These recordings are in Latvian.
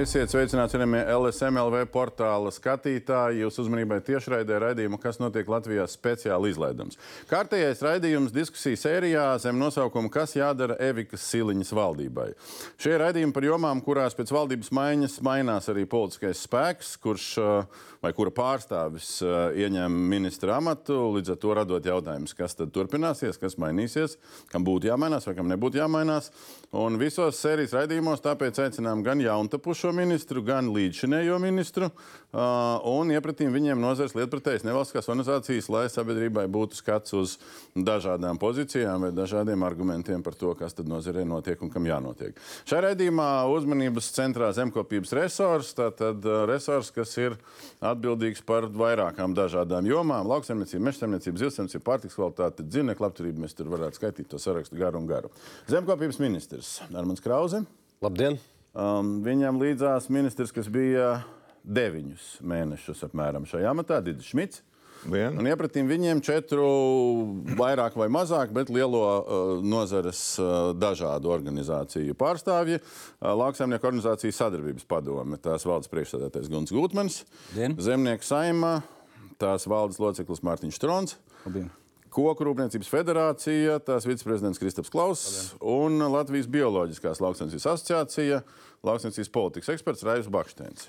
Esiet sveicināti, cienījamie LSMLV portāla skatītāji. Jūsu uzmanībai tiešraidē raidījumu, kas notiek Latvijā speciāli izlaidums. Kārtējais raidījums diskusiju sērijā zem nosaukuma Kas jādara Evikas Siliņas valdībai. Šie raidījumi par jomām, kurās pēc valdības maiņas mainās arī politiskais spēks, kurš vai kura pārstāvis ieņem ministra amatu, līdz ar to radot jautājumus, kas tad turpināsies, kas mainīsies, kam būtu jāmainās vai kam nebūtu jāmainās. Un visos sērijas raidījumos tāpēc aicinām gan jauntapušu esošo ministru, gan līdzšinējo ministru, un iepratīm viņiem nozares lietpratējas nevalstiskās organizācijas, lai sabiedrībai būtu skats uz dažādām pozīcijām vai dažādiem argumentiem par to, kas tad nozarē notiek un kam jānotiek. Šajā raidījumā uzmanības centrā zemkopības resurs, tātad resurs, kas ir atbildīgs par vairākām dažādām jomām - lauksaimniecība, mežsaimniecība, zivsaimniecība, pārtiks kvalitāte, dzīvnieku labturība. Mēs tur varētu skaitīt to sarakstu garu un garu. Zemkopības ministrs Armāns Krause. Labdien! Um, viņam līdzās ministrs, kas bija deviņus mēnešus apmēram šajā amatā, Digis Šmits. Vien. Un iepratīm viņiem četru, vairāk vai mazāk, bet lielo uh, nozares uh, dažādu organizāciju pārstāvji. Uh, Lauksaimnieku organizācijas sadarbības padome, tās valdes priekšsēdētājs Guns Gutmans, Zemnieku saima, tās valdes loceklis Mārtiņš Strons. Labdien. Koku Rūpniecības federācija, tās viceprezidents Kristaps Klauss un Latvijas Bioloģiskās lauksaimniecības asociācija, lauksaimniecības politikas eksperts Raivs Bakštēns.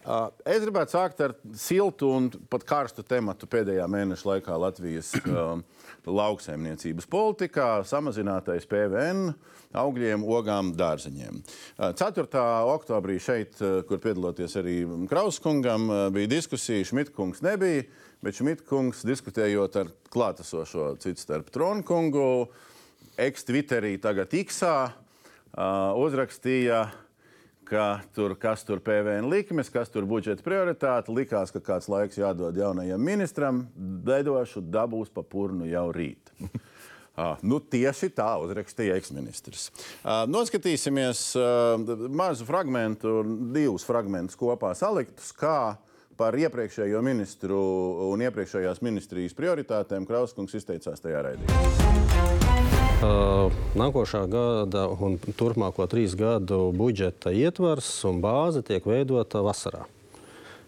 Uh, es gribētu sākt ar siltu un pat karstu tematu pēdējā mēneša laikā Latvijas lauksaimniecības politikā - samazinātais PVN augļiem, ogām, dārzeņiem. 4. Uh, oktobrī šeit, kur piedaloties arī Krauskungam, bija diskusija, Šmitkungs nebija. Bet Šmitkungs, diskutējot ar klātesošo citu starp Tronkungu, ex-Twitterī, tagad Iksā, uh, uzrakstīja, ka tur kas tur PVN likmes, kas tur budžeta prioritāte. Likās, ka kāds laiks jādod jaunajam ministram, dedošu dabūs pa purnu jau rīt. Uh, nu, tieši tā uzrakstīja eksministrs. Uh, noskatīsimies uh, mazu fragment, divus fragmentus kopā saliktus, kā par iepriekšējo ministru un iepriekšējās ministrijas prioritātēm Krauskungs izteicās tajā raidījumā. Uh, nākošā gada un turpmāko trīs gadu budžeta ietvars un bāze tiek veidota vasarā.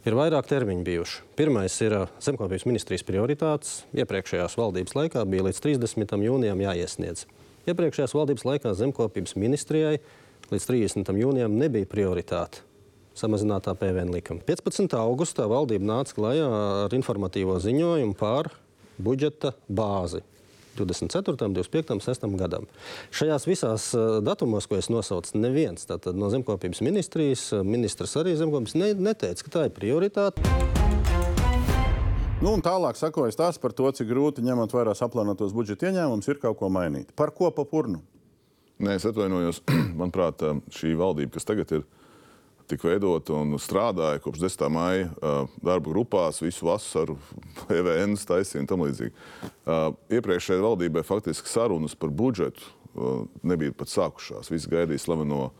Ir vairāk termiņu bijuši. Pirmais ir zemkopības ministrijas prioritātes. Iepriekšējās valdības laikā bija līdz 30. jūnijam jāiesniedz. Iepriekšējās valdības laikā zemkopības ministrijai līdz 30. jūnijam nebija prioritāte samazinātā PVN likuma. 15. augustā valdība nāca klajā ar informatīvo ziņojumu par budžeta bāzi. 24., 25., 6. gadam. Šajās visās uh, datumos, ko es nosaucu, neviens no zemkopības ministrijas, uh, ministrs arī zemkopības ne, neteica, ka tā ir prioritāte. Nu, tālāk sakojas tās par to, cik grūti ņemot vērā saplānotos budžeta ieņēmumus, ir kaut ko mainīt. Par ko pa purnu? Nē, es atvainojos. Manuprāt, šī valdība, kas tagad ir, tika veidota un strādāja kopš 10. maija darba grupās, visu vasaru, PVN taisīja un tam līdzīgi. Iepriekšējai valdībai faktiski sarunas par budžetu nebija pat sākušās. Visi gaidīja slaveno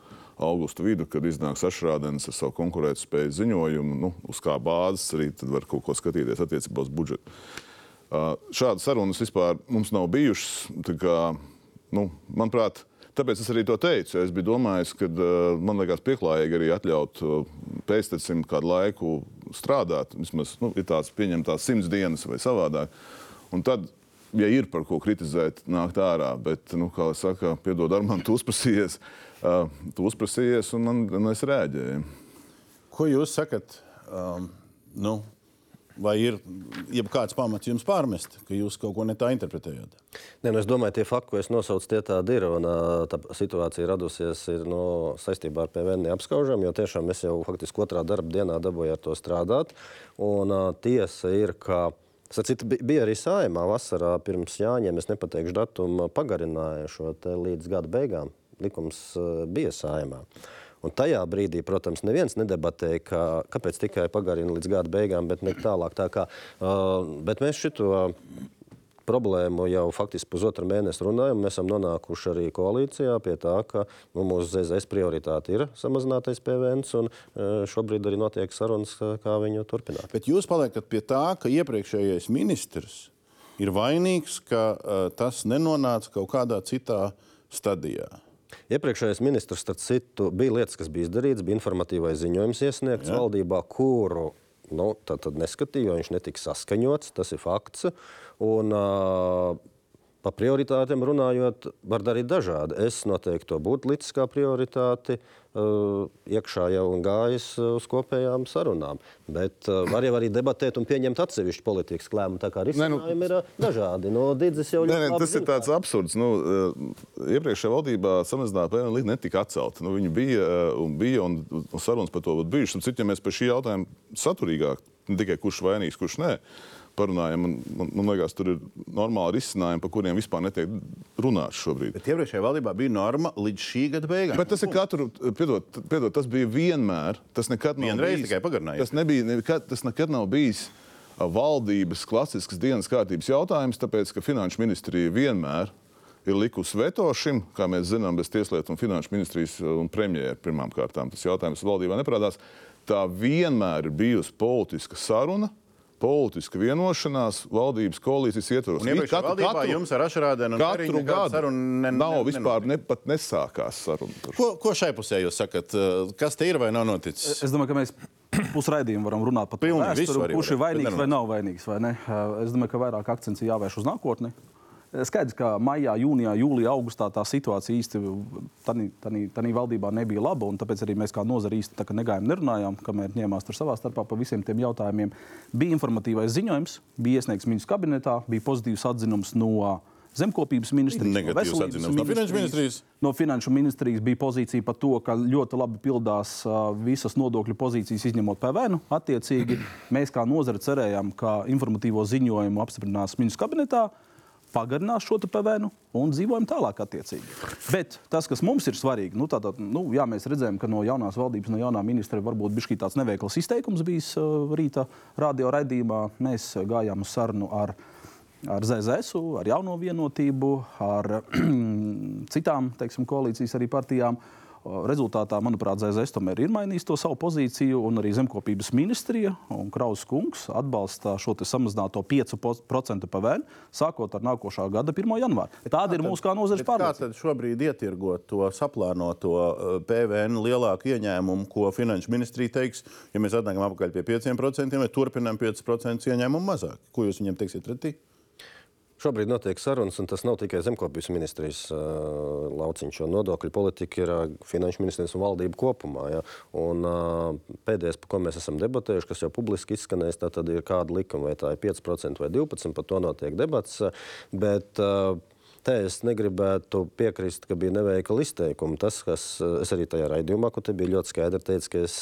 augusta vidu, kad iznāks Ašrādens ar savu konkurētspējas ziņojumu, nu, uz kā bāzes arī var kaut ko skatīties attiecībā uz budžetu. Šādas sarunas vispār mums nav bijušas. Kā, nu, manuprāt, Tāpēc es arī to teicu. Es biju domājis, ka uh, man liekas pieklājīgi arī atļaut uh, pēctecim kādu laiku strādāt. Vismaz nu, ir tāds pieņemtās simts dienas vai savādāk. Un tad, ja ir par ko kritizēt, nākt ārā. Bet, nu, kā jau saka, piedod, ar mani tu uzprasījies, uh, tu uzprasījies un man, un es rēģēju. Ko jūs sakat? Um, nu, Vai ir kāds pamats jums pārmest, ka jūs kaut ko ne tā interpretējat? Nē, nu es domāju, tie fakti, ko es nosaucu, tie tādi ir. Un, tā situācija radusies ir, no, saistībā ar PVN neapskaužam, jo tiešām es jau faktiski otrā darba dienā dabūju ar to strādāt. Un tiesa ir, ka. Sacīt, bija arī sājumā vasarā pirms Jāņiem, es nepateikšu datumu, pagarināja šo līdz gada beigām. Likums bija sājumā. Un tajā brīdī, protams, neviens nedebatēja, ka, kāpēc tikai pagarina līdz gada beigām, bet ne tālāk. Tā kā, uh, bet mēs šito problēmu jau faktiski pusotru mēnesi runājam. Mēs esam nonākuši arī koalīcijā pie tā, ka nu, mūsu ZZS prioritāte ir samazinātais PVN, un šobrīd arī notiek sarunas, kā viņu turpināt. Bet jūs paliekat pie tā, ka iepriekšējais ministrs ir vainīgs, ka uh, tas nenonāca kaut kādā citā stadijā. Iepriekšējais ministrs, starp citu, bija lietas, kas bija izdarītas, bija informatīvais ziņojums iesniegts Jā. valdībā, kuru nu, tad, tad neskatīja, jo viņš netika saskaņots. Tas ir fakts. Un, uh, Pa prioritātēm runājot, var darīt dažādi. Es noteikti to būtu licis kā prioritāti. Uh, iekšā jau un gājis uz kopējām sarunām. Bet uh, var jau arī debatēt un pieņemt atsevišķu politikas lēmumu. Tā kā risinājumi nu, ir uh, dažādi. No Dīdzes jau ļoti labi. Tas ir tāds absurds. Nu, iepriekšējā valdībā samazināta PVN likme netika atcelta. Nu, viņi bija un bija un, un sarunas par to būtu bijušas. Citu, ja mēs par šī jautājuma saturīgāk, ne tikai kurš vainīgs, kurš nē, parunājam. Man, man, man liekas, tur ir normāli risinājumi, par kuriem vispār netiek runāts šobrīd. Bet iepriekšējā valdībā bija norma līdz šī gada beigām. Bet tas ir katru, piedod, piedod tas bija vienmēr. Tas nekad nav Vienreiz bijis. tikai pagarinājies. Tas, nebija, nekad, tas nekad nav bijis valdības klasisks dienas kārtības jautājums, tāpēc ka Finanšu ministrija vienmēr ir likusi veto šim, kā mēs zinām, bez Tieslietu un Finanšu ministrijas un premjera pirmām kārtām. Tas jautājums valdībā neparādās. Tā vienmēr ir bijusi politiska saruna politiska vienošanās valdības koalīcijas ietvaros. Katru, valdībā katru, jums ar Ašrādēnu katru gadu ne, nav ne, vispār ne, pat nesākās saruna. Ko, ko šai pusē jūs sakat? Kas te ir vai nav noticis? Es domāju, ka mēs pusraidījumu varam runāt par to, kurš ir vainīgs vai nav vainīgs. Vai ne? es domāju, ka vairāk akcents ir jāvērš uz nākotni. Skaidrs, ka maijā, jūnijā, jūlijā, augustā tā situācija īsti tādā valdībā nebija laba. Tāpēc arī mēs kā nozare īsti negājām, nerunājām, kamēr ņēmās tur savā starpā par visiem tiem jautājumiem. Bija informatīvais ziņojums, bija iesniegts ministrs kabinetā, bija pozitīvs atzinums no zemkopības ministrijas, Negatīvs no atzinums no finanšu ministrijas. No finanšu ministrijas bija pozīcija par to, ka ļoti labi pildās visas nodokļu pozīcijas, izņemot PVN. Attiecīgi, mēs kā nozare cerējām, ka informatīvo ziņojumu apstiprinās ministrs kabinetā pagarinās šo PVN un dzīvojam tālāk. Attiecīgi. Bet tas, kas mums ir svarīgi, nu, tātad, nu, jā, mēs redzējām, ka no jaunās valdības, no jaunā ministra varbūt bija tāds neveikls izteikums bijis uh, rīta radio raidījumā. Mēs gājām uz sarunu ar, ar ZZS, ar jauno vienotību, ar citām teiksim, koalīcijas arī partijām. Uh, Rezultātā, manuprāt, ZZS tomēr ir mainījis to savu pozīciju, un arī zemkopības ministrija un Kraus kungs atbalsta šo samazināto 5% PVN sākot ar nākošā gada 1. janvāru. Tāda ir mūsu kā nozares pārādība. Kā tad šobrīd ietirgot to saplānoto uh, PVN lielāku ieņēmumu, ko finanšu ministrija teiks, ja mēs atnākam apakaļ pie 5% vai turpinām 5% ieņēmumu mazāk? Ko jūs viņam teiksiet pretī? Šobrīd notiek sarunas, un tas nav tikai zemkopības ministrijas uh, lauciņš. Nodokļu politika ir uh, finanšu ministrijas un valdība kopumā. Ja? Un, uh, pēdējais, par ko mēs esam debatējuši, kas jau publiski izskanējis, tad ir kāda likuma, vai tā ir 5% vai 12%, par to notiek debats. Bet, uh, Te es negribētu piekrist, ka bija neveikla izteikuma. Tas, kas es arī tajā raidījumā, kur te bija ļoti skaidri teicis, ka es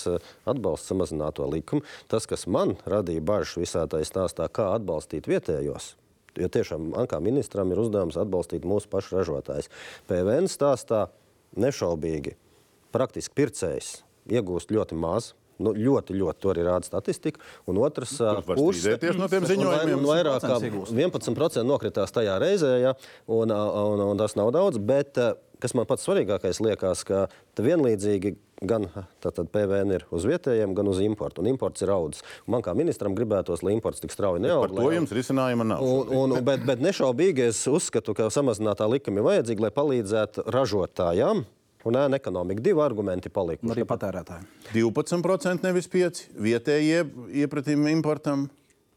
atbalstu samazināto likumu, tas, kas man radīja bažas visā tajā stāstā, kā atbalstīt vietējos, Jo tiešām man kā ministram ir uzdevums atbalstīt mūsu pašu ražotājus. PVN stāstā nešaubīgi praktiski pircējs iegūst ļoti maz. Nu, ļoti, ļoti tur ir rāda statistika. Un otrs puses no tiem ziņojumiem vairāk kā 11% nokritās tajā reizē, ja, un, un, un tas nav daudz. Bet kas man pats svarīgākais liekas, ka vienlīdzīgi gan tātad, PVN ir uz vietējiem, gan uz importu. Un imports ir audzis. Man kā ministram gribētos, lai imports tik strauji neaug. Par to jums risinājuma nav. Un, un, bet, bet nešaubīgi es uzskatu, ka samazinātā likuma ir vajadzīga, lai palīdzētu ražotājiem. Un ēna ekonomika. Divi argumenti palika. Arī patērētājiem. 12% nevis 5% vietējie iepratījumi importam.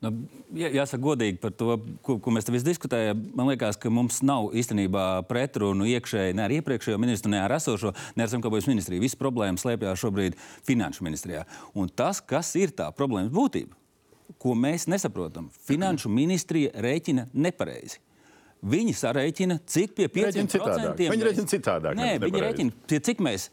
Nu, jāsaka, godīgi par to, ko, ko mēs te visi diskutējam. Man liekas, ka mums nav īstenībā pretrunu iekšēji ne ar iepriekšējo ministru, ne ar esošo, ne ar zemkopības ministriju. Visas problēmas slēpjas šobrīd finanšu ministrijā. Un tas, kas ir tā problēmas būtība, ko mēs nesaprotam, finanšu ministrija rēķina nepareizi. Viņi sarēķina, cik pie 5%. Viņi rēķina citādāk. Nē, viņi rēķina, cik mēs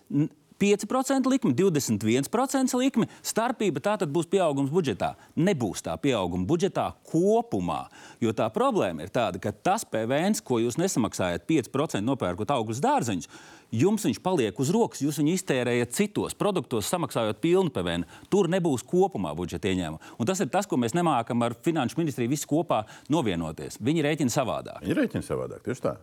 5% likme, 21% likme. Starpība tā tad būs pieaugums budžetā. Nebūs tā pieauguma budžetā kopumā. Jo tā problēma ir tāda, ka tas PVN, ko jūs nesamaksājat 5% nopērkot augļus dārzeņus, jums viņš paliek uz rokas. Jūs viņu iztērējat citos produktos, samaksājot pilnu PVN. Tur nebūs kopumā budžeta ieņēmuma. Un tas ir tas, ko mēs nemākam ar Finanšu ministriju visi kopā novienoties. Viņi rēķina savādāk. Viņi rēķina savādāk, tieši tā.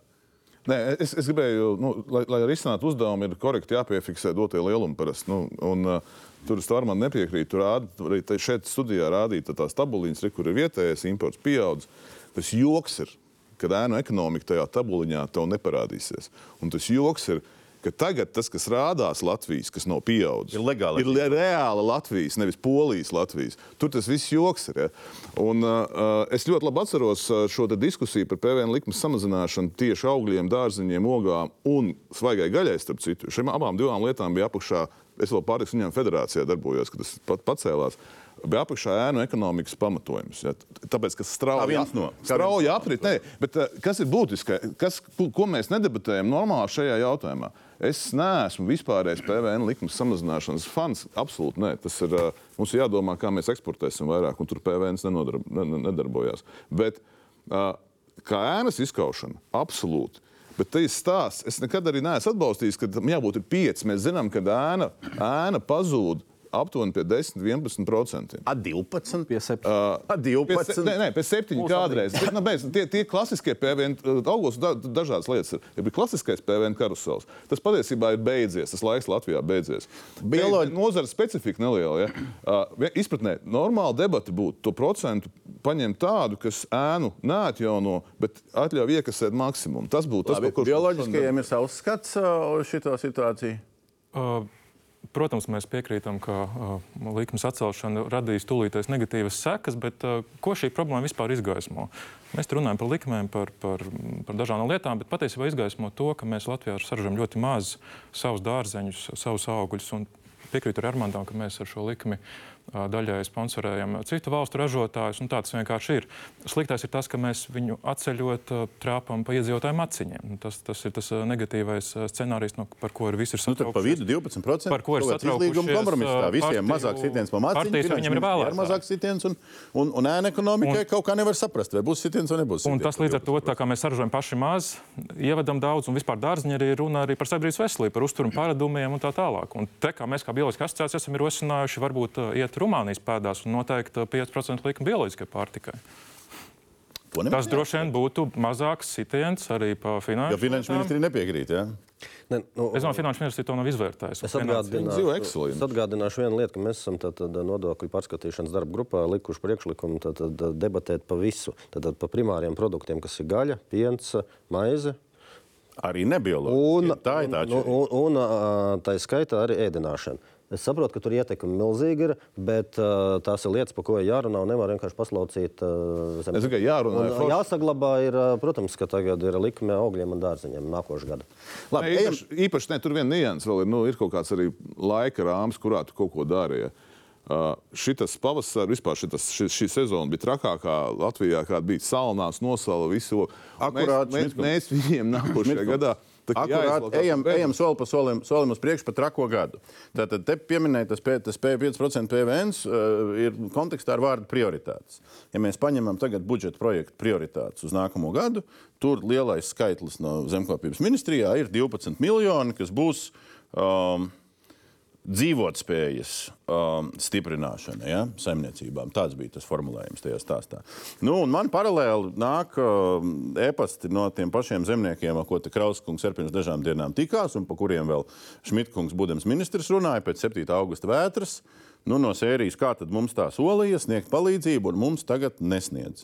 Nē, es, es gribēju, nu, lai, lai risinātu uzdevumu, ir korekti jāpiefiksē dotie lielumi. Parasti, nu, un, uh, tur es tam nepiekrītu. Tur rāda, arī šeit studijā rādīja tās tabuliņas, re, kur ir vietējais imports pieaudzis. Tas joks ir, kad ēnu ekonomika tajā tabuliņā tev neparādīsies. Un tas joks ir, ka tagad tas, kas rādās Latvijas, kas nav pieaudzis, Ir legāli. ir reāla Latvijas, nevis Polijas Latvijas. Tur tas viss joks ir. Ja? Un, uh, es ļoti labi atceros uh, šo diskusiju par PVN likmes samazināšanu tieši augļiem, dārziņiem, ogām un svaigai gaļai. Starp citu, šīm abām divām lietām bija apakšā. Es vēl pārtiks uzņēmumu federācijā darbojos, kad tas pat pacēlās. Bija apakšā ēnu ekonomikas pamatojums. Ja? Tāpēc, ka strauji, no- aprit. Nē, bet, uh, kas ir būtiski? Kas, ko, ko mēs nedebatējam normāli šajā jautājumā? Es neesmu vispārējais PVN likuma samazināšanas fans. Absolūti nē. Tas ir, uh, mums ir jādomā, kā mēs eksportēsim vairāk, un tur PVN nenodarb, ne, ne- nedarbojās. Bet uh, kā ēnas izkaušana, absolūti. Bet tas stāsts. Es nekad arī neesmu atbalstījis, ka tam jābūt ir pieci. Mēs zinām, ka ēna, ēna pazūd aptuveni pie 10, 11%. A 12, Pie septiņiem. A Pie se- 12. Nē, nē, pēc septiņiem Mūsu kādreiz. Bet, nu, beidz, tie, tie klasiskie PVN uh, augos, da, dažādas lietas ir. Ja bija klasiskais PVN karusels, tas patiesībā ir beidzies. Tas laiks Latvijā beidzies. Bioloģi-. Nozara specifika neliela. Ja? Uh, izpratnē, normāla debata būtu to procentu paņemt tādu, kas ēnu neatjauno, bet atļauj iekasēt maksimumu. Tas būtu tas, Labi, par ko Bioloģiskajiem ir savs skats uh, uz šo situāciju. Uh, Protams, mēs piekrītam, ka uh, likmes atcelšana radīs tūlītēs negatīvas sekas, bet uh, ko šī problēma vispār izgaismo? Mēs runājam par likmēm, par, par, par dažādām lietām, bet patiesībā izgaismo to, ka mēs Latvijā saražojam ļoti maz savus dārzeņus, savus augļus. Piekrītu ar Armandam, ka mēs ar šo likmi daļai sponsorējam citu valstu ražotājus. un Tā tas vienkārši ir. Sliktais ir tas, ka mēs viņu atceļot, trāpām pa iedzīvotājiem aciņiem. Nu, Tas, tas ir tas negatīvais scenārijs, no, par ko ir visi ir Nu, tad pa vidu 12%. Par ko ir izlīguma satraukušies, kompromiss. Tā visiem partiju- mazāk sitiens pa mācību. partijas, viņiem ir vēlētāji. mazāk sitiens un, un, un ēna ekonomikai Un- kaut kā nevar saprast, vai būs sitiens vai nebūs. Un sitiens tas pa līdz ar to, 12%. tā kā mēs saražojam paši maz, ievedam daudz, un vispār dārziņā arī runa arī par sabiedrības veselību, par uzturu paradumiem un tā tālāk. Un te, kā mēs kā bioloģiski asociācija esam ierosinājuši, varbūt uh, iet Rumānijas pēdās un noteikt uh, 5% likuma bioloģiskai pārtikai. Tas droši vien būtu mazāks sitiens arī pa Jo finanšu. finanšu lietām. ministri nepiekrīt. Ja? Ne, nu, Es domāju, ka finanšu ministrija to nav izvērtējusi. Es un atgādināšu, es atgādināšu vienu lietu, ka mēs esam tātad, nodokļu pārskatīšanas darba grupā likuši priekšlikumu tātad, debatēt pa visu. Tātad, pa primāriem produktiem, kas ir gaļa, piens, maize. Arī nebioloģiski. Un, Tā ir tā un, un, un ā, tā ir skaitā arī ēdināšana. Es saprotu, ka tur ietekme milzīga ir, bet uh, tās ir lietas, par ko jārunā. un Nevar vienkārši paslaucīt uh, zem. Es tikai jārunā, Un, forši. jāsaglabā, ir, ā, protams, ka tagad ir likme augļiem un dārziņiem nākošais gada. Labi, Nē, ejam. īpaši, īpaši ne, tur viena nianses vēl ir. Nu, ir kaut kāds arī laika rāmis, kurā tu kaut ko dari. Ja. Uh, šitas pavasaris, vispār šitas, šī, šī sezona bija trakākā Latvijā, kāda bija salnās, nosala visu. Akurāt, mēs, mēs, mēs viņiem nākošajā gadā. Akurāt, ejam, pa ejam soli pa solim, solim uz priekšu par trako gadu. Tātad te pieminēja tas, tas P- 5% PVN uh, ir kontekstā ar vārdu prioritātes. Ja mēs paņemam tagad budžeta projektu prioritātes uz nākamo gadu, tur lielais skaitlis no zemkopības ministrijā ir 12 miljoni, kas būs um, dzīvotspējas um, stiprināšana ja, saimniecībām. Tāds bija tas formulējums tajā stāstā. Nu, man paralēli nāk um, e-pasti no tiem pašiem zemniekiem, ar ko Krauskungs ar pirms dažām dienām tikās, un par kuriem vēl Šmitkungs, būdams ministrs, runāja pēc 7. augusta vētras. Nu, no sērijas, kā tad mums tā solīja sniegt palīdzību, un mums tagad nesniedz.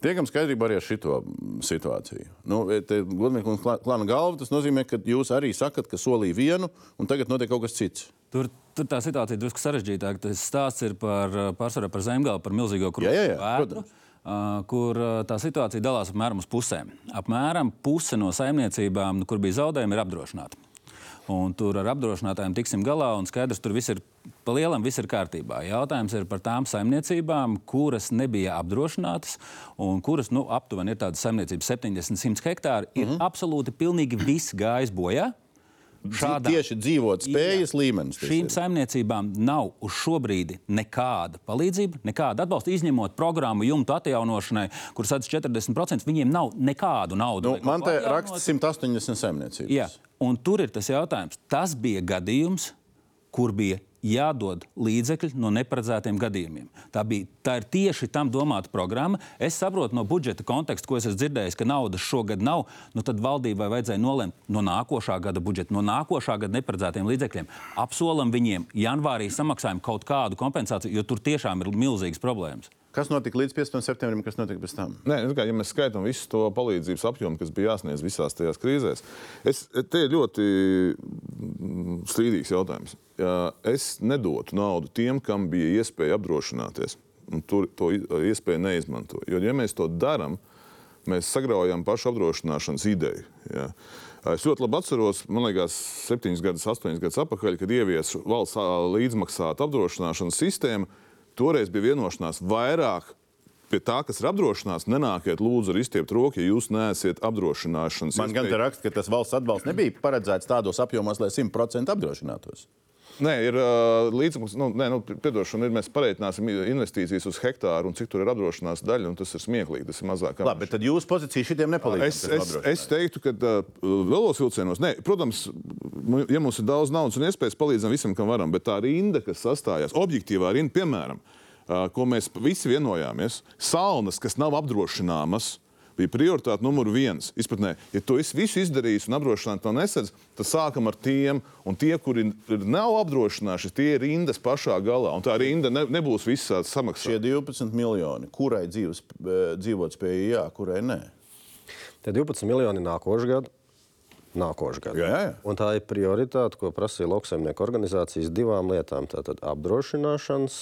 Tiekam skaidrībā arī ar šo situāciju. Nu, te, godīgi, un klāna galva, tas nozīmē, ka jūs arī sakat, ka solīja vienu, un tagad notiek kaut kas cits. Tur, tur tā situācija ir drusku sarežģītāka. Tas stāsts ir par, pārsvarā par zemgālu, par milzīgo vētru, protams. ā, kur ā, tā situācija dalās apmēram uz pusēm. Apmēram puse no saimniecībām, kur bija zaudējumi, ir apdrošināti. Un tur ar apdrošinātājiem tiksim galā, un skaidrs, tur viss ir pa lielam, viss ir kārtībā. Jautājums ir par tām saimniecībām, kuras nebija apdrošinātas, un kuras nu, aptuveni ir tādas saimniecības 70, 100 hektāri. Ir Mhm. absolūti pilnīgi viss gājis bojā. Šādā. Tieši dzīvot spējas Jā. līmenis. Šīm ir. saimniecībām nav uz šo brīdi nekāda palīdzība, nekāda atbalsta. Izņemot programmu jumtu atjaunošanai, kuras atdod 40%, viņiem nav nekādu naudu. Nu, man te raksta 180 saimniecības. Jā, un tur ir tas jautājums. Tas bija gadījums, kur bija jādod līdzekļi no neparedzētiem gadījumiem. Tā, bija, tā ir tieši tam domāta programma. Es saprotu no budžeta konteksta, ko es esmu dzirdējis, ka naudas šogad nav. Nu tad valdībai vajadzēja nolemt no nākošā gada budžeta, no nākošā gada neparedzētiem līdzekļiem. Apsolam viņiem janvārī samaksājam kaut kādu kompensāciju, jo tur tiešām ir milzīgas problēmas. Kas notika līdz 15. septembrim, kas notika pēc tam? Nē, nu kā, ja mēs skaitām visu to palīdzības apjomu, kas bija jāsniedz visās tajās krīzēs, es, te ir ļoti mm, strīdīgs jautājums. Ja es nedotu naudu tiem, kam bija iespēja apdrošināties, tur to iespēju neizmanto. Jo, ja mēs to darām, mēs sagraujam pašu apdrošināšanas ideju. Ja. Es ļoti labi atceros, man liekas, septiņus gadus, astoņus gadus atpakaļ, kad ieviesa valsts līdzmaksāta apdrošināšanas sistēmu. Toreiz bija vienošanās vairāk pie tā, kas ir apdrošināts, nenākiet lūdzu ar izstiept roku, ja jūs neesat apdrošināšanas. Man gan te raksta, ka tas valsts atbalsts nebija paredzēts tādos apjomos, lai 100% apdrošinātos. Nē, ir uh, līdzeklis, nu, nē, nu, piedošana, ir, mēs pareitināsim investīcijas uz hektāru un cik tur ir apdrošināts daļa, un tas ir smieklīgi, tas ir mazāk. Labi, bet tad jūsu pozīcija šitiem nepalīdz. Es, es, es teiktu, ka uh, vēlos vilcienos, nē, protams, ja mums ir daudz naudas un iespējas, palīdzam visam, kam varam, bet tā rinda, kas sastājās, objektīvā rinda, piemēram, uh, ko mēs visi vienojāmies, saunas, kas nav apdrošināmas, bija prioritāte numur viens. Izpratnē, ja tu visu izdarīsi un apdrošināti to nesadz, tad sākam ar tiem, un tie, kuri nav apdrošināti, tie ir rindas pašā galā. Un tā rinda ne, nebūs visā samaksāta. Šie 12 miljoni, kurai dzīves, dzīvot spēja, jā, kurai nē. Tie 12 miljoni nākošais gads. Nākošais gads. Jā, jā. Un tā ir prioritāte, ko prasīja lauksaimnieku organizācijas divām lietām. Tātad apdrošināšanas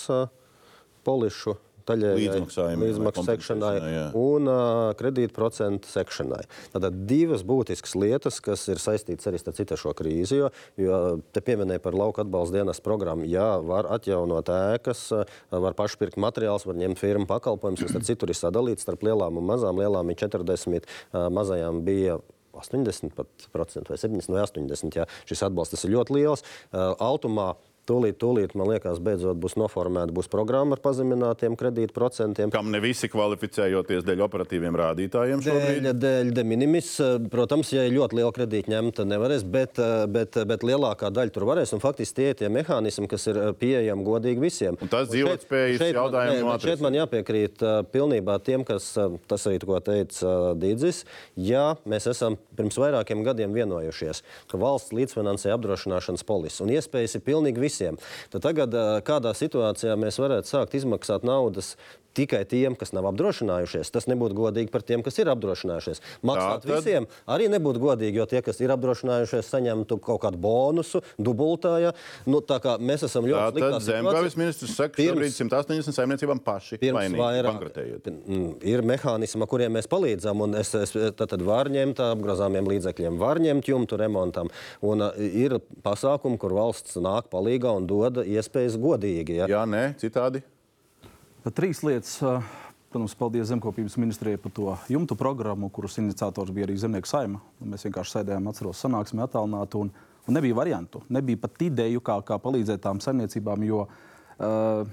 polišu līdzmaksājumiem, līdzmaksu sekšanai jā. un uh, kredītprocentu sekšanai. Tātad divas būtiskas lietas, kas ir saistītas arī ar šo krīzi. Jo, jo te pieminēja par lauka atbalsta dienas programmu. Jā, var atjaunot ēkas, var pašpirkt materiālus, var ņemt firmu pakalpojumus, kas citur ir sadalīts starp lielām un mazām. Lielām ir 40, uh, mazajām bija 80% vai 70 vai 80. Jā. Šis atbalsts ir ļoti liels. Automā Tūlīt, tūlīt, man liekas, beidzot būs noformēta būs programma ar pazeminātiem kredītprocentiem. Kam ne visi kvalificējoties dēļ operatīviem rādītājiem šobrīd? Dēļ, dēļ de minimis, protams, ja ļoti liela kredīta ņemta, nevarēs, bet, bet, bet lielākā daļa tur varēs. Un faktiski tie ir tie mehānismi, kas ir pieejami godīgi visiem. Un tas dzīvotspējas jautājums no Šeit man jāpiekrīt pilnībā tiem, kas tas arī, ko teica Dīdzis. Ja mēs esam pirms vairākiem gadiem vienojušies, ka valsts līdzfinansē apdrošināšanas polises un iespējas ir pilnīgi visi visiem. Tad tagad kādā situācijā mēs varētu sākt izmaksāt naudas tikai tiem, kas nav apdrošinājušies. Tas nebūtu godīgi par tiem, kas ir apdrošinājušies. Maksāt tā, tad... visiem arī nebūtu godīgi, jo tie, kas ir apdrošinājušies, saņemtu kaut kādu bonusu, dubultāja. Nu, mēs esam ļoti sliktā situācijā. Zemgājas ministrs saka, ka šobrīd 180 saimniecībām paši vainīgi, ir mehānismi, kuriem mēs palīdzam. Es, es tad var ņemt apgrozāmiem līdzekļiem, var ņemt jumtu remontam. Un uh, ir pasākumi, kur valsts nāk palīgā un dod iespējas godīgi. Ja? Jā, nē, citādi. Trīs lietas. Protams, paldies Zemkopības ministrijai par to jumtu programmu, kuras iniciators bija arī Zemnieku saima. Mēs vienkārši sēdējām, atceros, sanāksmē attālināti. Un, un nebija variantu, nebija pat ideju, kā, kā palīdzēt tām saimniecībām, jo uh,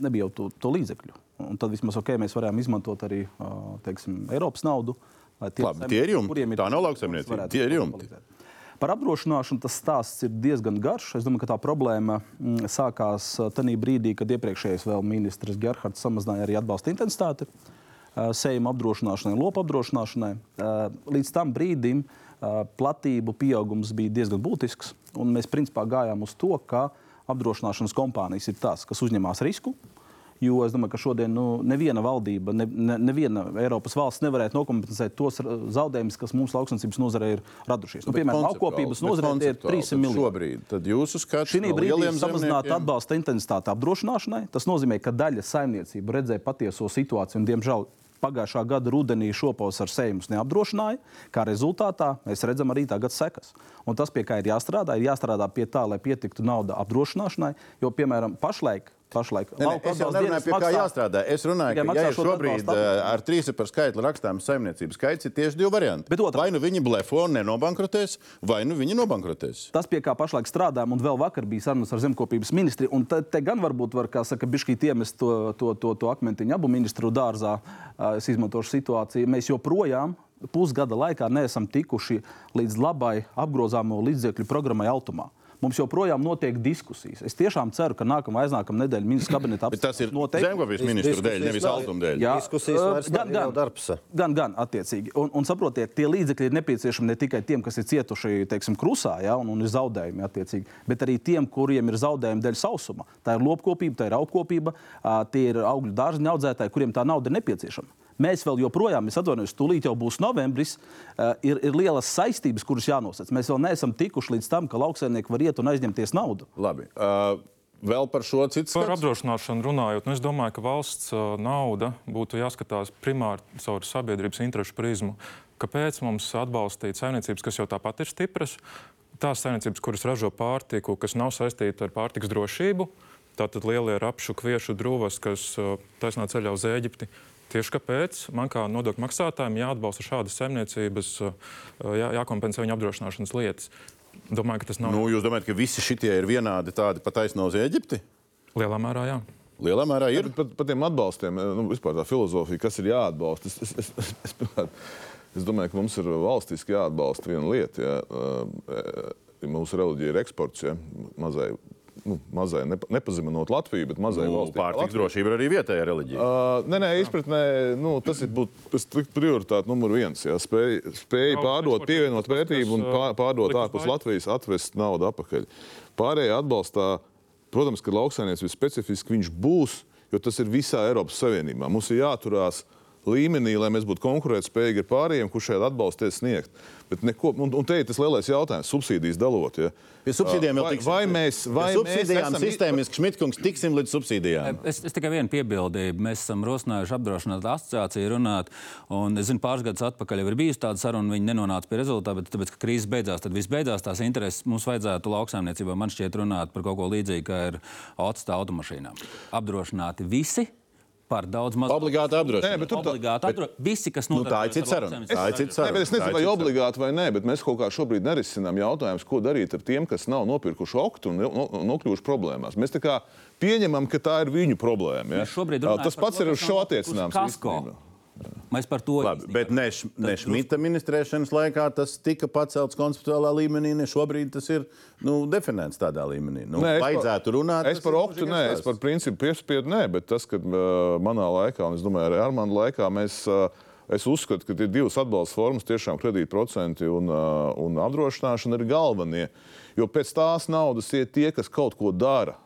nebija jau to, to līdzekļu. Un tad vismaz ok, mēs varējām izmantot arī uh, teiksim, Eiropas naudu. Labi, tie ir jumti. Tā nav lauksaimniecība. Tie ir jumti. Palīdzēt. Par apdrošināšanu tas stāsts ir diezgan garš. Es domāju, ka tā problēma mm, sākās tajā brīdī, kad iepriekšējais ministrs Gerhards samazināja arī atbalsta intensitāti sējuma apdrošināšanai, lopu apdrošināšanai. Līdz tam brīdim platību pieaugums bija diezgan būtisks. Mēs principā gājām uz to, ka apdrošināšanas kompānijas ir tās, kas uzņemās risku. Jo es domāju, ka šodien nu, neviena valdība, ne, ne, neviena Eiropas valsts nevarētu nokompensēt tos zaudējumus, kas mūsu lauksaimniecības nozarē ir radušies. Nu, piemēram, laukopības nozarē ir 300 miljoni. Šobrīd, tad jūsu skats šī brīdī ir samazināt atbalsta intensitāti apdrošināšanai. Tas nozīmē, ka daļa saimniecību redzēja patieso situāciju un, diemžēl, pagājušā gada rudenī šopos ar sējumus neapdrošināja. Kā rezultātā mēs redzam arī tagad sekas. Un tas, pie kā ir jāstrādā, ir jāstrādā pie tā, lai pietiktu nauda apdrošināšanai. Jo, piemēram, pašlaik pašlaik. Ne, ne, es jau nerunāju, pie kā jāstrādā. Es runāju, ka ja šobrīd ar trīs par skaitli rakstām saimniecības skaits, ir tieši divi varianti. Vai nu viņi blefo un nenobankrotēs, vai nu viņi nobankrotēs. Tas, pie kā pašlaik strādājam, un vēl vakar bija sarunas ar zemkopības ministri, un te, te gan varbūt var, kā saka, bišķīt iemest to, to, to, to akmentiņu abu ministru dārzā. Es izmantošu situāciju. Mēs joprojām pusgada laikā neesam tikuši līdz labai apgrozāmo līdzekļu programmai Automā. Mums joprojām notiek diskusijas. Es tiešām ceru, ka nākamā aiznākamā nedēļa ministrs kabineta Bet tas ir noteikti. zemkopības ministru dēļ, nevis altuma dēļ. Jā, Diskusijas ā, vairs nav, ir jau darbs. Gan, gan, attiecīgi. Un, un saprotiet, tie līdzekļi ir nepieciešami ne tikai tiem, kas ir cietuši teiksim, krusā, ja, un, un ir zaudējumi, attiecīgi, bet arī tiem, kuriem ir zaudējumi dēļ sausuma. Tā ir lopkopība, tā ir augkopība, tie ir augļu dārziņu audzētāji, kuriem tā nauda ir nepieciešama. Mēs vēl joprojām, es atvainojos, tūlīt jau būs novembris, uh, ir, ir lielas saistības, kuras jānosaka. Mēs vēl neesam tikuši līdz tam, ka lauksaimnieki var iet un aizņemties naudu. Labi. Uh, vēl par šo citu Par skatu? apdrošināšanu runājot, nu es domāju, ka valsts uh, nauda būtu jāskatās primāri caur sabiedrības interesu prizmu. Kāpēc mums atbalstīt saimniecības, kas jau tāpat ir stipras, tās saimniecības, kuras ražo pārtiku, kas nav saistīta ar pārtiks drošību, tātad lielie rapšu, kviešu drūvas, kas taisnā ceļā uz Ēģipti. Tieši kāpēc man kā nodokļu maksātājiem jāatbalsta šādas saimniecības, uh, jā, jākompensē viņu apdrošināšanas lietas. Domāju, ka tas nav Nu, jūs domājat, ka visi šitie ir vienādi tādi pat taisno uz Eģipti? lielā mērā. Jā. Lielā mērā ir. Par, par tiem atbalstiem, nu, vispār tā filozofija, kas ir jāatbalsta. Es, es, es, es, es, es domāju, ka mums ir valstiski jāatbalsta viena lieta. Ja, uh, mūsu reliģija ir eksports, ja, mazai, nu, mazai nepa, nepazeminot Latviju, bet mazai Nu, valstī. Pārtiks drošība ir arī vietējā reliģija. Uh, nē, nē, izpratnē, nu, tas ir būt- prioritāte numur viens. Jā, spēj, Naudas pārdot, pievienot vērtību un uh, pārdot ārpus. Latvijas, atvest naudu atpakaļ. Pārējie atbalstā, protams, ka lauksainieks ir specifiski, viņš būs, jo tas ir visā Eiropas Savienībā. Mums ir jāturās līmenī, lai mēs būtu konkurētspējīgi ar pārējiem, kurš šādu atbalstu tiek sniegt. Bet neko, un, un te ir tas lielais jautājums - subsīdijas dalot. Ja. Pie subsīdijām vēl vai, tiksim. vai mēs, vai Pie subsīdijām mēs esam, sistēmiski Šmitkungs tiksim līdz subsīdijām. Es, es tikai vienu piebildību. Mēs esam rosinājuši apdrošinātu asociāciju runāt. Un es zinu, pāris gadus atpakaļ jau ir bijusi tāda saruna, viņi nenonāca pie rezultātu, bet tāpēc, ka krīze beidzās, tad viss beidzās. Tās intereses mums vajadzētu lauksaimniecībā, man šķiet, runāt par kaut ko līdzīgu, kā ir atstāta automašīnām. Apdrošināti visi. Par daudz mazāk. Obligāti bet tur tā- Obligāti apdro... Visi, kas Nu, nodarbojas tā ir cita ar saruna. Tā ir cita Nē, saruna. bet es Tā ir nezinu, vai obligāti vai nē, bet mēs kaut kā šobrīd nerisinām jautājumus, ko darīt ar tiem, kas nav nopirkuši oktu un no- nokļuvuši problēmās. Mēs tā kā pieņemam, ka tā ir viņu problēma. Ja? Tas par pats to, ir uz šo attiecināms. Mēs par to Labi, bet ne, ne Šmita ministrēšanas laikā tas tika pacelts konceptuālā līmenī, ne šobrīd tas ir nu, definēts tādā līmenī. Nu, Nē, es par- vajadzētu runāt. Es par ir oktu, mūžīgais nē, es par principu piespiedu, nē, bet tas, ka uh, manā laikā, un es domāju, arī Armāna laikā, mēs, uh, es uzskatu, ka ir divas atbalsta formas, tiešām kredītprocenti un, uh, un apdrošināšana ir galvenie. Jo pēc tās naudas iet tie, kas kaut ko dara.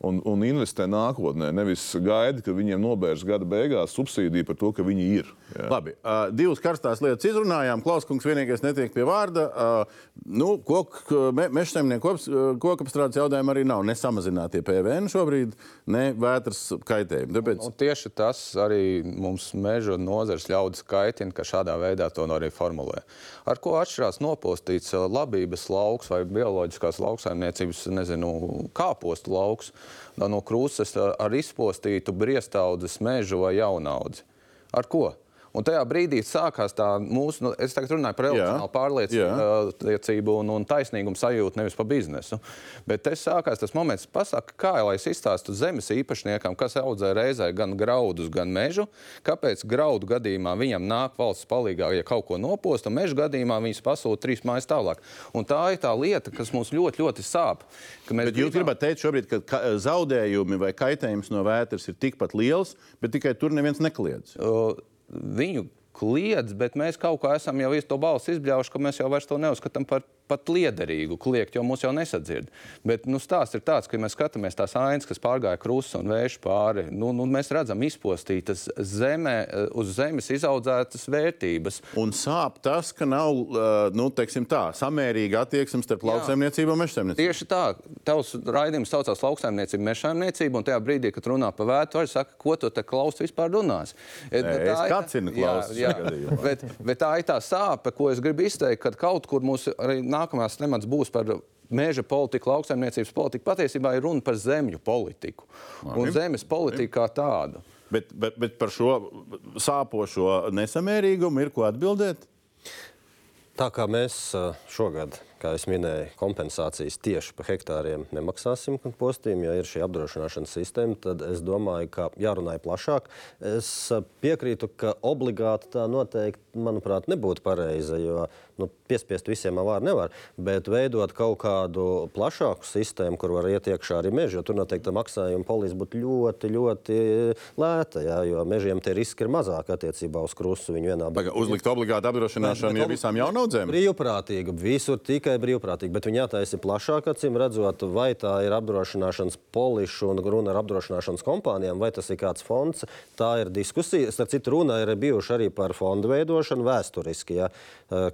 Un, un investē nākotnē. Nevis gaida, ka viņiem nobērs gada beigās subsīdija par to, ka viņi ir. Jā. Labi, uh, divas karstās lietas izrunājām. Klauskungs vienīgais netiek pie vārda. Uh, nu, kok, me, mežsaimnieku kops- uh, kokapstrādes jautājumi arī nav ne samazinātie PVN šobrīd, ne vētras kaitējumi. Tāpēc Un tieši tas arī mums meža nozares ļaudis kaitina, ka šādā veidā to arī formulē. Ar ko atšķirās nopostīts labības lauks vai bioloģiskās lauksaimniecības, nezinu, kāpostu lauks no krūzes ar izpostītu briestaudzes mežu vai jaunaudzi? Ar ko? Un tajā brīdī sākās tā mūsu, nu, es tagad runāju par emocionālu pārliecību un, un taisnīgumu sajūtu, nevis par biznesu. Bet te sākās tas moments, pasaka, kā lai es izstāstu zemes īpašniekam, kas audzē reizē gan graudus, gan mežu, kāpēc graudu gadījumā viņam nāk valsts palīgā, ja kaut ko nopost, un meža gadījumā viņas pasūta trīs mājas tālāk. Un tā ir tā lieta, kas mums ļoti, ļoti sāp. Bet jūs gribat teikt, šobrīd, ka ka zaudējumi vai kaitējums no vētras ir tikpat liels, bet tikai tur neviens nekliedz. uh, viņu kliedz, bet mēs kaut kā esam jau visu to balsi izbļaujuši, ka mēs jau vairs to neuzskatām par pat liederīgu kliegt, jo mūs jau nesadzird. Bet nu, stāsts ir tāds, ka ja mēs skatāmies tās ainas, kas pārgāja krustu un vēju pāri. Nu, nu, mēs redzam izpostītas zemē, uz zemes izaudzētas vērtības. Un sāp tas, ka nav nu, tā, samērīga attieksme starp lauksaimniecību un mežsaimniecību. Tieši tā, tavs raidījums saucās lauksaimniecība, mežsaimniecība, un tajā brīdī, kad runā par vētu, var saka, ko tu te klaus vispār runās. Nē, tā ir tā- kacinu Jā, bet, bet tā ir tā sāpe, ko es gribu izteikt, kad kaut kur mūsu arī nākamās temats būs par meža politiku, lauksaimniecības politiku. Patiesībā ir runa par zemju politiku un zemes politiku kā tādu. Bet, bet, bet par šo sāpošo nesamērīgumu ir ko atbildēt. Tā kā mēs ā, šogad kā jau minēju, kompensācijas tieši par hektāriem nemaksāsim postījumu, jo ir šī apdrošināšanas sistēma. Tad es domāju, ka jārunā plašāk. Es piekrītu, ka obligāti tā noteikti, manuprāt, nebūtu pareiza. Jo nu, piespiest visiem avāri nevar, bet veidot kaut kādu plašāku sistēmu, kur var iet iekšā arī meži, jo tur noteikti maksājuma polīs būtu ļoti, ļoti lēta. Jā, jo mežiem tie riski ir mazāki attiecībā uz krustu. Uzlikt obligātu apdrošināšanu jau visām jaunaudzēm? Brīvprātīgi, visur tikai brīvprātīgi, bet viņi jātaisa plašāk, acīm redzot, vai tā ir apdrošināšanas poliša un runa ar apdrošināšanas kompānijām, vai tas ir kāds fonds. Tā ir diskusija. Starp citu, runa ir bijuši arī par fondu veidošanu vēsturiski, ja,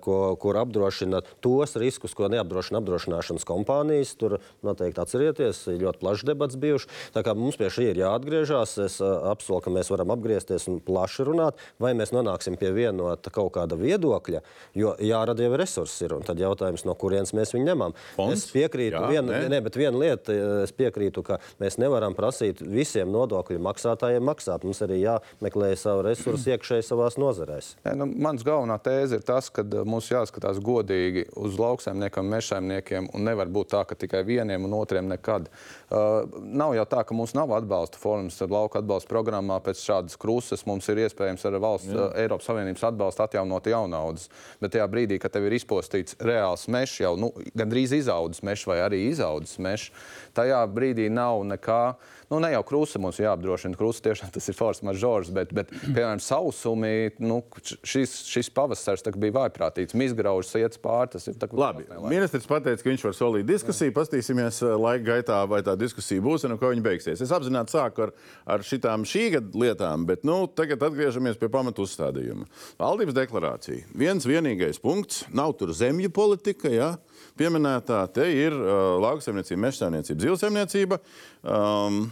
ko, kur apdrošina tos riskus, ko neapdrošina apdrošināšanas kompānijas. Tur noteikti atcerieties, ir ļoti plašs debats bijuši. Tā kā mums pie šī ir jāatgriežas, es apsolu, ka mēs varam apgriezties un plaši runāt, vai mēs nonāksim pie vienota kaut kāda viedokļa, jo jārada jau resursi ir. Un tad jautājums, no kurienes mēs viņu ņemam. Fonds? Es piekrītu, Jā, vienu, ne? Ne, bet viena lieta, es piekrītu, ka mēs nevaram prasīt visiem nodokļu maksātājiem maksāt. Mums arī jāmeklē savu resursu iekšēji savās nozarēs. Nu, mans galvenā tēze ir tas, ka mums jā jāskatās godīgi uz lauksaimniekiem, mežsaimniekiem, un nevar būt tā, ka tikai vieniem un otriem nekad. Uh, nav jau tā, ka mums nav atbalsta formas lauka atbalsta programmā pēc šādas krusas. Mums ir iespējams ar valsts Jā. uh, Eiropas Savienības atbalstu atjaunot jaunaudas. Bet tajā brīdī, kad tev ir izpostīts reāls mežs, jau nu, gandrīz izaudzis mežs vai arī izaudzis mežs, tajā brīdī nav nekā nu, ne jau krūze mums jāapdrošina. Krūze tiešām tas ir force mažors, bet, bet piemēram, sausumi, nu, šis, šis pavasars bija vājprātīgs. Mizgraužs iet pāri. Tas ir labi. Ministrs pateica, ka viņš var solīt diskusiju. Pastīsimies eh, laika gaitā, vai tā diskusija būs un kā viņa beigsies. Es apzināti sāku ar, ar šitām šī gada lietām, bet nu, tagad atgriežamies pie pamatu uzstādījuma. Valdības deklarācija. Viens vienīgais punkts. Nav tur zemju politika. Ja? pieminētā. Te ir uh, lauksaimniecība, mežsaimniecība, zivsaimniecība. Um,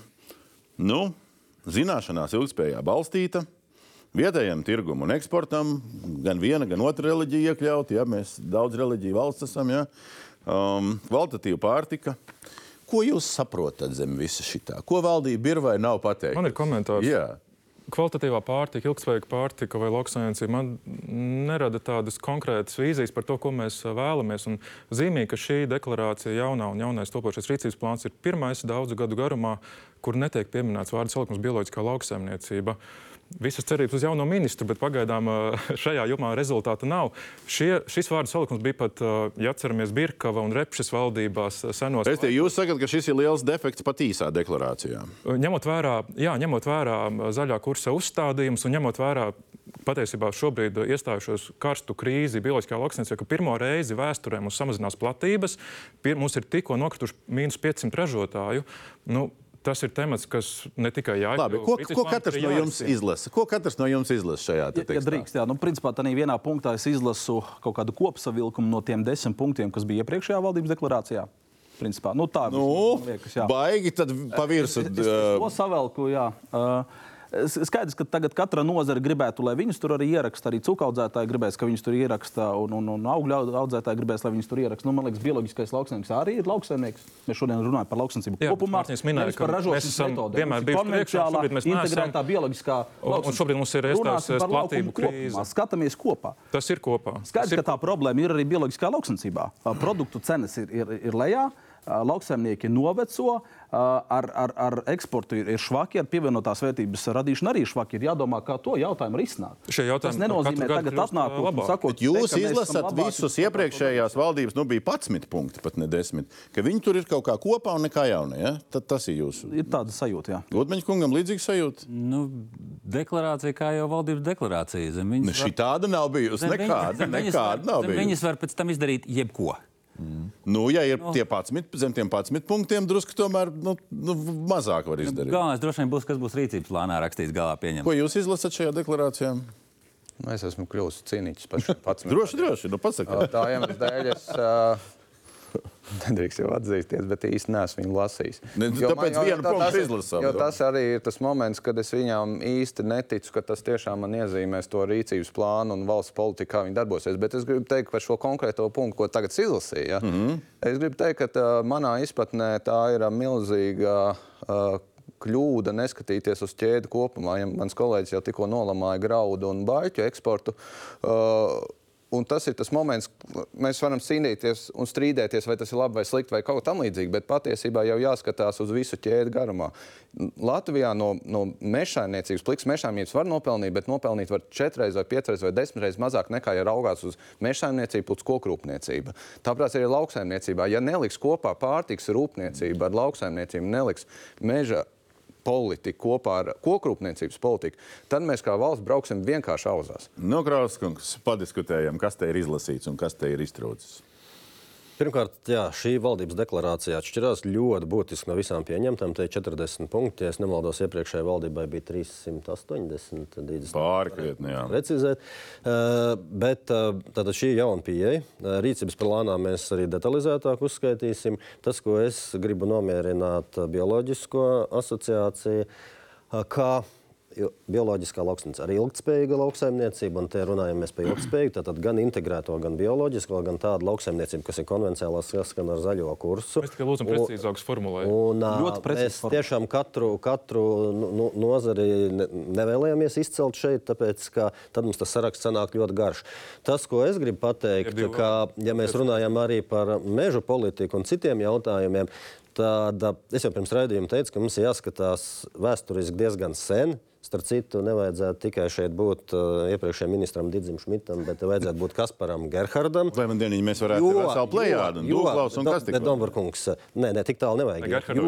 nu, zināšanās ilgspējā balstīta. Vietējiem tirgumam un eksportam gan viena, gan otra reliģija iekļauta. Ja, mēs daudz reliģiju valsts esam. Ja. Um, kvalitatīva pārtika. Ko jūs saprotat zem visa šī? Ko valdība ir vai nav pateikusi? Man ir komentārs. Jā kvalitatīvā pārtika, ilgspējīga pārtika vai lauksaimniecība man nerada tādas konkrētas vīzijas par to, ko mēs vēlamies. Un zīmīgi, ka šī deklarācija, jaunā un jaunais topošais rīcības plāns, ir pirmais daudzu gadu garumā, kur netiek pieminēts vārds salikums bioloģiskā lauksaimniecība. Uh, visas cerības uz jauno ministru, bet pagaidām šajā jomā rezultāta nav. Šie, šis vārdu salikums bija pat, ja atceramies, Birkava un Repšas valdībās senos. Es te jūs sakat, ka šis ir liels defekts pat īsā deklarācijā. Ņemot vērā, jā, ņemot vērā zaļā kursa uzstādījumus un ņemot vērā patiesībā šobrīd iestājušos karstu krīzi bioloģiskā lauksniecībā, ka pirmo reizi vēsturē mums samazinās platības, pir, mums ir tikko nokrituši mīnus 500 ražotāju. Nu, tas ir temats, kas ne tikai jāizdara. Ko, ko katrs no jums izlasa? Ko katrs no jums izlasa šajā tekstā? Ja, ja drīkst, jā, nu, principā tā vienā punktā es izlasu kaut kādu kopsavilkumu no tiem desmit punktiem, kas bija iepriekšējā valdības deklarācijā. Principā. Nu, tā nu, liekas, jā. Baigi tad pavirsu. Es, es, es to savelku, jā. Uh, Skaidrs, ka tagad katra nozara gribētu, lai viņus tur arī ieraksta. Arī cukaudzētāji gribēs, ka viņus tur ieraksta, un, un, un augļu audzētāji gribēs, lai viņus tur ieraksta. Nu, man liekas, bioloģiskais lauksaimnieks arī ir lauksaimnieks. Mēs šodien runājam par lauksaimniecību kopumā. Ka mēs esam metodēm. vienmēr šobrīd mēs integrētā bioloģiskā un, un šobrīd mums ir iestājusies platību krīze. Skatāmies kopā. Tas ir kopā. Skaidrs, ka tā problēma ir arī bioloģiskā lauksaimniecībā. Produktu cenas ir, ir, ir lejā lauksaimnieki noveco, ar, ar, ar eksportu ir švaki, ar pievienotās vērtības radīšanu arī švaki. Ir jādomā, kā to jautājumu risināt. Tas nenozīmē tagad atnākt un sakot, jūs te, izlasat visus iepriekšējās valdības, nu bija 11 punkti, pat ne 10, ka viņi tur ir kaut kā kopā un nekā jauna. Ja? Tad tas ir jūsu. Ir tāda sajūta, jā. Godmaņa kungam līdzīga sajūta. Nu, deklarācija kā jau valdības deklarācija. Zem viņas ne, var... Šī tāda nav bijusi. Nekāda, nekāda nav bijusi. Viņas var pēc tam izdarīt jebko. Mm. Nu, ja ir no. tie 11, zem tiem 11 punktiem, drusku tomēr nu, nu, mazāk var izdarīt. Nu, galvenais droši vien būs, kas būs rīcības plānā rakstīts galā pieņemts. Ko jūs izlasat šajā deklarācijā? Nu, es esmu kļuvis šo pats. droši, droši, nu pasaka. Tā iemesla dēļ es. Uh, Nedrīkst jau atzīties, bet īsti neesmu viņu lasījis. Ne, jo tāpēc man, jo, tas, izlasām, jo tas arī ir tas moments, kad es viņām īsti neticu, ka tas tiešām man iezīmēs to rīcības plānu un valsts politiku, kā viņi darbosies. Bet es gribu teikt par šo konkrēto punktu, ko tagad izlasīju. Ja? Mm -hmm. Es gribu teikt, ka tā, manā izpratnē tā ir milzīga. Uh, kļūda neskatīties uz ķēdi kopumā. Ja mans kolēģis jau tikko nolamāja graudu un baļķu eksportu. Uh, Un tas ir tas moments, kad mēs varam cīnīties un strīdēties, vai tas ir labi vai slikti, vai kaut kā tamlīdzīga. Bet patiesībā jau jāskatās uz visu ķēdi garumā. Latvijā no, no mežsaimniecības, pliks mežsaimniecības var nopelnīt, bet nopelnīt var četras, vai piecas, vai desmit reizes mazāk nekā, ja raugās uz mežsaimniecību, plus kokrūpniecību. Tāpēc arī lauksaimniecībā, ja neliks kopā pārtiks rūpniecība ar lauksaimniecību, neliks meža politiku kopā ar kokrūpniecības politiku, tad mēs kā valsts brauksim vienkārši auzās. Nu, Krauskungs, padiskutējam, kas te ir izlasīts un kas te ir iztrūcis. Pirmkārt, jā, šī valdības deklarācija atšķirās ļoti būtiski no visām pieņemtām. Te ir 40 punkti. Ja es nemaldos, iepriekšējai valdībai bija 380. 20. Pāri krietni, jā. Precizēt. Uh, bet uh, tātad šī ir jauna pieeja. Uh, rīcības plānā mēs arī detalizētāk uzskaitīsim. Tas, ko es gribu nomierināt bioloģisko asociāciju, uh, kā bioloģiskā lauksaimniecība arī ilgspējīga lauksaimniecība, un te runājam par ilgspēju, tātad gan integrēto, gan bioloģisko, gan tādu lauksaimniecību, kas ir konvencionālā saskana ar zaļo kursu. Mēs tikai lūdzam precīzākus formulējumus. Mēs tiešām katru, katru nu, nu, nozari ne, nevēlējāmies izcelt šeit, tāpēc ka tad mums tas saraksts sanāk ļoti garš. Tas, ko es gribu pateikt, divi ka, ja mēs runājam arī par mežu politiku un citiem jautājumiem, tad ā, es jau pirms raidījuma teicu, ka mums ir jāskatās vēsturiski diezgan sen. Starp citu, nevajadzētu tikai šeit būt uh, iepriekšējiem ministram Digim Šmitam, bet vajadzētu būt Kasparam Gerhardam. Vai man dieniņi mēs varētu jo, veselu plējādu un dūklaus un kas tik vēl? Dombarkungs, nē, nē, tik tālu nevajag. Ne, Jo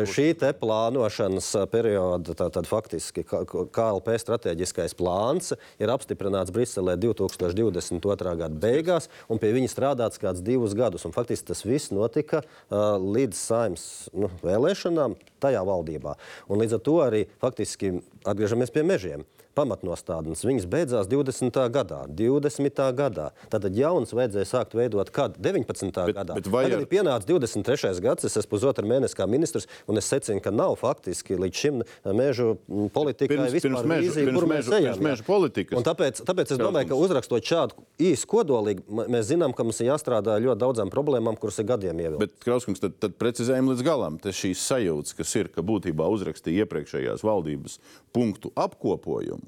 eh, šī te plānošanas eh, perioda, tātad faktiski K- K- KLP strateģiskais plāns ir apstiprināts Briselē 2022. gada beigās, un pie viņa strādāts kāds divus gadus. Un faktiski tas viss notika uh, līdz saimnes nu, vēlēšanām tajā valdībā. Un līdz ar to arī faktiski atgriežamies pie mežiem. Pamatnostādnes viņas beidzās 20. gadā. 20. gadā. Tātad jauns vajadzēja sākt veidot kad? 19. Bet- gadā. bet vai ar- ir pienācis 23. gads, es esmu pusotru mēnesi kā ministrs, un es secinu, ka nav faktiski līdz šim mēžu mm, politikai Pirms- vispār pirms mežu- vīzija, kur mēs ejam. pirms jā. mežu politikas. Un tāpēc, tāpēc es domāju, ka uzrakstot šādu īsu kodolīgu, m- mēs zinām, ka mums ir jāstrādā ļoti daudzām problēmām, kuras ir gadiem ievilktas. Bet, Krauskungs, tad, tad precizējam līdz galam. Tas šīs sajūtas, kas ir, ka būtībā uzrakstīja iepriekšējās valdības punktu apkopojumu.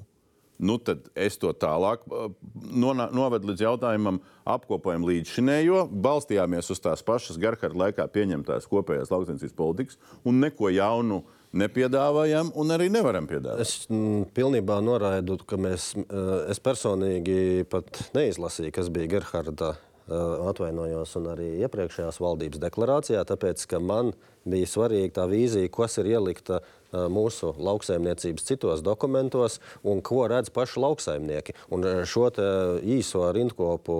Nu, tad es to tālāk uh, novedu līdz jautājumam, apkopojam līdz šinējo, balstījāmies uz tās pašas Gerhardt laikā pieņemtās kopējās lauksaimniecības politikas un neko jaunu nepiedāvājam un arī nevaram piedāvāt. Es mm, pilnībā noraidu, ka mēs, eh, es personīgi pat neizlasīju, kas bija Gerharda atvainojos un arī iepriekšējās valdības deklarācijā, tāpēc ka man bija svarīga tā vīzija, kas ir ielikta eh, mūsu lauksaimniecības citos dokumentos un ko redz paši lauksaimnieki. Un eh, šo īso rindkopu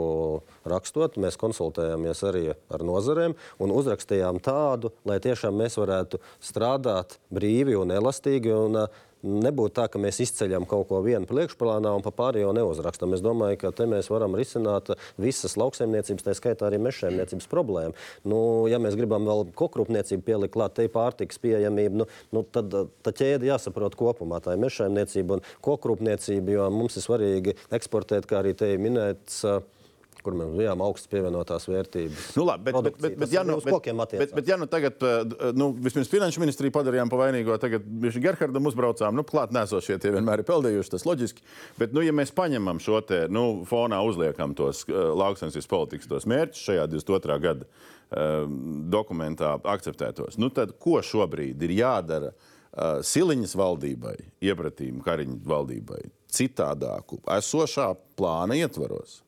rakstot, mēs konsultējāmies arī ar nozarēm un uzrakstījām tādu, lai tiešām mēs varētu strādāt brīvi un elastīgi. Un, eh, Nebūtu tā, ka mēs izceļam kaut ko vienu priekšplānā un pa pārējo neuzrakstam. Es domāju, ka te mēs varam risināt visas lauksaimniecības, tā skaitā arī mežsaimniecības problēmu. Nu, ja mēs gribam vēl kokrūpniecību pielikt klāt, te ir pārtiks pieejamība, nu, nu, tad tā ķēde jāsaprot kopumā. Tā ir mežsaimniecība un kokrūpniecība, jo mums ir svarīgi eksportēt, kā arī te minēts. ā, Kur mēs bijām augstas pievienotās vērtības. Nu, labi, bet, bet, bet, bet, ja nu, bet, bet, bet, ja nu tagad, uh, nu, vispirms finanšu ministriju padarījām par vainīgo, tagad Gerhardam uzbraucām, nu, klāt nesošie tie vienmēr ir peldējuši, tas loģiski. Bet, nu, ja mēs paņemam šo te, nu, fonā uzliekam tos uh, lauksaimniecības politikas tos mērķus šajā 22. gada uh, dokumentā akceptētos, nu, tad ko šobrīd ir jādara uh, Siliņas valdībai, iepratīm Kariņu valdībai, citādāku esošā plāna ietvaros?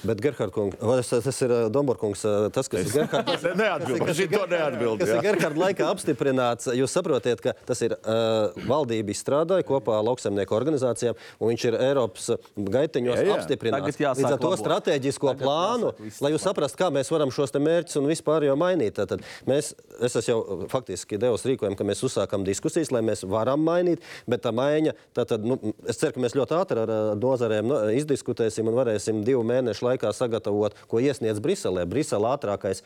Bet Gerhards kungs, vai tas, tas ir Domborkungs, tas, kas ir Gerhards. Neatbild, par šito neatbild, Kas jā. ir Gerhards laikā apstiprināts, jūs saprotiet, ka tas ir uh, valdība izstrādāja kopā ar lauksaimnieku organizācijām, un viņš ir Eiropas gaitiņos Jā, jā. apstiprināts. Līdz ar to strateģisko Tagad plānu, jāsāk lai jūs saprastu, kā mēs varam šos mērķus un vispār jau mainīt. Tātad mēs, es esmu jau faktiski devis rīkojumu, ka mēs uzsākam diskusijas, lai mēs varam mainīt, bet tā maiņa, tātad, nu, es ceru, ka mēs ļoti ātri ar nozarēm nu, izdiskutēsim un varēsim divu mēnešu laikā sagatavot, ko iesniedz Briselē. Brisele ātrākais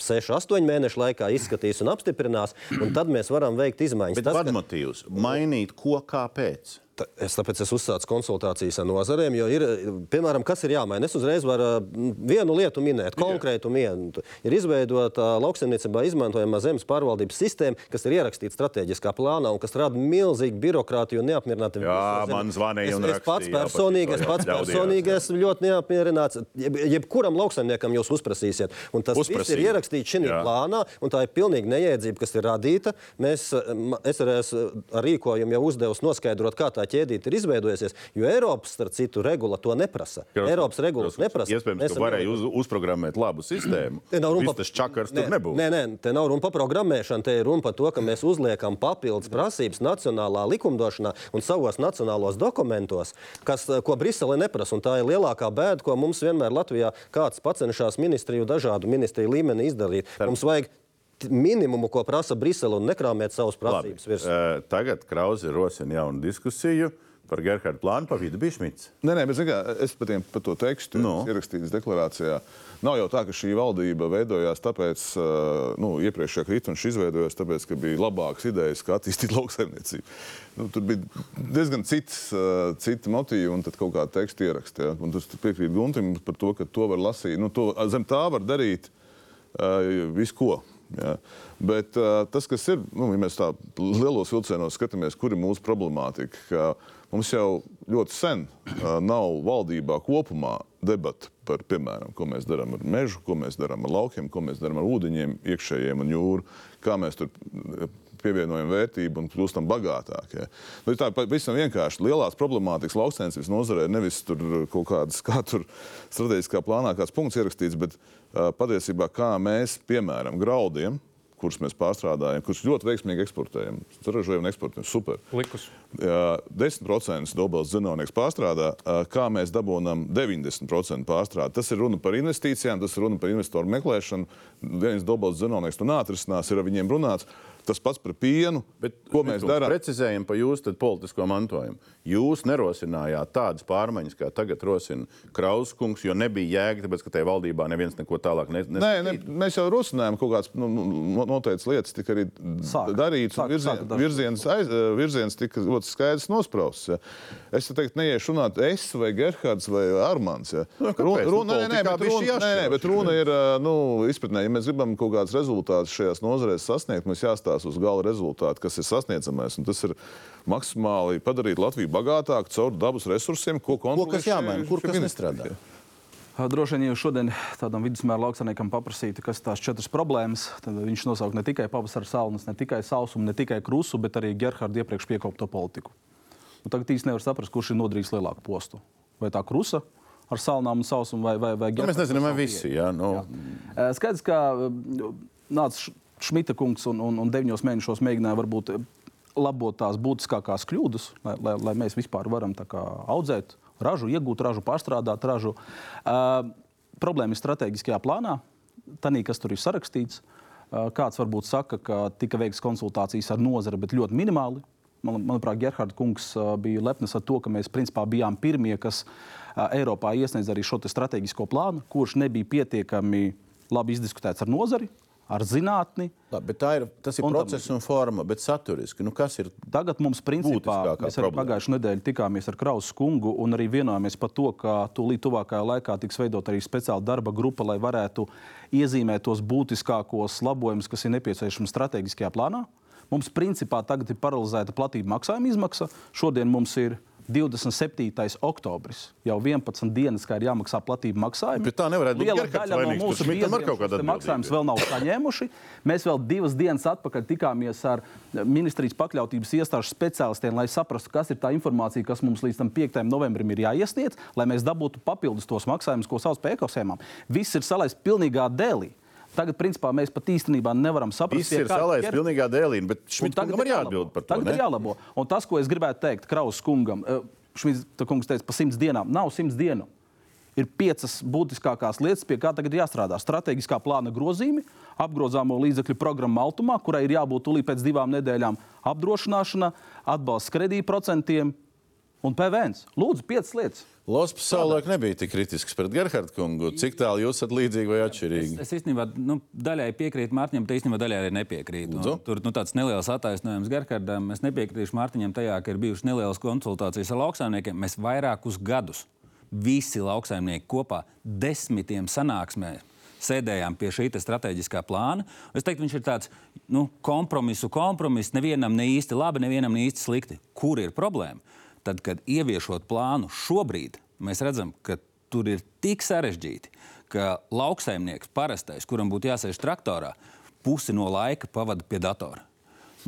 6-8 mēnešu laikā izskatīs un apstiprinās, un tad mēs varam veikt izmaiņas. Bet Tas, vadmotīvs mainīt ko kāpēc? Es tāpēc esmu uzsācis konsultācijas ar nozarēm, jo ir, piemēram, kas ir jāmaina. Es uzreiz varu vienu lietu minēt, konkrētu vienu. Ir izveidota lauksaimniecībā izmantojama zemes pārvaldības sistēma, kas ir ierakstīta strateģiskā plānā un kas rada milzīgu birokrātiju un neapmierinātību. Jā, zemē. man zvanīja Es- Es pats personīgi, es pats personīgi esmu ļoti neapmierināts. Jeb, jebkuram lauksaimniekam jūs uzprasīsiet. Un tas viss ir ierakstīts šajā Jā. plānā, un tā ir pilnīgi neiedzība, kas ir radīta. Mēs, es arī esmu ar rīkojumu jau uzdevusi noskaidrot, kā tā ķēdīte ir izveidojusies, jo Eiropas, starp citu, regula to neprasa. Eiropas regulas neprasa. Iespējams, ka varēja uz, uzprogrammēt labu sistēmu. Te nav runa par čakars tur nebūs. Nē, nē, te nav runa par programmēšanu. Te ir runa par to, ka mēs uzliekam papildus prasības nacionālā likumdošanā un savos nacionālos dokumentos, kas, eh, ko Brisele neprasa. Un tā ir lielākā bēda, ko mums vienmēr Latvijā kāds pacenšas ministriju, dažādu ministriju līmenī izdarīt. Mums vajag minimumu, ko prasa Brisele, un nekrāmēt savus prasības virsū. Eh, Tagad Krause rosina jaunu diskusiju par Gerhardu plānu pa vidu bija Šmits. Nē, nē, bet kā, es par, tiem, par to tekstu Nu. no. ierakstīju deklarācijā. Nav jau tā, ka šī valdība veidojās tāpēc, ā, nu, iepriekšējā krīta un šī izveidojās tāpēc, ka bija labākas idejas, kā attīstīt lauksaimniecību. Nu, tur bija diezgan cits, ā, citi motīvi un tad kaut kāda teksta ieraksta. Ja? Un Tas piekrīt Guntim par to, ka to var lasīt. Nu, to, zem tā var darīt uh, visu ko. Ja. Bet uh, tas, kas ir, nu, ja mēs tā lielos vilcienos skatāmies, kur ir mūsu problemātika, ka mums jau ļoti sen uh, nav valdībā kopumā debata par, piemēram, ko mēs darām ar mežu, ko mēs darām ar laukiem, ko mēs darām ar ūdeņiem, iekšējiem un jūru, kā mēs tur pievienojam vērtību un kļūstam bagātāki. Ja. Nu, tā ir pavisam vienkārši. Lielās problemātikas lauksainicības nozarē nevis tur kaut kādas, kā tur strateģiskā plānā kāds punkts ierakstīts, bet patiesībā kā mēs, piemēram, graudiem, kurus mēs pārstrādājam, kurus ļoti veiksmīgi eksportējam, saražojam un eksportējam. Super. Likus. Jā, 10% dobels zinātnieks pārstrādā, ā, kā mēs dabūjam 90% pārstrādi. Tas ir runa par investīcijām, tas ir runa par investoru meklēšanu. Viens dobels zinātnieks to neatrisinās, ir ar viņiem runāts. Tas pats par pienu. Bet, ko mēs darām? Precizējam par jūsu tad politisko mantojumu. Jūs nerosinājāt tādas pārmaiņas, kā tagad rosina Krauskungs, jo nebija jēga, tāpēc, ka tajā valdībā neviens neko tālāk ne, Nē, ne, mēs jau rosinājām kaut kādas nu, nu, noteiktas lietas, tika arī Sāka. darītas. un Sāka- Virzien, sāka virziens, aiz, virziens tika ļoti skaidrs nosprausts. Ja. Es te teiktu, neiešu runāt es vai Gerhards vai Armāns. Ja. Nu, kāpēc? Nu, nē, nē, politikā bet runa, nē, nē, bet runa ir nu, izpratnē, ja mēs gribam kaut kādus rezultātus šajās nozarēs sasniegt, mums jāstāsta uz gala rezultātu, kas ir sasniedzamais. Un tas ir maksimāli padarīt Latviju bagātāku caur dabas resursiem, ko Ko kontrolē kas jāmaina, kur kas nestrādā? Droši vien, ja šodien tādam vidusmēra lauksaimniekam paprasītu, kas ir tās četras problēmas, tad viņš nosaukt ne tikai pavasara salnas, ne tikai sausumu, ne tikai krusu, bet arī Gerhardu iepriekš piekopto politiku. Nu, tagad īsti nevar saprast, kurš ir nodarījis lielāku postu. Vai tā krusa ar salnām un sausumu, vai, vai, vai Nu, mēs nezinām, vai visi. Jā, nu, Ē, Skaidrs, ka nāca Šmita kungs un, un, un deviņos mēnešos mēģināja varbūt ē, labot tās būtiskākās kļūdas, lai, lai, lai mēs vispār varam kā audzēt ražu, iegūt ražu, pārstrādāt ražu. Uh, problēma ir strateģiskajā plānā, tanī, kas tur ir sarakstīts. Uh, kāds varbūt saka, ka tika veikts konsultācijas ar nozari, bet ļoti minimāli. Man, manuprāt, Gerhards kungs bija lepns ar to, ka mēs principā bijām pirmie, kas uh, Eiropā iesniedz arī šo te strateģisko plānu, kurš nebija pietiekami labi izdiskutēts ar nozari, ar zinātni. bet tā ir, tas ir Un tam- process un forma, bet saturiski. Nu, kas ir Tagad mums, principā, mēs arī pagājušajā nedēļā tikāmies ar Krausu kungu un arī vienojāmies par to, ka tūlīt tuvākajā laikā tiks veidot arī speciāla darba grupa, lai varētu iezīmēt tos būtiskākos labojumus, kas ir nepieciešami strateģiskajā plānā. Mums, principā, tagad ir paralizēta platība maksājuma izmaksa. Šodien mums ir 27. oktobris. Jau 11 dienas, kā ir jāmaksā platība maksājumi. Bet tā nevarētu būt Liela daļa no mūsu biedriem atbildība vēl nav saņēmuši. Mēs vēl divas dienas atpakaļ tikāmies ar ministrijas pakļautības iestāžu speciālistiem, lai saprastu, kas ir tā informācija, kas mums līdz tam 5. novembrim ir jāiesniedz, lai mēs dabūtu papildus tos maksājumus, ko sauc par ekosēmām. Viss ir salaists pilnīgā dēlī. Tagad, principā, mēs pat īstenībā nevaram saprast, Viss ir salaists pilnīgā dēlī, bet Un Šmita kungam ir jāatbild par to. Tagad ne? ir jālabo. Un tas, ko es gribētu teikt Kraus kungam, eh, Šmita kungs teica par simts dienām, nav simts dienu. Ir piecas būtiskākās lietas, pie kā tagad jāstrādā. Stratēģiskā plāna grozījumi, apgrozāmo līdzekļu programma Altumā, kurai ir jābūt tūlīt pēc divām nedēļām apdrošināšana, atbalsts kredītprocentiem, un PVN. Lūdzu, piecas lietas. Losps savulaik nebija tik kritisks pret Gerhardu kungu. Cik tālu jūs esat līdzīgi vai atšķirīgi? Es īstenībā nu, daļai piekrītu Mārtiņam, te īstenībā daļai arī nepiekrītu. Lūdzu. Un Tur nu, tāds neliels attaisnojums Gerhardam. Es nepiekrītu Mārtiņam tajā, ka ir bijušas nelielas konsultācijas ar lauksaimniekiem. Mēs vairākus gadus visi lauksaimnieki kopā desmitiem sanāksmēm sēdējām pie šī te strateģiskā plāna. Es teiktu, viņš ir tāds nu, kompromisu kompromiss. Nevienam ne īsti labi, nevienam ne īsti slikti. Kur ir problēma? Tad, kad ieviešot plānu šobrīd, mēs redzam, ka tur ir tik sarežģīti, ka lauksaimnieks parastais, kuram būtu jāsēž traktorā, pusi no laika pavada pie datora.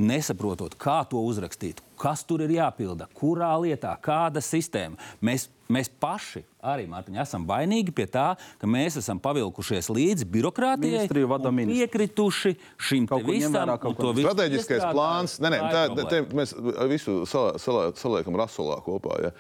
Nesaprotot, kā to uzrakstīt, kas tur ir jāpilda, kurā lietā, kāda sistēma. Mēs, mēs paši arī Mārtiņ, esam vainīgi pie tā, ka mēs esam pavilkušies līdzi birokrātijai, piekrituši šim visam. Strateģiskais plāns. Nē, nē, Tā tā, tā, mēs visu saliekam rasolā kopā. Ja?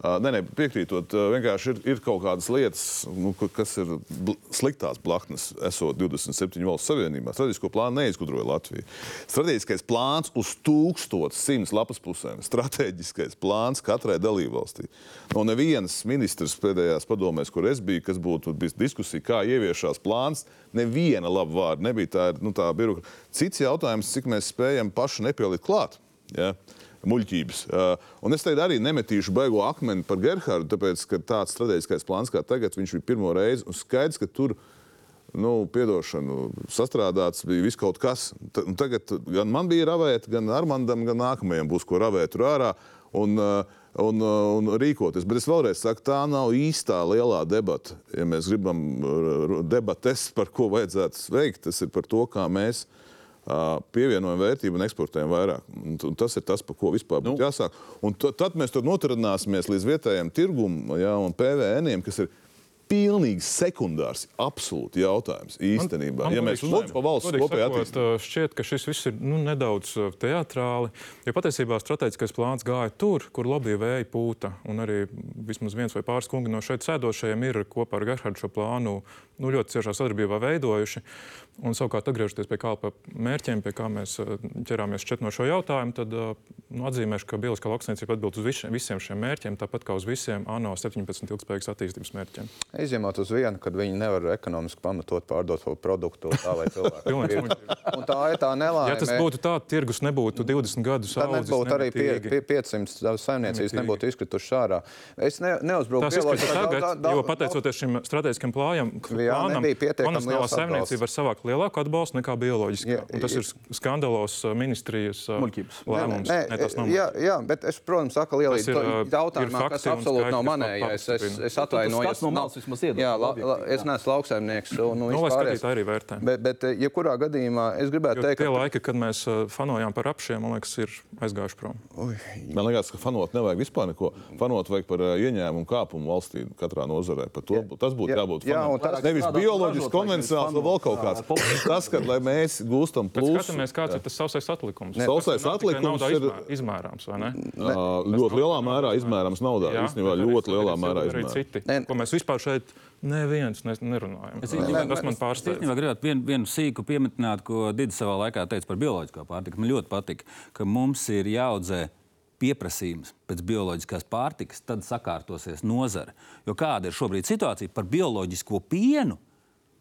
Uh, Nē, nē, piekrītot, uh, vienkārši ir, ir kaut kādas lietas, nu, ka- kas ir bl sliktās blaknes, esot 27 valstu savienībā. Strateģisko plānu neizgudroja Latvija. Strateģiskais plāns uz 1100 lapas pusēm. Strateģiskais plāns katrai dalībvalstī. No nevienas ministrs pēdējās padomēs, kur es biju, kas būtu bijis diskusija, kā ieviešās plāns, neviena laba vārda nebija. Tā ir nu, tā birokra- Cits jautājums, cik mēs spējam paši nepielikt klāt. Ja? Muļķības. Uh, un es teicu, arī nemetīšu baigo akmeni par Gerhardu, tāpēc, ka tāds strateģiskais plāns kā tagad, viņš bija pirmo reizi. Un skaidrs, ka tur nu, piedošanu, sastrādāts bija viss kaut kas. Un Tagad gan man bija ravēt, gan Armandam, gan nākamajam būs ko ravēt tur ārā. Un, uh, Un, uh, un rīkoties. Bet es vēlreiz saku, tā nav īstā lielā debata. Ja mēs gribam debates, par ko vajadzētu veikt, tas ir par to, kā mēs uh, pievienojam vērtību un eksportējam vairāk. Un, tas ir tas, par ko vispār nu. jāsāk. Un tad mēs tur noturināsimies līdz vietējiem tirgumam ja, un PVN, kas ir pilnīgi sekundārs, absolūti jautājums īstenībā. Man ja mēs runājam par valsts kopēju attīstību. Šķiet, ka šis viss ir nu, nedaudz teātrāli. Jo patiesībā strateģiskais plāns gāja tur, kur lobby vēja pūta. Un arī vismaz viens vai pāris kungi no šeit sēdošajiem ir kopā ar Gerhardu šo plānu nu, ļoti ciešā sadarbībā veidojuši. Un savukārt, atgriežoties pie KLP mērķiem, pie kā mēs uh, ķerāmies šķiet no šo jautājumu, tad uh, nu, atzīmēšu, ka bioloģiskā lauksniecība atbild uz visiem, visiem šiem mērķiem, tāpat kā uz visiem ANO 17 ilgspējīgas attīstības mērķiem. Izņemot uz vienu, kad viņi nevar ekonomiski pamatot pārdot šo produktu tā, lai cilvēki to tā ir tā nelaime. Ja tas būtu tā, tirgus nebūtu 20 gadus Tad audzis nebūtu arī pie, pie 500 saimniecības, nebūtu izkritušas ārā. Es ne, neuzbraucu daudz- jo pateicoties šim strateģiskam plājam, plānam, konvencionālā saimniecība var savākt lielāku atbalstu nekā bioloģiskā. Jā, Un Tas jā. ir skandalos ministrijas Muļķības. lēmums. Nē, Nē, tas nav jā, jā, bet es, protams, saku ir jautājumā, kas absolūti nav manējais. Es, es atvainojos. skats no malas vismaz iedod Jā, la, la, es neesmu lauksaimnieks. Un, nu, Nu, lai vispārējais. skatītāji arī vērtē. Bet, bet eh, jebkurā gadījumā es gribētu Jo teikt, tie ka laiki, kad mēs fanojām par apšiem, man liekas, ir aizgājuši prom. Man liekas, ka fanot nevajag vispār neko. Fanot vajag par ieņēmumu kāpumu valstī katrā nozarē. Par to, tas būtu Jā, jābūt. jā, fanot. un tas- Nevis bioloģiski, konvencionāls vai vēl kaut kāds. Tas, ka lai mēs gūstam Bet plusu, skatāmies, kāds ir tas sausais atlikums. Ne, Sausais Tas atlikums ir- izmē- izmērāms, vai ne? uh, ļoti lielā mērā izmērams naudā. Jā, Īstenībā ļoti lielā mērā arī izmērams. citi, ko mēs vispār šeit neviens ne- nerunājam. Es Tas īstenībā- man Es pārsteidz. īstenībā gribētu vienu, vienu sīku pieminēt, ko Digis savā laikā teica par bioloģisko pārtiku. Man ļoti patika, ka mums ir jāaudzē pieprasījums pēc bioloģiskās pārtikas, tad sakārtosies nozare. Jo kāda ir šobrīd situācija par bioloģisko pienu?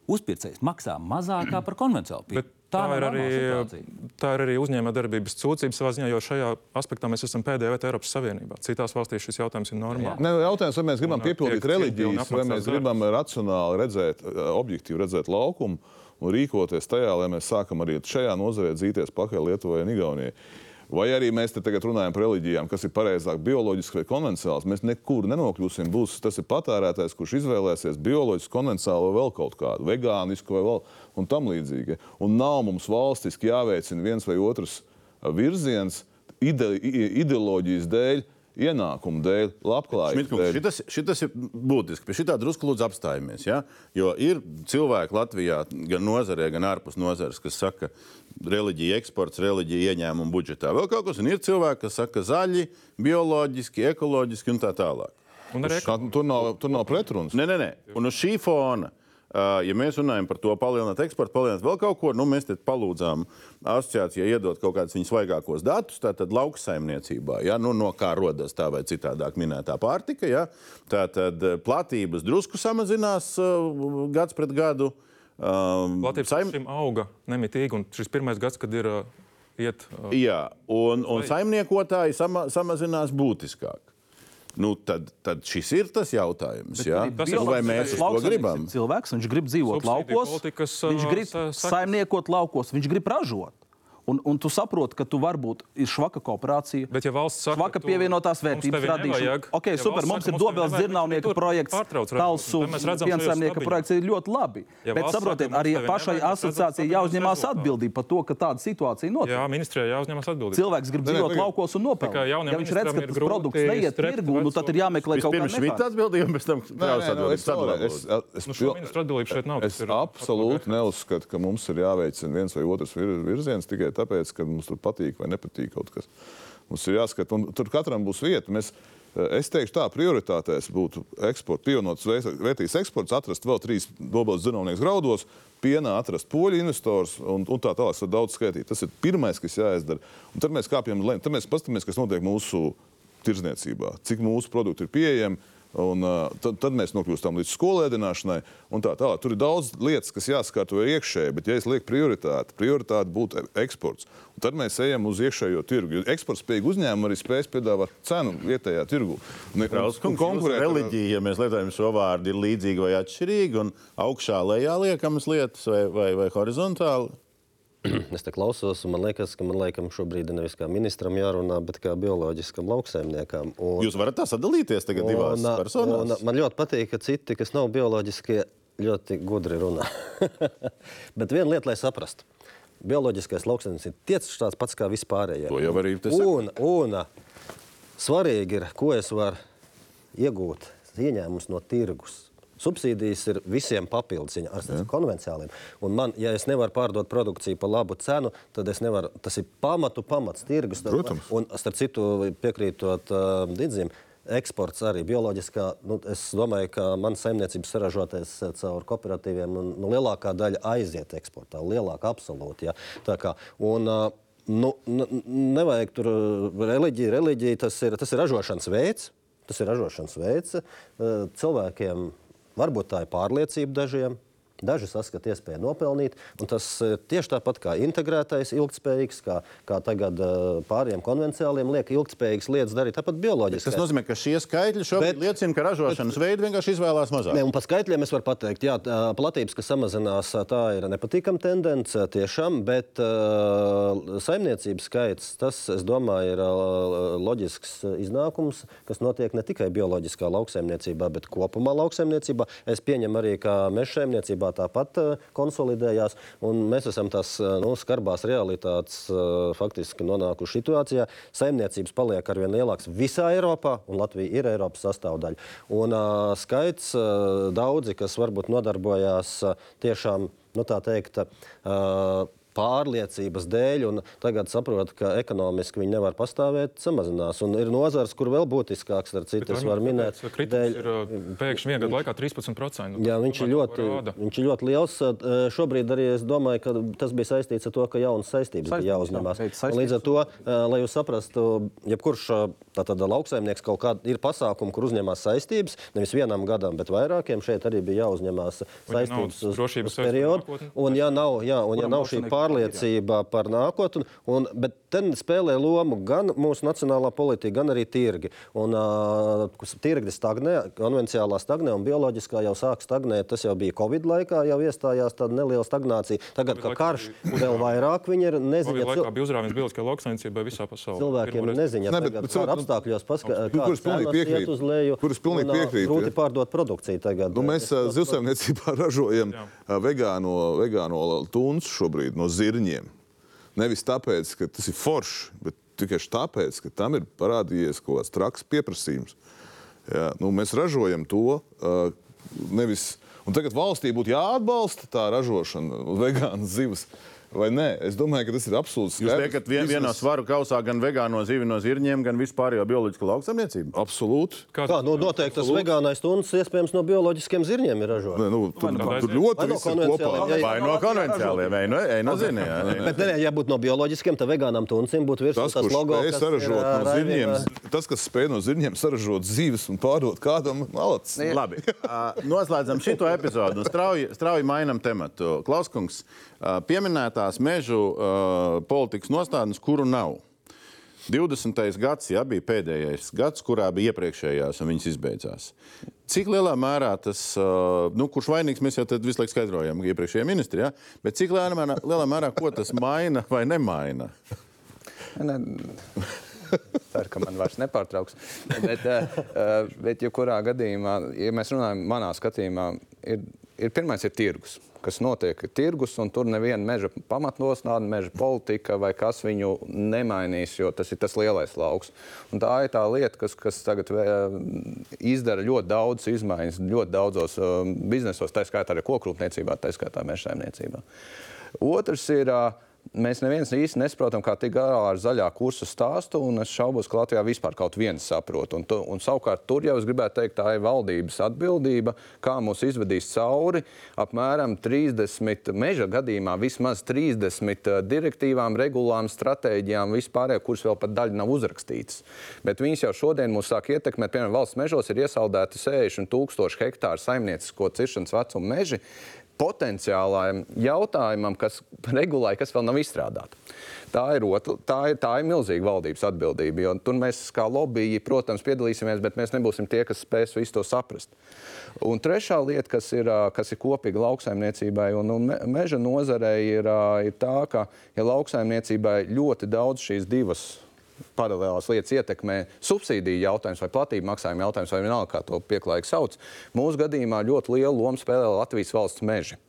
Uzpircējs maksā mazāk kā par konvencionālu. Bet tā, nav ir arī, situācija. tā ir arī uzņēmējdarbības sūdzība savā ziņā, jo šajā aspektā mēs esam pēdējā vietā Eiropas Savienībā. Citās valstīs šis jautājums ir normāls. Ne, jautājums, vai mēs gribam Un, piepildīt tiek cieņpilni reliģijas, vai mēs darbs. gribam racionāli redzēt, eh, objektīvi redzēt laukumu un rīkoties tajā, lai mēs sākam arī šajā nozarē dzīties pakaļ Lietuvai un Igaunijai. Vai arī mēs te tagad runājam par reliģijām, kas ir pareizāk, bioloģiski vai konvencionāls. Mēs nekur nenokļūsim. Būs, tas ir patērētājs, kurš izvēlēsies bioloģisku, konvencionālu vai vēl kaut kādu, vegānisku vai vēl un tam līdzīgi. Un nav mums valstiski jāveicina viens vai otrs uh, virziens ide, ideoloģijas dēļ, ienākumu dēļ, labklājības dēļ. Šitas, šitas ir būtiski. Pie šitā drusku lūdzu apstājamies. Ja? Jo ir cilvēki Latvijā, gan nozarē, gan ārpus nozares, kas saka, reliģija eksports, reliģija ieņēmuma budžetā. Vēl kaut kas, un ir cilvēki, kas saka, zaļi, bioloģiski, ekoloģiski un tā tālāk. Un arī tur, nav, tur nav pretrunas. Nē, nē, nē. Un uz šī fona ja mēs runājam par to palielināt eksportu, palielināt vēl kaut ko, nu, mēs te palūdzām asociācijai iedot kaut kādus viņas svaigākos datus, tātad lauksaimniecībā, ja, nu, no kā rodas tā vai citādāk minētā pārtika. Ja, tātad platības drusku samazinās gads pret gadu. Um, saim- saim... auga nemitīgi, un šis pirmais gads, kad ir uh, iet. Uh, Jā, un, un saimniekotāji sama, samazinās būtiskāk. Nu, tad, tad šis ir tas jautājums. Ja? tas ir Nu, vai labs mēs to gribam? ir Cilvēks, viņš grib dzīvot Subsīdiju laukos, politikas, viņš grib saimniekot laukos, viņš grib ražot. Un, un tu saproti, ka tu varbūt ir švaka kooperācija. Bet, ja valsts saka, švaka pievienotās vērtības radīšana. Okay, ja super, mums saka, ir dobels tur projekts, talsu piensaimnieka projekts ir ļoti labi. Ja Bet saprotiet, arī pašai asociācijai jāuzņemās atbildība par to, ka tāda situācija notiek. Jā, ministrijai jāuzņemas atbildība. Cilvēks grib dzīvot laukos un nopelnīt. Ja viņš redz, ka ministram ir tas produkts neiet tirgu, nu tad ir jāmeklē kaut Vispirms kāda švita atbildība, un pēc tam Nē, krāsa nē, nu, es, atbildība. es, Nu, atbildību šeit nav, Es absolūti neuzskatu, ka mums ir jāveicina viens vai otrs vir- virziens tikai tāpēc, ka mums tur patīk vai nepatīk kaut kas. Mums ir jāskata, un tur katram būs vieta. Mēs, Es teikšu, tā prioritātēs būtu eksports, pievienots vē- vērtīgs eksports, atrast vēl trīs dobels zinovnieks graudos, pienā atrast poļu investors un, un tā tālāk. var Daudz skaitīt. Tas ir pirmais, kas jāizdara. Un tad mēs kāpjam lejā. Tad mēs paskatāmies, kas notiek mūsu tirzniecībā, cik mūsu produkti ir pieejami. Un, uh, tad, tad mēs nokļūstam līdz skolēdināšanai. Tā, tālāk. Tur ir daudz lietas, kas jāskārto iekšēji, bet, ja es lieku prioritāti, prioritāte būtu eksports. Un tad mēs ejam uz iekšējo tirgu. Jo eksporta spējīgi uzņēmumi arī spēs piedāvāt cenu vietējā tirgu. Ar- Reliģija, ja mēs lietojam šo vārdu, ir līdzīga vai atšķirīga, un augšā lejā liekamas lietas vai, vai, vai horizontāli. Es te klausos, un man liekas, ka man laikam šobrīd nevis kā ministram jārunā, bet kā bioloģiskam lauksaimniekam. Un, Jūs varat tā sadalīties tagad divās un, personās. un man ļoti patīk, ka citi, kas nav bioloģiskie, ļoti gudri runā. bet viena lieta, lai saprastu. Bioloģiskais lauksaimnieks ir tieši tāds pats kā vispārējie. To jau arī te saka. Un, un svarīgi ir, ko es varu iegūt ieņēmumus no tirgus. Subsīdijas ir visiem papildus, konvencionāliem. Un man, ja es nevaru pārdot produkciju par labu cenu, tad es nevaru. Tas ir pamatu pamats tirgus. Protams. Un, starp citu, piekrītot uh, Digim, eksports arī bioloģiskā. Nu, es domāju, ka manas saimniecības saražotais uh, caur kooperatīviem, nu, nu, lielākā daļa aiziet eksportā. Lielākā absolūti. Ja. Un, nu, nevajag tur reliģiju. Reliģija tas ir, tas ir ražošanas veids. Tas ir ražošanas veids. Cilvēkiem varbūt tā ir pārliecība dažiem. Daži saskata iespēju nopelnīt, un tas ir tieši tāpat kā integrētais, ilgspējīgs, kā, kā tagad uh, pāriem konvencionāliem liek ilgspējīgas lietas darīt, tāpat bioloģiski. Tas nozīmē, ka šie skaitļi šobrīd Bet- liecina, ka ražošanas veidi vienkārši izvēlās mazāk. Ne, un par skaitļiem es varu pateikt, ka platības, kas samazinās, tā ir nepatīkama tendence tiešām, bet uh, saimniecības skaits, tas, es domāju, ir uh, loģisks iznākums, kas notiek ne tikai bioloģiskā lauksaimniecībā, bet kopumā lauksaimniecībā. Es pieņemu arī, ka meža saimniecībā tāpat uh, konsolidējās, mēs esam tās uh, nu, skarbās realitātes uh, faktiski nonākuši situācijā. Saimniecības paliek arvien lielāks visā Eiropā, un Latvija ir Eiropas sastāvdaļa. Un skaits daudzi, kas varbūt nodarbojās tiešām, nu tā teikt, pārliecības dēļ, un tagad saprotu, ka ekonomiski viņi nevar pastāvēt, samazinās. Un ir nozars, kur vēl būtiskāks, ar citu es varu minēt. Kritums ir uh, pēkšņi vienā gadā laikā 13%. Jā, viņš ir, ļoti, viņš ir ļoti liels. Eh, Šobrīd arī es domāju, ka tas bija saistīts ar to, ka jaunas saistības Saistības, bija jāuzņemās. jā, Līdz ar to, eh, lai jūs saprastu, jebkurš tātad lauksaimnieks kaut kādā ir pasākuma, kur uzņemās saistības, nevis vienam gadam, bet vairākiem. Šeit arī bija jāuzņemās saistības uz, drošības uz periodu. Un ja nav, jā, un ja nav šī lauksaimniekam pārliecība par nākotni, un, bet te spēlē lomu gan mūsu nacionālā politika, gan arī tirgi. Un, uh, tirgi stagnē, konvencionālā stagnē un bioloģiskā jau sāk stagnēt. Tas jau bija Covid laikā, jau iestājās tāda neliela stagnācija. Tagad, laikā karš, bija vēl vairāk viņi ir Covid neziņa. laikā bija uzrāviens bioloģiskajā lauksaimniecībā visā pasaulē. Cilvēkiem ir neziņa, Ne, bet- kara cilvēki- apstākļos paskatās, Nu, kurus pilnīgi piekrītu, Grūti pārdot produkciju tagad. Nu, mēs zivsaimniecībā ražojam vegāno, vegāno tunsu šobrīd no zirņiem. Nevis tāpēc, ka tas ir forši, bet tikai tāpēc, ka tam ir parādījies kaut kāds traks pieprasījums. Jā, nu, mēs ražojam to uh, nevis. Un tagad valstī būtu jāatbalsta tā ražošana, vegānas zivs. Vai nē. Es domāju, ka tas ir absolūti Jūs skaidrs. liekat, vien, vienā svaru kausā gan vegāno zivi no zirņiem, gan vispārējo bioloģisko lauksaimniecību? Absolūti. Kā, Kā, nu, noteikti tas vegānais tunis iespējams no bioloģiskiem zirņiem ir ražots. Nē, nu, tur, no tur konvencionāliem. ļoti Vai no konvencionāliem? Vai no konvencionāliem, vai no, ej, no zini, jā. Bet, ne, ja būtu no bioloģiskiem, tad vegānam tunim būtu virsū Tas, tas logo, kas saražot no zirņiem, tas, kas spēj no zirņiem saražot zīves un pārdot kādam, malacis. Labi, noslēdzam šo epizodu un strauji, strauji mainām tematu. Klauskungs, ā, pieminētās mežu ā, politikas nostādnes, kuru nav. 20. gads ja, bija pēdējais gads, kurā bija iepriekšējās, un viņas izbeidzās. Cik lielā mērā tas, ā, nu, kurš vainīgs, mēs jau visu laiku skaidrojam, iepriekšējā ministrijā, ja? bet cik lielā mērā, lielā mērā ko tas maina vai nemaina? Ne, Ceru, ka man vairs nepārtrauks. Bet, uh, bet jebkurā gadījumā, ja mēs runājam, manā skatījumā, ir, ir pirmais ir tirgus. Kas notiek tirgus, un tur neviena meža pamatnostāde, meža politika vai kas viņu nemainīs, jo tas ir tas lielais lauks. Un tā ir tā lieta, kas, kas tagad uh, izdara ļoti daudz izmaiņas, ļoti daudzos uh, biznesos, tā skaitā arī kokrūpniecībā, tā skaitā meža saimniecībā. Otrs ir. Uh, Mēs neviens īsti nesaprotam, kā tikt galā ar zaļā kursa stāstu, un es šaubos, ka Latvijā vispār kaut viens saprot. Un, tu, un savukārt tur jau es gribētu teikt, tā ir valdības atbildība, kā mūs izvedīs cauri apmēram 30, meža gadījumā vismaz 30 direktīvām, regulām, stratēģijām, vispārējām, kuras vēl pat daļa nav uzrakstītas. Bet viņas jau šodien mūs sāk ietekmēt. Piemēram, valsts mežos ir iesaldēti 60 tūkstoši hektāru saimniecisko ciršanas vecuma meži potenciālajam jautājumam, kas regulēja, kas vēl nav izstrādāta. Tā ir, otra, tā, ir, tā ir milzīga valdības atbildība. Jo tur mēs, kā lobbyji, protams, piedalīsimies, bet mēs nebūsim tie, kas spēs visu to saprast. Un trešā lieta, kas ir, kas ir kopīga lauksaimniecībai un, un me- meža nozarei, ir, ir tā, ka ja lauksaimniecībai ļoti daudz šīs divas paralēlās lietas ietekmē subsīdiju jautājums vai platību maksājuma jautājums, vai vienalga, kā to pieklājīgi sauc. Mūsu gadījumā ļoti lielu lomu spēlē Latvijas valsts meži.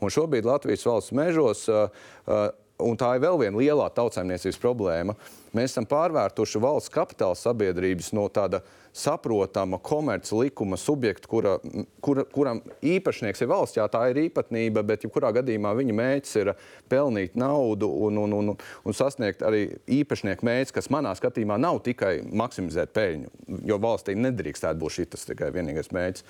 Un šobrīd Latvijas valsts mežos, uh, uh, un tā ir vēl viena lielā tautsājumniecības problēma, mēs esam pārvērtuši valsts kapitāla sabiedrības no tāda saprotama komerci likuma subjekta, kura, kura, kuram īpašnieks ir valsts. Jā, tā ir īpatnība, bet jebkurā gadījumā viņa mērķis ir pelnīt naudu un, un, un, un sasniegt arī īpašnieku mērķis, kas manā skatījumā nav tikai maksimizēt peļņu, jo valstī nedrīkstētu būt šis tikai vienīgais mērķis.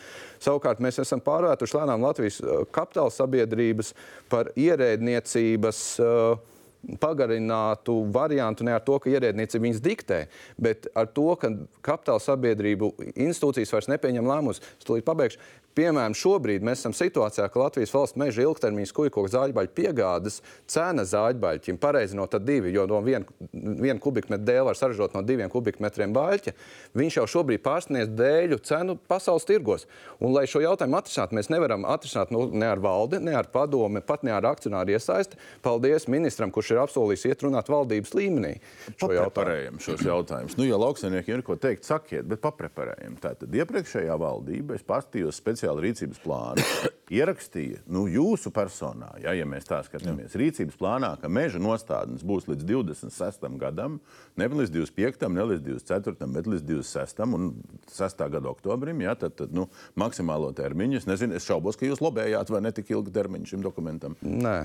Savukārt mēs esam pārvērtuši lēnām Latvijas eh, kapitāla sabiedrības par ierēdniecības. Uh, pagarinātu variantu ne ar to, ka ierēdniecība viņas diktē, bet ar to, ka kapitāla sabiedrību institūcijas vairs nepieņem lēmumus. Es tūlīt pabeigšu. Piemēram, šobrīd mēs esam situācijā, ka Latvijas valsts meža ilgtermiņa skujkoku zāģbaļu piegādes cena zāģbaļķim pareizinot ar divi, jo no viena vien kubikmetra dēļa var saražot no diviem kubikmetriem baļķa. Viņš jau šobrīd pārsniedz dēļu cenu pasaules tirgos. Un, lai šo jautājumu atrisinātu, mēs nevaram atrisināt nu, ne ar valdi, ne ar padomi, pat ne ar akcionāru iesaisti. Paldies ministram, kurš ir apsolījis iet runāt valdības līmenī. šo jautājumu. Šos jautājumus. Nu, ja lauksaimniekiem ir ko teikt, sakiet, bet papreparējam. Tātad iepriekšējā valdība, es paskatījos speciāli rīcības plānu, ierakstīja nu, jūsu personā, ja, ja mēs tā skatāmies, rīcības plānā, ka meža nostādnes būs līdz 26. gadam, ne līdz 25. ne līdz 24. bet līdz 26. un 6. gada oktobrim, ja, tad, tad nu, maksimālo termiņu. Es nezinu, es šaubos, ka jūs lobējāt vai ne tik ilgu termiņu šim dokumentam. Nē,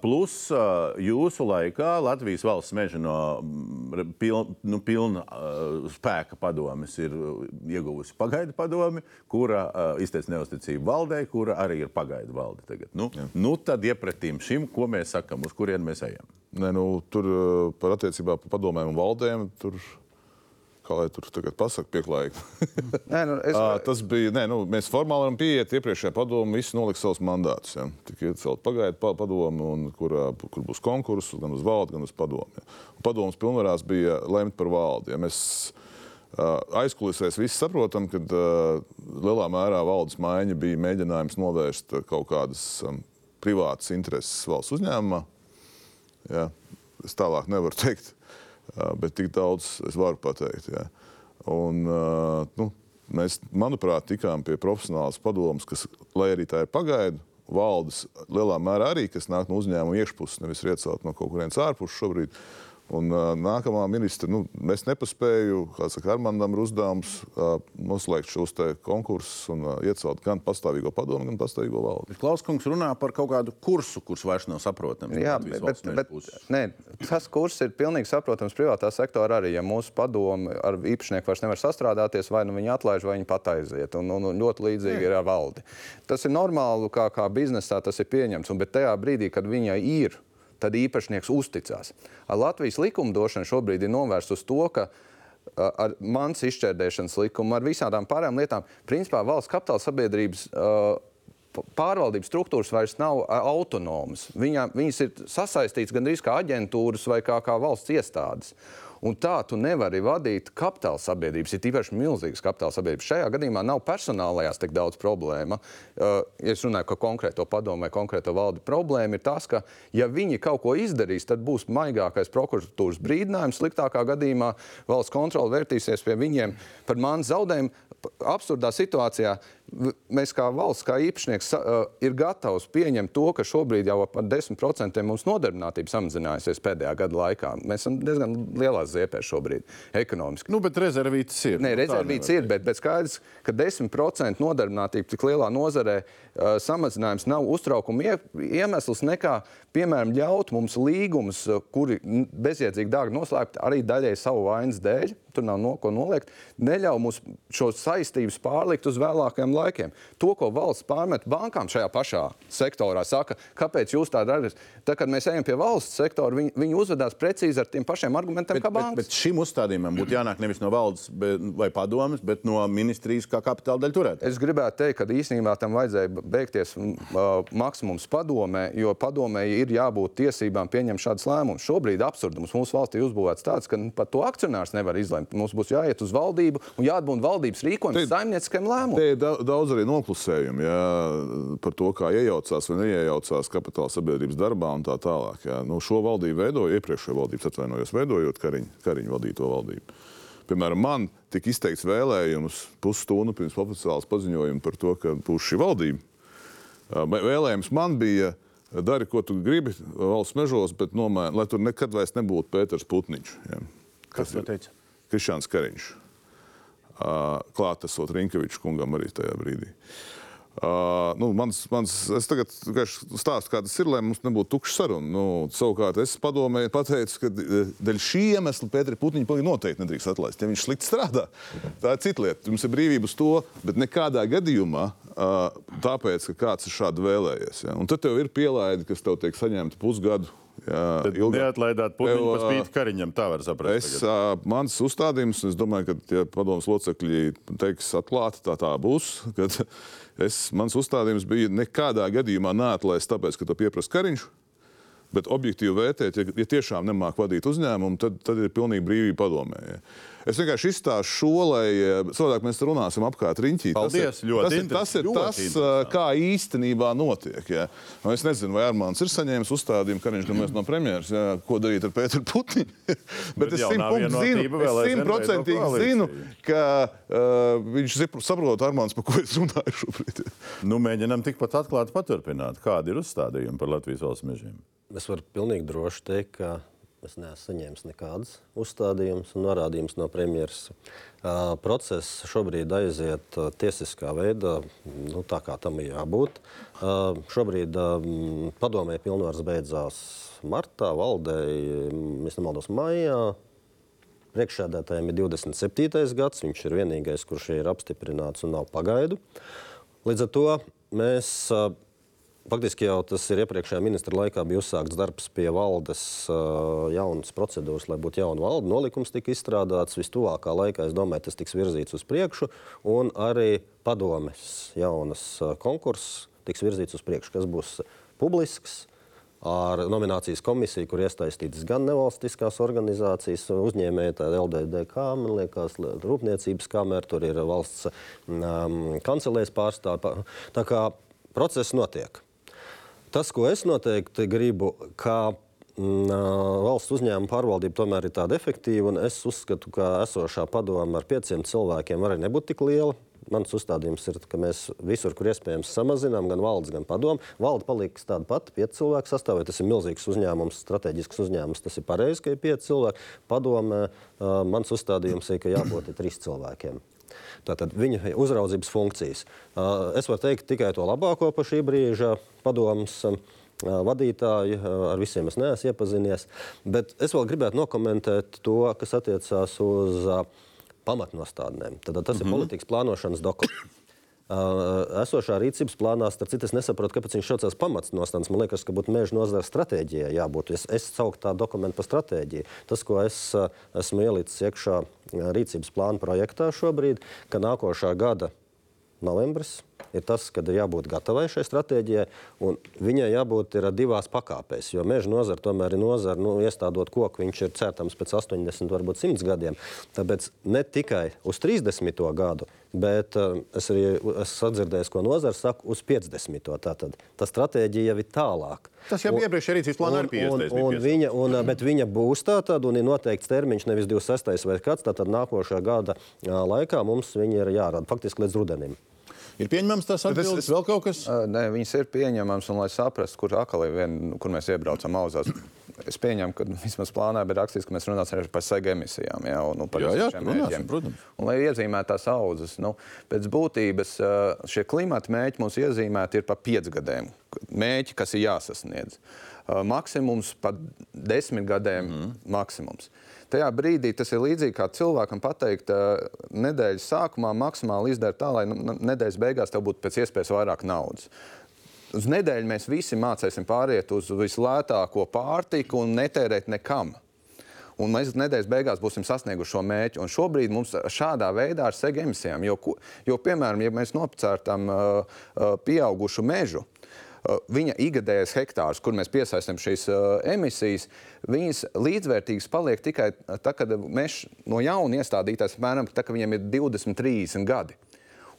Plus jūsu laikā Latvijas valsts meža no mm, pil, nu, pilna spēka padomes ir ieguvusi pagaidu padomi, kura izteica neusticību valdei, kura arī ir pagaidu valde. Tagad. Nu, nu, tad iepratīm šim, ko mēs sakam, uz kurien mēs ejam. Nē, nu, tur uh, par attiecībā par padomēm un valdēm. Tur, kā lai tur tagad pasakā, pieklājīgi. Nē, nu, es, Ā, Tas bija. Nē, nu, mēs formāli varam pieiet. Iepriekšējā padomē visi nolika savus mandātus. Ja. Tik iecelt pagaidu pa- padomu, un kur, kur būs konkurss gan uz valdi, gan uz padomu. Ja. Padomas pilnvarās bija lemt par valdi. Ja. Mēs ā, aizkulisēs visi saprotam, ka ā, lielā mērā valdes maiņa bija mēģinājums novērst ā, kaut kādas ā, privātas intereses valsts uzņēmumā. Ja. Es tālāk nevaru teikt, bet tik daudz es varu pateikt. Ja. Un, nu, mēs, manuprāt, tikām pie profesionālas padomas, kas, lai arī tā ir pagaidu, valdes lielā mērā arī, kas nāk no uzņēmuma iekšpuses, nevis iecelt no kaut kurienes ārpuses šobrīd. Un, uh, nākamā ministra, nu, mēs nepaspēju, kā saka, Armandam ir uzdevums uh, noslēgt šos konkursus un uh, iecelt gan pastāvīgo padomu, gan pastāvīgo valdi. Klauskungs runā par kaut kādu kursu, kurš vairs nav saprotams. no Jā, bet, bet, bet nē, tas kurs ir pilnīgi saprotams privātā sektora arī. Ja mūsu padomu ar īpašnieku vairs nevar sastrādāties, vai nu viņi atlaiž, vai viņi pat aiziet. Un, un, un ļoti līdzīgi ir ar valdi. Tas ir normāli, kā, kā biznesā tas ir pieņemts. Un, bet tajā brīdī, kad viņai ir, tad īpašnieks uzticās. Ar Latvijas likumdošanu šobrīd ir novērsta uz to, ka ar mans izšķērdēšanas likumu, ar visām pārējām lietām, principā valsts kapitāla sabiedrības pārvaldības struktūras vairs nav autonomas. Viņa, viņas ir sasaistītas gandrīz kā aģentūras vai kā, kā valsts iestādes. Un tā tu nevari vadīt kapitāla sabiedrības, ir īpaši milzīgas kapitāla sabiedrības. Šajā gadījumā nav personālajās tik daudz problēma. Uh, ja es runāju par konkrēto padomu vai konkrēto valdi, problēma ir tas, ka, ja viņi kaut ko izdarīs, tad būs maigākais prokuratūras brīdinājums. Sliktākā gadījumā valsts kontrole vērtīsies pie viņiem par manu zaudējumu. Absurdā situācijā mēs kā valsts, kā īpašnieks, uh, ir gatavs pieņemt to, ka šobrīd jau par 10% mums nodarbinātība samazinājusies pēdējā gada laikā. Mēs esam diezgan lielās ziepēs šobrīd ekonomiski. Nu, bet rezervītas ir. Nē, Nu, nevar ir, bet, bet skaidrs, ka 10% nodarbinātība tik lielā nozarē uh, samazinājums nav uztraukuma ie, iemesls nekā, piemēram, ļaut mums līgumus, kuri bezjēdzīgi dārgi noslēgt arī daļai savu vainas dēļ. Tur nav no ko noliegt. Neļauj mums šo saistības pārlikt uz vēlākiem laikiem. To, ko valsts pārmet bankām šajā pašā sektorā, saka, kāpēc jūs tā darat. Tad, kad mēs ejam pie valsts sektora, viņi, viņi uzvedās precīzi ar tiem pašiem argumentiem, Bet, kā bet, bet šim uzstādījumam būtu jānāk nevis no valdes bet, vai padomes, bet no ministrijas kā kapitāla daļa turēt. Es gribētu teikt, ka īstenībā tam vajadzēja beigties uh, maksimums padomē, jo padomē ir jābūt tiesībām pieņemt šādus lēmumus. Šobrīd absurdums mūsu valstī uzbūvēts tāds, ka nu, pat to akcionārs nevar izlemt. Mums būs jāiet uz valdību un jāatbūvē valdības rīkojums saimnieciskiem lēmumiem. Te ir da- daudz arī noklusējumu jā, par to, kā iejaucās vai neiejaucās kapitāla sabiedrības darbā un tā tālāk. Jā. Nu, šo valdību veidoja iepriekšējā valdības, atvainojos, veidojot Kariņu, Kariņu vadīto valdību. Piemēram, man tika izteikts vēlējums pusstundu pirms oficiāls paziņojuma par to, ka būs šī valdība. Vēlējums man bija, dari, ko tu gribi valsts mežos, bet nomēr, lai tur nekad vairs nebūtu Pēters Putniņš. Jā. Kas to teica? Krišāns Kariņš. Klātesot Rinkeviča kungam arī tajā brīdī. Uh, nu, mans, mans, es tagad stāstu, kā tas ir, lai mums nebūtu tukša saruna. Nu, savukārt es padomēju, pateicu, ka eh, dēļ šī iemesla Pēteri Putniņu pilnīgi noteikti nedrīkst atlaist. Ja viņš slikti strādā, tā ir cita lieta. Jums ir brīvība uz to, bet nekādā gadījumā uh, tāpēc, ka kāds ir šādi vēlējies. Ja? Un tad tev ir pielaidi, kas tev tiek saņemta pusgadu. Ilgāk. neatlaidāt Tev, par spīti Kariņam. Tā var saprast. Es, tagad. mans uzstādījums, es domāju, ka ja padomus locekļi teiks atklāti, tā tā būs. Es, mans uzstādījums bija nekādā gadījumā neatlaist, tāpēc, ka to pieprasa Kariņš. Bet objektīvi vērtēt, ja, ja tiešām nemāk vadīt uzņēmumu, tad, tad ir pilnīgi brīvība padomē. Ja. Es vienkārši izstāstu šo, lai eh, savādāk mēs runāsim apkārt riņķī. Paldies, tas ir, ļoti tas ir, tas, ir ļoti tas, eh, kā īstenībā notiek. Ja. Nu, es nezinu, vai Armāns ir saņēmis uzstādījumu, ka viņš domās no premjeras, ja, ko darīt ar Pēteru Putinu. Bet zinu, vēl es simtprocentīgi koalīciju. zinu, ka uh, viņš saprot, Armāns, par ko es runāju šobrīd. Nu, mēģinām tikpat atklāti paturpināt. Kādi ir uzstādījumi par Latvijas valsts mežiem? Es varu pilnīgi droši teikt, ka es neesmu saņēmis nekādas uzstādījumus un norādījumus no premjeras. Process šobrīd aiziet tiesiskā veidā, nu, tā kā tam ir jābūt. Šobrīd padomē pilnvars beidzās martā, valdei, mm, es nemaldos, maijā. Priekšsēdētājiem ir 27. gads, viņš ir vienīgais, kurš ir apstiprināts un nav pagaidu. Līdz ar to mēs Faktiski jau tas ir iepriekšējā ministra laikā bija uzsākts darbs pie valdes jaunas procedūras, lai būtu jauna valde. Nolikums tika izstrādāts vistuvākā laikā. Es domāju, tas tiks virzīts uz priekšu, un arī padomes jaunas konkurss tiks virzīts uz priekšu, kas būs publisks. Ar nominācijas komisiju, kur iesaistītas gan nevalstiskās organizācijas, uzņēmēji, tā LDDK, man liekas, Rūpniecības kamera, tur ir valsts um, kancelēs pārstāvji. Tā kā process notiek. Tas, ko es noteikti gribu, ka mm, valsts uzņēmuma pārvaldība tomēr ir tāda efektīva, un es uzskatu, ka esošā padoma ar pieciem cilvēkiem var nebūt tik liela. mans uzstādījums ir, ka mēs visur, kur iespējams, samazinām gan valdes, gan padomu. Valde paliks tāda pati, pieci cilvēki sastāvā. Tas ir milzīgs uzņēmums, strateģisks uzņēmums. Tas ir pareizi, ka ir pieci cilvēki. Padomē, mans uzstādījums ir, ka jābūt trīs cilvēkiem. Tātad viņa uzraudzības funkcijas. Es varu teikt tikai to labāko par šī brīža padomus vadītāji, ar visiem es neesmu iepazinies. Bet es vēl gribētu nokomentēt to, kas attiecās uz pamatnostādnēm. Tad, tas mm -hmm. ir mhm. politikas plānošanas dokuments. Esošā rīcības plānā, starp citu, es nesaprotu, kāpēc viņš šaucās pamatnostādnes. Man liekas, ka būtu meža nozara stratēģijai jābūt. Es, es sauktu tā dokumentu par stratēģiju. Tas, ko es esmu ielicis iekšā rīcības plāna projektā šobrīd, ka nākošā gada novembris ir tas, kad ir jābūt gatavai šai stratēģijai. Viņai jābūt divās pakāpēs, jo meža nozara tomēr ir nozara, nu, iestādot koku, viņš ir cērtams pēc 80, varbūt 100 gadiem. Tāpēc ne tikai uz 30. gadu, bet uh, es arī esmu dzirdējis, ko nozara saka, uz 50. Tātad tā stratēģija jau ir tālāk. Tas jau iepriekšējā rīcības plānā ir pieejams. Un, un, un viņa, un, bet viņa būs tāda, un ir noteikts termiņš, nevis 26. vai kāds. Tātad nākošā gada laikā mums viņi ir jārada faktiski līdz rudenim. Ir pieņemams tas atbildes, vēl kaut kas? Uh, nē, viņas ir pieņemamas, un lai saprastu, kur atkal ir viena, kur mēs iebraucam auzās. Es pieņemu, ka vismaz plānā bija rakstīts, ka mēs runāsim par sega emisijām. Jā, un, nu, par jā, jā runāsim, protams. Un, lai iezīmētu tās audzes, nu, pēc būtības šie klimata mēķi mums iezīmēti ir pa piecgadēm. Mēķi, kas ir jāsasniedz. Maksimums pat desmit gadiem mm. maksimums. Uh, Tajā brīdī tas ir līdzīgi kā cilvēkam pateikt, nedēļas sākumā maksimāli izdara tā, lai nu, nedēļas beigās tev būtu pēc iespējas vairāk naudas. Uz nedēļu mēs visi mācīsim pāriet uz vislētāko pārtiku un netērēt nekam. Un mēs nedēļas beigās būsim sasnieguši šo mērķi. Un šobrīd mums šādā veidā ar segu emisijām, jo, jo piemēram, ja mēs nopcērtam uh, uh, pieaugušu mežu, Uh, viņa ikgadējais hektārs, kur mēs piesaistām šīs uh, emisijas, viņas līdzvērtīgas paliek tikai tad, kad mežs no jauna iestādītājs, apmēram, tad, kad viņiem ir 20, 30 gadi.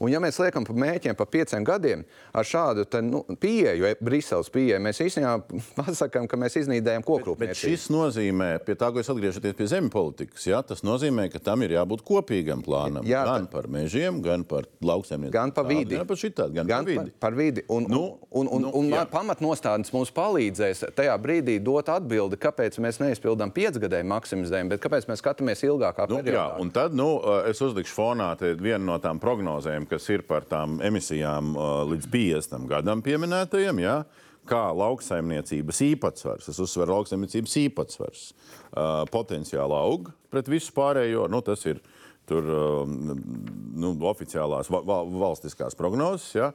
Un, ja mēs liekam pa mēķiem pa pieciem gadiem ar šādu te, nu, pieeju, e, Briseles pieeju, mēs īstenībā pasakām, ka mēs iznīdējam bet šis nozīmē, pie tā, ko es atgriežoties pie zemes politikas, ja, tas nozīmē, ka tam ir jābūt kopīgam plānam. Jā, gan par mežiem, gan par lauksaimniecību. Gan par vidi. Gan par šitādu, gan, gan par vidi. Par, par vidi. Un, nu, un, un, nu, un, un pamatnostādnes mums palīdzēs tajā brīdī dot atbildi, kāpēc mēs neizpildām piecgadēju maksimizējumu, bet kāpēc mēs skatāmies ilgākā nu, periodā. Jā, un tad nu, es uzlikšu fonā vienu no tām prognozēm, kas ir par tām emisijām uh, līdz 50 gadam pieminētajiem. Ja? Kā lauksaimniecības īpatsvars, es uzsveru, lauksaimniecības īpatsvars uh, potenciāli aug pret visu pārējo. Nu, tas ir tur, uh, nu, oficiālās va valstiskās prognozes. Ja?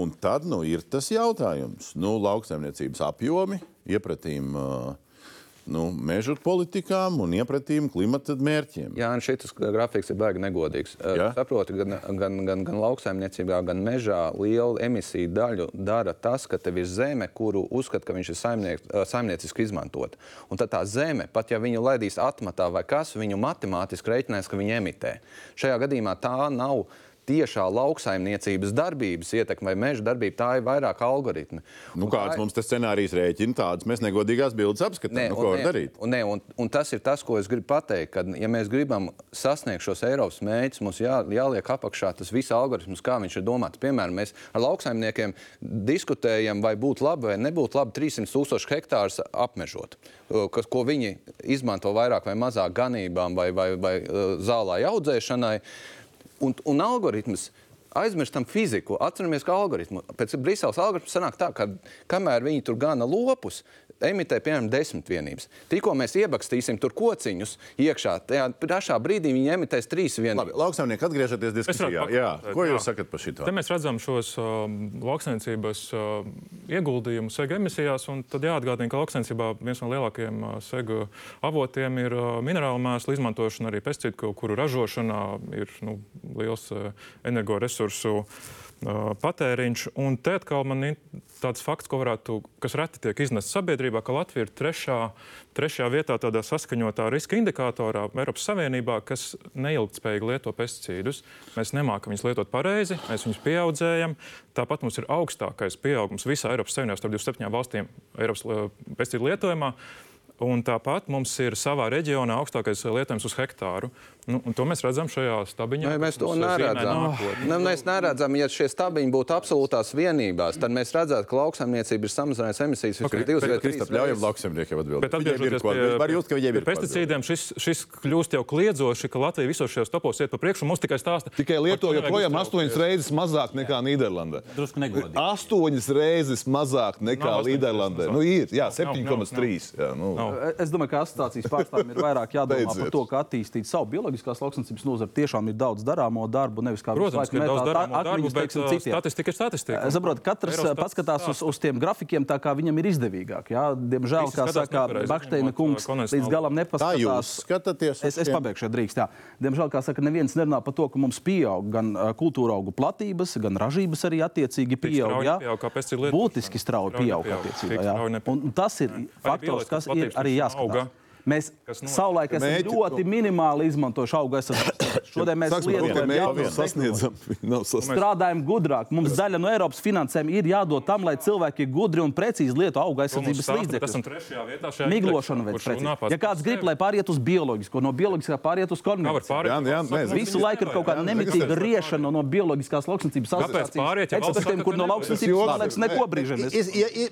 Un tad nu, ir tas jautājums, nu, lauksaimniecības apjomi iepratīm. Uh, nu, meža politikām un iepratīm klimata mērķiem. Jā, šis grafiks ir baigi negodīgs. Jā? Saproti, gan, gan, gan, gan lauksaimniecībā, gan mežā lielu emisiju daļu dara tas, ka tev ir zeme, kuru uzskata, ka viņš ir saimniek, saimnieciski izmantot. Un tad tā zeme, pat ja viņu laidīs atmatā vai kas, viņu matemātiski reiķinās, ka viņi emitē. Šajā gadījumā tā nav tiešā lauksaimniecības darbības ietekme vai meža darbība, tā ir vairāk algoritmi. Nu, kāds ir... mums tas scenārijs rēķina, tādas mēs negodīgās bildes apskatām. Nu, ko var darīt? Un, ne, un, un tas ir tas, ko es gribu pateikt, ka, ja mēs gribam sasniegt šos Eiropas mērķus, mums jā, jāliek apakšā tas viss algoritms, kā viņš ir domāts. Piemēram, mēs ar lauksaimniekiem diskutējam, vai būtu labi vai nebūtu labi 300 tūkstoši hektārus apmežot, kas, ko viņi izmanto vairāk vai mazāk ganībām vai, vai, vai zālē audzēšanai. Un, un algoritms aizmirstam fiziku, atceramies, ka algoritmu pēc Briseles algoritma sanāk tā, ka kamēr viņi tur gana lopus, emitē piemēram desmit vienības. Tikko mēs iebakstīsim tur kociņus iekšā, tajā pašā brīdī viņi emitēs trīs vienības. Labi, lauksaimnieki atgriežoties diskusijā. Jā, ko jūs jā. sakat par šito? Te mēs redzam šos uh, lauksaimniecības uh, ieguldījumus sega emisijās, un tad jāatgādina, ka lauksaimniecībā viens no lielākajiem uh, sega avotiem ir uh, minerālu mēslu izmantošana, arī pesticīdu, kuru ražošanā ir nu, liels uh, energoresursu. Uh, patēriņš. Un te atkal man ir tāds fakts, varētu, kas reti tiek iznests sabiedrībā, ka Latvija ir trešā, trešajā vietā tādā saskaņotā riska indikatorā Eiropas Savienībā, kas neilgtspējīgi lieto pesticīdus. Mēs nemākam viņus lietot pareizi, mēs viņus pieaudzējam. Tāpat mums ir augstākais pieaugums visā Eiropas Savienībā starp 27 valstīm Eiropas pesticīdu lietojumā. Un tāpat mums ir savā reģionā augstākais lietojums uz hektāru. Nu, un to mēs redzam šajā stabiņā. Nē, mēs to neredzam. nākotni. Ne, mēs neredzam, ja šie stabiņi būtu absolūtās vienībās, tad mēs redzētu, ka lauksaimniecība ir samazinājusi emisijas Ok, okay, divas bet, vai trīs Kristap, ļaujam lauksaimniekiem atbildēt. Bet atgriežoties pie, var just, ka viņiem ir pesticīdiem, šis, šis kļūst jau kliedzoši, ka Latvija visos šajos topos iet pa priekšu mums tikai stāsta. Tikai Lietuva joprojām astoņas reizes mazāk nekā Nīderlandē. Drusku negodīgi. Astoņas reizes mazāk nekā Nīderlandē. reizes Nu, ir, jā, Nav, nav, nav, 7,3. jā, nu. Nav. Es domāju, ka asociācijas pārstāvjiem ir vairāk jādomā par to, kā attīstīt savu bioloģiskās lauksnesības nozari. Tiešām ir daudz darāmo darbu, nevis kā Protams, ka daudz darāmo darbu, bet teiksim, uh, citiem. statistika ir statistika. Es saprotu, ka katrs Eurostats uh, paskatās uz, uz tiem grafikiem tā, kā viņam ir izdevīgāk. Jā? Diemžēl, Visi kā saka izņemot, kungs, uh, līdz galam Tā nepaskatās. jūs skatāties. uz Es, es pabeigšu, ja drīkst. Jā. Diemžēl, kā saka, neviens nerunā par to, ka mums pieaug gan uh, kultūra augu platības, gan ražības arī attiecīgi pieaug. jā. lietošana. Būtiski strauji pieaug attiecībā. Tas ir faktors, kas ir arī jāskatās. Mēs savulaik esam Mēģi- ļoti minimāli izmantojuši auga aizsardzību. Šodien mēs lietojam strādājam gudrāk. Mums daļa no Eiropas finansējuma ir jādod tam, lai cilvēki gudri un precīzi lieto mums aizsardzības līdzekļus. trešajā vietā šajā Miglošana veids precīzi. Ja kāds grib, lai pāriet uz bioloģisko, no bioloģiskā pāriet uz konvencionālo. pārēt? Jā, jā, nē, Visu laiku ir kaut kāda nemitīga riešana no bioloģiskās lauksnicības valsts ekspertiem, kur no lauksnicības liekas neko brīžamies.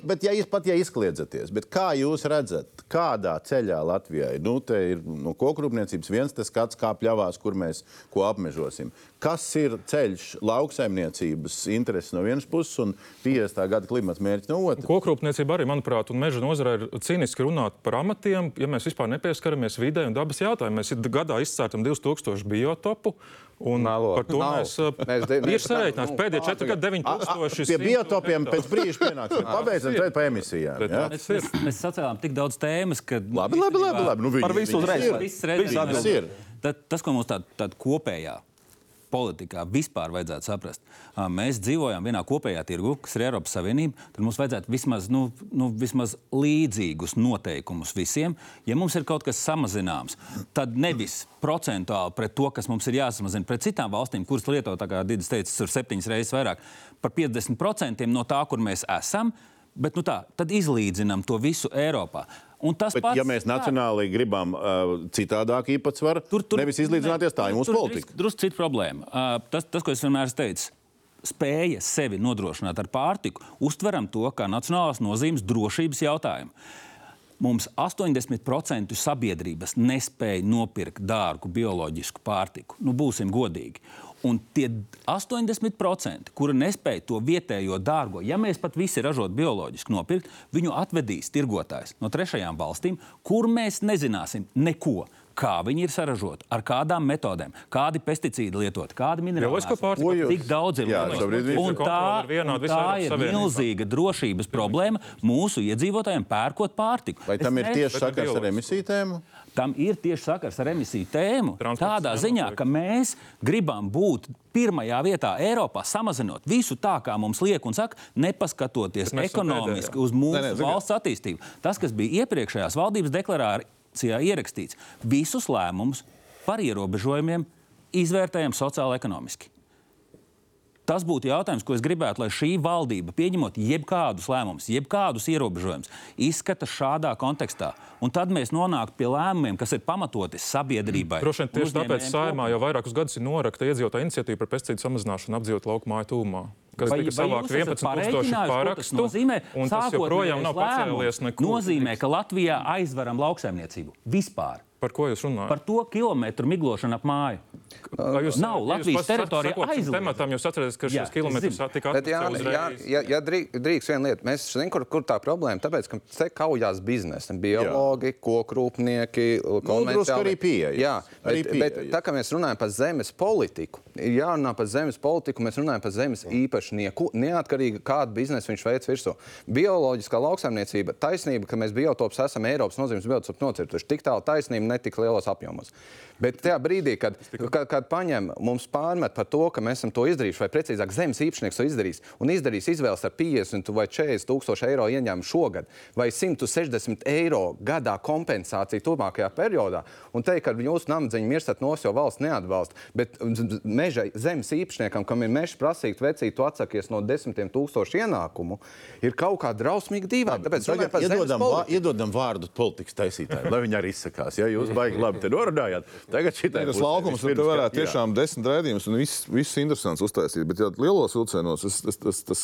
Bet, ja jūs pat ja izkliedzaties, bet kā jūs redzat, kādā ceļā Latvijai? Nu, te ir no kokrūpniecības viens skats, kā pļāvās, kur mēs ko apmežosim. Kas ir ceļš lauksaimniecības intereses no vienas puses un 50. gada klimata mērķis no otras? Kokrūpniecība arī, manuprāt, un meža nozarē ir cīniski runāt par amatiem, ja mēs vispār nepieskaramies vidē un dabas jautājumiem. Mēs gadā izcērtam 2000 biotopu. Un Melo. par to Nav. mēs, sareiķināts. nu, Pēdējie kā 4 gadi, 9000. Pie biotopiem pēc brīža pienāks. Pabeidzam tagad par emisijām. Ja? Mēs, mēs, sacēlām tik daudz tēmas, ka. Labi, labi, labi. labi. Nu, viņi, Par visu uzreiz? Viss ir. Tad, tas, ko mums tādā tād kopējā politikā vispār vajadzētu saprast, ā, mēs dzīvojam vienā kopējā tirgu, kas ir Eiropas Savienība. Tad mums vajadzētu vismaz, nu, nu, vismaz līdzīgus noteikumus visiem. Ja mums ir kaut kas samazināms, tad nevis procentuāli pret to, kas mums ir jāsamazina pret citām valstīm, kuras lieto, kā Digis teica, tur septiņas reizes vairāk, par 50% no tā, kur mēs esam. Bet nu tā, tad izlīdzinām to visu Eiropā. Tas Bet, pats, ja mēs nacionāli gribam uh, citādāk īpatsvaru, tur, tur, nevis izlīdzināties, tā ir mūsu politika. Drusku cita problēma. Uh, tas, tas, ko es vienmēr teicis, spēja sevi nodrošināt ar pārtiku, uztveram to kā nacionālās nozīmes drošības jautājumu. Mums 80% sabiedrības nespēja nopirkt dārgu bioloģisku pārtiku. Nu, būsim godīgi. Un tie 80%, kuri nespēja to vietējo dārgo, ja mēs pat visi ražot bioloģiski nopirkt, viņu atvedīs tirgotājs no trešajām valstīm, kur mēs nezināsim neko. Kā viņi ir saražoti, ar kādām metodēm, kādi pesticīdi lietot, kādi minerāli. Jūs- Cik daudz ir ir tā, tā ir milzīga drošības problēma mūsu iedzīvotājiem pērkot pārtiku. Vai tam Es ir ne- tieši sakars ar emisiju tēmu? Tam ir tieši sakars ar emisiju tēmu. Tādā ziņā, ka mēs gribam būt pirmajā vietā Eiropā, samazinot visu tā, kā mums liek, un saka, nepaskatoties ekonomiski pēdējā. uz mūsu nē, zini- valsts attīstību. Tas, kas bija iepriekšējās valdības deklarācijā ierakstīts, visus lēmumus par ierobežojumiem izvērtējam sociāli-ekonomiski. Tas būtu jautājums, ko es gribētu, lai šī valdība, pieņemot jebkādus lēmumus, jebkādus ierobežojumus, izskata šādā kontekstā. Un tad mēs nonāktu pie lēmumiem, kas ir pamatoti sabiedrībai. Droši vien tieši tāpēc saimā jau vairākus gadus ir norakta iedzīvotāja iniciatīva par pesticīdu samazināšanu apdzīvot lauku māju tūmā. Kas Vai, tika vai savākt jūs esat 11,000 pareiķinājuši, ko tas pārakstu, nozīmē? un tas joprojām nav pacēlies nekur. Nozīmē, ka Latvijā aizveram lauksaimniecību vispār. Par ko jūs runājat? Par to kilometru miglošanu ap māju. Vai jūs, Nav, Latvijas teritorija aizliegta. Tematam jūs atceraties, ka Jā, šis kilometrs tika Bet, jā, atcelts jā, ja drīk, drīkst viena lieta, mēs zinām, kur, kur tā problēma. Tāpēc, ka te kaujās biznesa, biologi, kokrūpnieki, konvencionāli. arī pieeja. Jā, bet, Arī bet pieeja. tā kā mēs runājam par zemes politiku, ir jārunā par zemes politiku, mēs runājam par zemes īpašnieku, neatkarīgi kādu biznesu viņš veids virsū. Bioloģiskā lauksaimniecība, taisnība, ka mēs biotopus esam Eiropas nozīmes biotopu nocirtuši. Tik tālu taisnība, ne tik lielos apjomos. Bet tajā brīdī, kad, kad kad, paņem, mums pārmet par to, ka mēs esam to izdarījuši, vai precīzāk, zemes īpašnieks to izdarīs un izdarīs izvēles ar 50 vai 40 tūkstošu eiro ieņēmumu šogad, vai 160 eiro gadā kompensāciju turpmākajā periodā, un teikt, ka jūsu namadziņu mirstat nos, jo valsts neatbalsta. Bet meža zemes īpašniekam, kam ir mežs prasīt, vecīt, tu atsakies no desmitiem tūkstošu ienākumu, ir kaut kā drausmīgi dīvaini. Tāpēc zemes Iedodam, vā, iedodam vārdu politikas taisītājai, lai viņi arī izsakās. Ja jūs baigi labi te norunājāt, tagad šī Tas laukums tur varētu tiešām desmit raidījumus un viss, viss interesants uztaisīt. Bet, ja lielos vilcienos, tas, tas, tas, tas,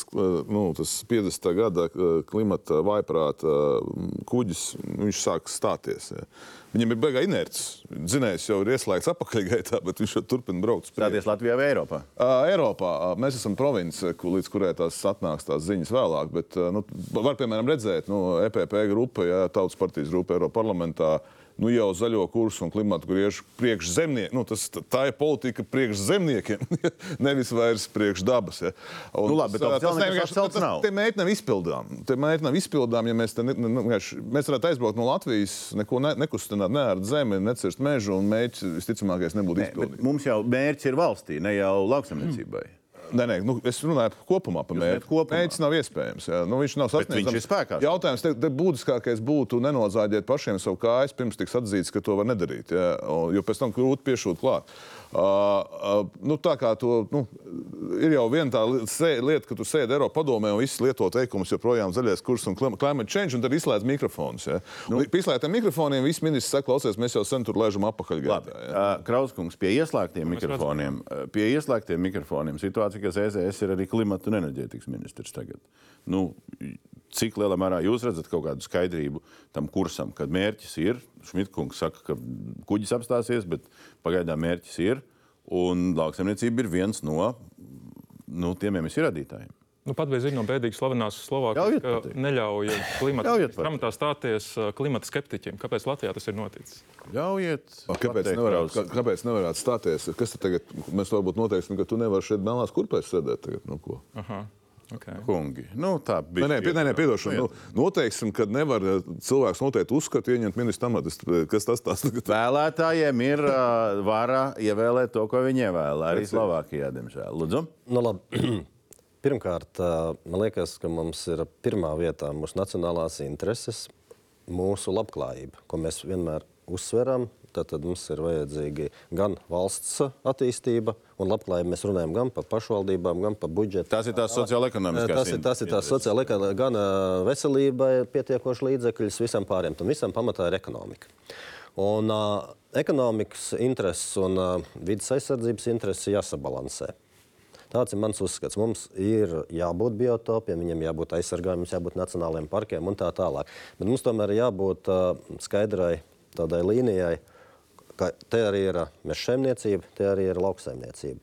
nu, tas 50. gada eh, klimata vaiprāta eh, kuģis, nu, viņš sāk stāties. Ja. Viņam ir beigā inerts. Zinājums jau ir ieslēgts apakaļgaitā, bet viņš jau turpina braukt. Stāties Latvijā vai Eiropā? Ā, Eiropā mēs esam province, līdz kurai tās atnāks tās ziņas vēlāk. Bet, ā, nu, var, piemēram, redzēt, nu, EPP grupa, ja, Tautas partijas grupa Eiropas parlamentā. Nu, jau zaļo kursu un klimatu griež priekš zemniekiem. Nu, tas, tā ir politika priekš zemniekiem, nevis vairs priekš dabas. Ja. Un Nu, labi, tas, tas atcelts tas- nav. Tie mērķi nav izpildāmi. Tie mērķi nav izpildāmi, ja mēs, te ne, ne, vienkārši- mēs varētu aizbraukt no Latvijas, neko ne, nekustināt, neārt zemi, necirst mežu, un mērķis visticamākais nebūtu bet izpildīts. mums jau mērķis ir valstī, ne jau lauksamniecībai. Nē, nē, nu, es runāju kopumā par mērķi. kopumā? Mērķis nav iespējams. Jā. Nu, viņš nav Bet sasniedzams. viņš ir spēkā. Jautājums te, te būtiskākais būtu nenozāģēt pašiem savu kājas, pirms tiks atzīts, ka to var nedarīt. Jā. Jo pēc tam grūti piešūt klāt. Uh, uh, nu, tā kā to, nu, ir jau viena tā lieta, ka tu sēdi Eiropas padomē un viss lieto teikumus joprojām zaļais kurs un climate change, un tad izslēdz mikrofonus. Ja. Nu, Pieslēgtiem mikrofoniem viss ministrs saka, klausies, mēs jau sen tur lēžam apakaļ. Labi, uh, Krauskungs, pie ieslēgtiem mikrofoniem, ā, pie ieslēgtiem mikrofoniem situācija, ka ZZS ir arī klimata un enerģētikas ministrs tagad. Nu, cik lielā mērā jūs redzat kaut kādu skaidrību tam kursam, kad mērķis ir, Šmitkungs saka, ka kuģis apstāsies, bet pagaidām mērķis ir, un lauksaimniecība ir viens no nu, tiem emisiju radītājiem. Nu, pat bija ziņa no bēdīgas slavenās Slovākijas, ka neļauj klimata grāmatā stāties uh, klimata skeptiķiem. Kāpēc Latvijā tas ir noticis? Ļaujiet, Kāpēc nevarētu, kā, kāpēc nevarētu stāties? Kas tad tagad, mēs varbūt noteiksim, ka tu nevari šeit melnās kurpēs sēdēt tagad? Nu, ko? Aha, okay. kungi? Nu, tā bija. Nē, nē, nē, nē piedošana. Nu, noteiksim, ka nevar eh, cilvēks noteikti uzskatu ieņemt ministra amatu. Kas tas tāds tagad? Vēlētājiem ir uh, vara ievēlēt to, ko viņi ievēlē. Arī Slovākijā, diemžēl. Lūdzu. Nu, labi. Pirmkārt, ā, man liekas, ka mums ir pirmā vietā mūsu nacionālās intereses, mūsu labklājība, ko mēs vienmēr uzsveram. Tad mums ir vajadzīga gan valsts attīstība, un labklājība mēs runājam gan par pašvaldībām, gan par budžetu. Tas ir tās sociāla-ekonomiskās Tas ir, tas ir tās sociāla lieta, gan ā, veselībai pietiekoši līdzekļus, visam pāriem. Tam visam pamatā ir ekonomika. Un uh, ekonomikas intereses un uh, vidas aizsardzības intereses ir jāsabalansē. Tāds ir mans uzskats. Mums ir jābūt biotopiem, viņiem jābūt aizsargājumiem, mums jābūt nacionālajiem parkiem un tā tālāk. Bet mums tomēr ir jābūt uh, skaidrai tādai līnijai, ka te arī ir uh, mežsaimniecība, te arī ir lauksaimniecība.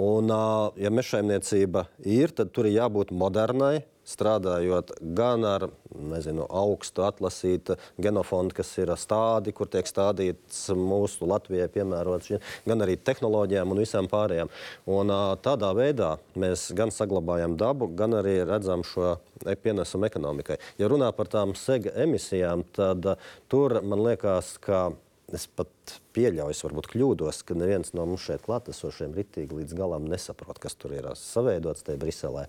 Un, ā, ja mežsaimniecība ir, tad tur ir jābūt modernai, strādājot gan ar nezinu, augstu atlasītu genofondu, kas ir stādi, kur tiek stādīts mūsu Latvijai piemērots, gan arī tehnoloģijām un visām pārējām. Un, tādā veidā mēs gan saglabājam dabu, gan arī redzam šo e- pienesumu ekonomikai. Ja runā par tām sega emisijām, tad tur man liekas, ka Es pat pieļauju, es varbūt kļūdos, ka neviens no mums šeit klātesošiem ritīgi līdz galam nesaprot, kas tur ir savaidots tajā Briselē.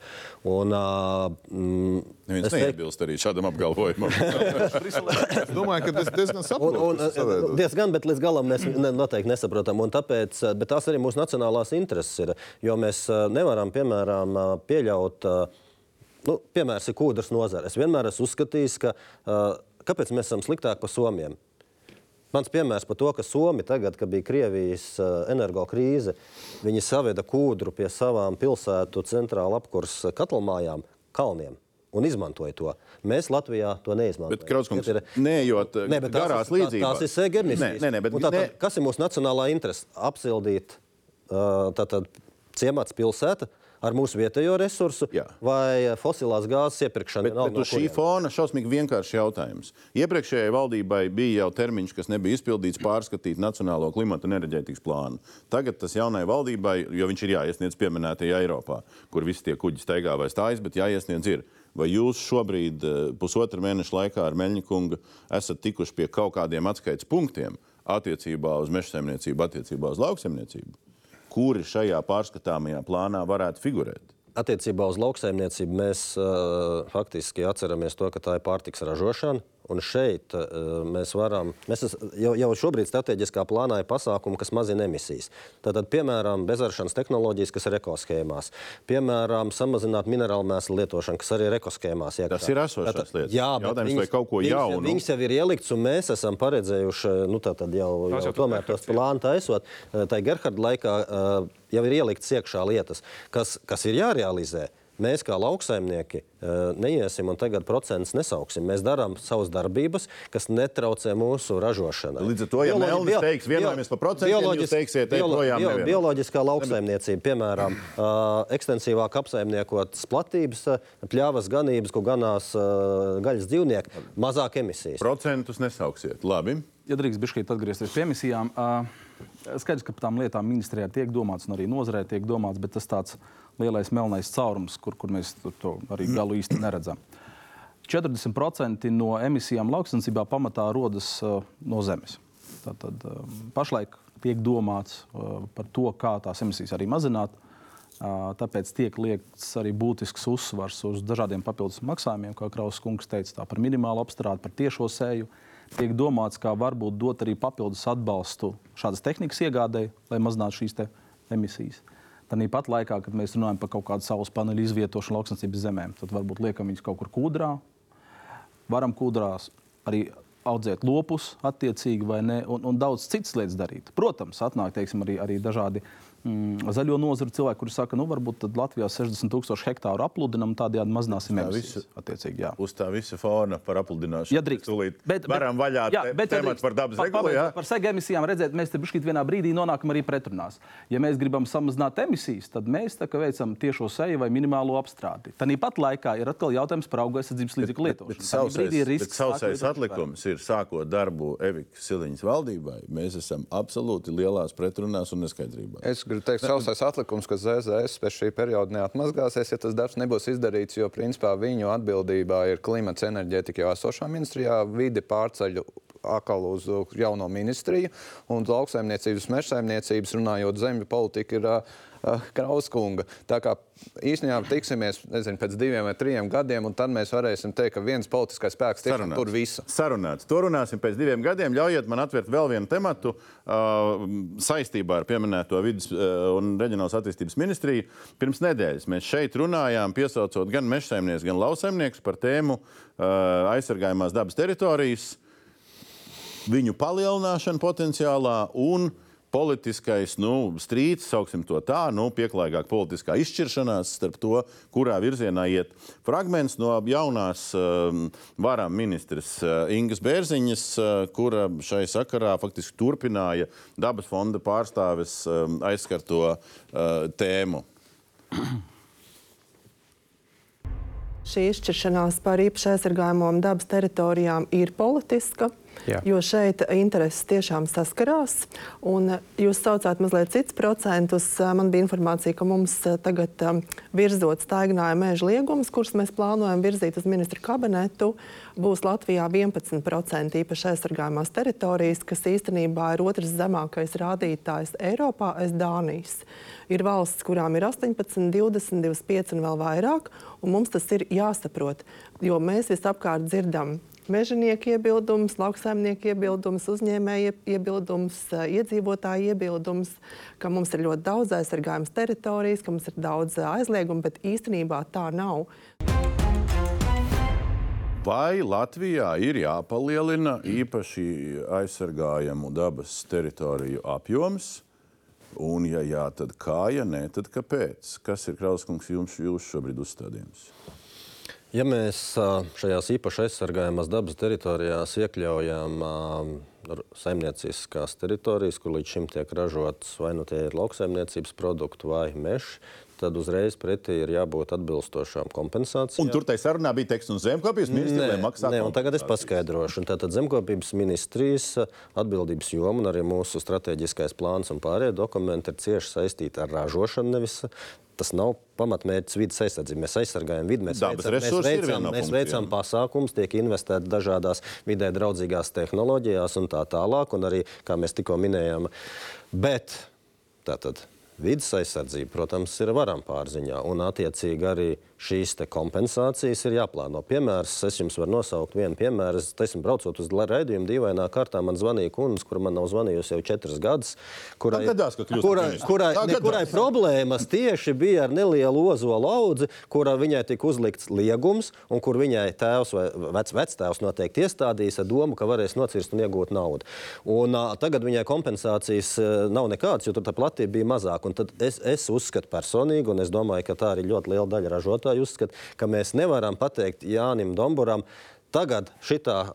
Un, uh, mm, Neviens es teiktu- neiebilst arī šādam apgalvojumam. Es domāju, ka tas diezgan eh, diezgan, bet līdz galam mēs ne, noteikti nesaprotam. Un Tāpēc, bet tās arī mūsu nacionālās intereses ir. Jo mēs nevaram, piemēram, pieļaut, nu, piemērs ir kūdras nozare. Es vienmēr esmu uzskatījis, ka eh, kāpēc mēs esam sliktāki par Somiem. Mans piemērs par to, ka Somija tagad, kad bija Krievijas uh, energokrīze, viņi saveda kūdru pie savām pilsētu centrāla apkurses katlmājām, kalniem. Un izmantoja to. Mēs Latvijā to neizmantojam. Bet, Krauskungs, ir- neejot tās garās līdzībās. Tās ir Nē, nē, nē, bet tātad, ne- kas ir mūsu nacionālā interese? Apsildīt uh, tātad, ciemats pilsētu ar mūsu vietējo resursu Jā. vai fosilās gāzes iepirkšanu. Bet, bet no uz šī fona šausmīgi vienkāršs jautājums. Iepriekšējai valdībai bija jau termiņš, kas nebija izpildīts, pārskatīt Nacionālo klimata un enerģētikas plānu. Tagad tas jaunai valdībai, jo viņš ir jāiesniedz pieminētajā Eiropā, kur visi tie kuģi staigā vai stājas, bet jāiesniedz ir. Vai jūs šobrīd, eh, pusotra mēneša laikā ar Meļņikungu, esat tikuši pie kaut kādiem atskaites punktiem? attiecībā uz meža saimniecību, attiecībā uz lauksaimniecību, kuri šajā pārskatāmajā plānā varētu figurēt? Attiecībā uz lauksaimniecību mēs uh, faktiski atceramies to, ka tā ir pārtiks ražošana. Un šeit uh, mēs varam, mēs es, jau, jau šobrīd strateģiskā plānā ir pasākumi, kas mazina emisijas. Tātad, piemēram, bezaršanas tehnoloģijas, kas ir ekoshēmās, piemēram, samazināt minerālu mēslu lietošanu, kas arī ir ekoshēmās. Tas ir esošās Tātad, lietas. Jā, bet Jautājums, viņas, kaut ko viņas, jaunu? Viņas jau ir ielikts, un mēs esam paredzējuši, nu, tātad jau, jau jau tomēr tos plānu taisot. Tā Gerharda laikā uh, jau ir ielikts iekšā lietas, kas, kas ir jārealizē. Mēs kā lauksaimnieki uh, neiesim un tagad procentus nesauksim. Mēs darām savas darbības, kas netraucē mūsu ražošanai. Līdz ar to, ja Melnis bio- teiks, vienojamies par procentiem, bioloģis- jūs teiksiet, ej biolo- projām bio-. Bioloģiskā lauksaimniecība, piemēram, uh, ekstensīvāk apsaimniekotas platības, uh, pļavas, ganības, ko ganās uh, gaļas dzīvnieki, mazāk emisijas. Procentus nesauksiet. Labi. Ja drīkst bišķīt atgriezties pie emisijām, uh, skaidrs, ka par tām lietām ministrijā tiek domāts un arī nozarē tiek domāts, bet tas tāds lielais melnais caurums, kur, kur mēs to, arī galu īsti neredzam. 40% no emisijām lauksaimniecībā pamatā rodas no zemes. Tātad, pašlaik tiek domāts par to, kā tās emisijas arī mazināt. Tāpēc tiek liekts arī būtisks uzsvars uz dažādiem papildus maksājumiem, kā Krausas kungs teica, par minimālu apstrādi, par tiešo sēju. Tiek domāts, kā varbūt dot arī papildus atbalstu šādas tehnikas iegādēji, lai mazinātu šīs emisijas. Tāpat laikā, kad mēs runājam par kaut kādu saules paneļu izvietošanu lauksnesības zemēm, tad varbūt liekam viņus kaut kur kūdrā, varam kūdrās arī audzēt lopus, attiecīgi, vai ne, un, un daudz citas lietas darīt. Protams, atnāk teiksim, arī, arī dažādi mm, zaļo nozaru cilvēki, kuri saka, nu, varbūt tad Latvijā 60 tūkstoši hektāru apludinam, tādējādi mazināsim Tā emisijas. Attiecīgi, jā. Uz tā visa fona par apludināšanu. Ja drīkst. Tūlīt varam vaļā jā, te- bet, ja tematu drīkst, par dabas regulu. jā? Par sega emisijām redzēt, mēs te bišķīt vienā brīdī nonākam arī pretrunās. Ja mēs gribam samazināt emisijas, tad mēs tā kā veicam tiešo seju vai minimālo apstrādi. Tāpat laikā ir atkal jautājums par auga aizsardzības līdzekļu Bet lietošanu. Sausais, bet atlikums ir sākot darbu Evikas Siliņas valdībai. Mēs esam absolūti lielās pretrunās un neskaidrībās. Es teikt, ka sausais atlikums, ka ZZS pēc šī perioda neatmazgāsies, ja tas darbs nebūs izdarīts, jo principā viņu atbildībā ir klimats enerģētika jau esošā ministrijā, vide pārceļ atkal uz jauno ministriju, un lauksaimniecības, mežsaimniecības runājot zemju politika ir uh, Krauskunga. Tā kā īstenībā tiksimies nezinu, pēc diviem vai trim gadiem, un tad mēs varēsim teikt, ka viens politiskais spēks tiešām tur visu. Sarunāts. To runāsim pēc diviem gadiem. Ļaujiet man atvērt vēl vienu tematu uh, saistībā ar pieminēto vidas uh, un reģionālās attīstības ministriju. Pirms nedēļas mēs šeit runājām, piesaucot gan mežsaimnieks, gan lauksaimnieks par tēmu uh, aizsargājumās dabas teritorijas, viņu palielināšanu potenciālā un politiskais nu, strīds, sauksim to tā, nu, pieklājīgāk politiskā izšķiršanās starp to, kurā virzienā iet. Fragments no jaunās um, varam ministres uh, Ingas Bērziņas, uh, kura šai sakarā faktiski turpināja dabas fonda pārstāves um, aizskarto uh, tēmu. Šī izšķiršanās par īpaši aizsargājumām dabas teritorijām ir politiska. Jā. Jo šeit intereses tiešām saskarās. Un jūs saucāt mazliet citus procentus. Man bija informācija, ka mums tagad um, virzot staigājumu mēža liegumus, kurus mēs plānojam virzīt uz ministru kabinetu, būs Latvijā 11% īpaši aizsargājumās teritorijas, kas īstenībā ir otrs zemākais rādītājs Eiropā aiz Dānijas. Ir valsts, kurām ir 18, 20, 25 un vēl vairāk, un mums tas ir jāsaprot, jo mēs visapkārt dzirdam mežonieku iebildumus, lauksaimnieku iebildumus, uzņēmēju iebildumus, eh, iedzīvotāju iebildumus, ka mums ir ļoti daudz aizsargājamas teritorijas, ka mums ir daudz aizliegumu, bet īstenībā tā nav. Vai Latvijā ir jāpalielina īpaši aizsargājamu dabas teritoriju apjoms? Un, ja jā, tad kā, ja nē, tad kāpēc? Kas ir Krauskungs jums, jūs šobrīd uzstādījums? Ja mēs šajās īpaši aizsargājamās dabas teritorijās iekļaujam saimnieciskās teritorijas, kur līdz šim tiek ražotas vai nu tie ir lauksaimniecības produkti vai mežs, tad uzreiz pretī ir jābūt atbilstošām kompensācijām. Un tur tai sarunā bija teksts un zemkopības ministrija maksā. Nē, un tagad es paskaidrošu. Un Tātad zemkopības ministrijas atbildības joma un arī mūsu strateģiskais plāns un pārējie dokumenti ir cieši saistīti ar ražošanu. Nevis, tas nav pamatmērķis vidas aizsardzība. Mēs aizsargājam vidi, mēs Dabas veicam, mēs veicam, mēs veicam pasākumus, tiek investēti dažādās vidē draudzīgās tehnoloģijās un tā tālāk. Un arī, kā mēs tikko minējām, bet tātad. Vides aizsardzība, protams, ir varam pārziņā, un attiecīgi arī šīs kompensācijas ir jāplāno. Piemērs, es jums varu nosaukt vienu piemēru. Es, teiksim, braucot uz raidījumu, dīvainā kārtā man zvanīja kundze, kura man nav zvanījusi jau četras gadus, kurai, gadās, kurai, kurai, Tā ne, kurai problēmas tieši bija ar nelielu ozolu audzi, kura viņai tika uzlikts liegums, un kur viņai tēvs vai vec, vectēvs noteikti iestādījis ar domu, ka varēs nocirst un iegūt naudu. Un, uh, tagad viņai kompensācijas uh, nav nekādas, jo tur tā platība bija mazāka. Es, es uzskatu personīgi, un es domāju, ka tā arī ļoti liela daļa ražotāju uzskata, ka mēs nevaram pateikt Jānim Domburam, tagad šitā,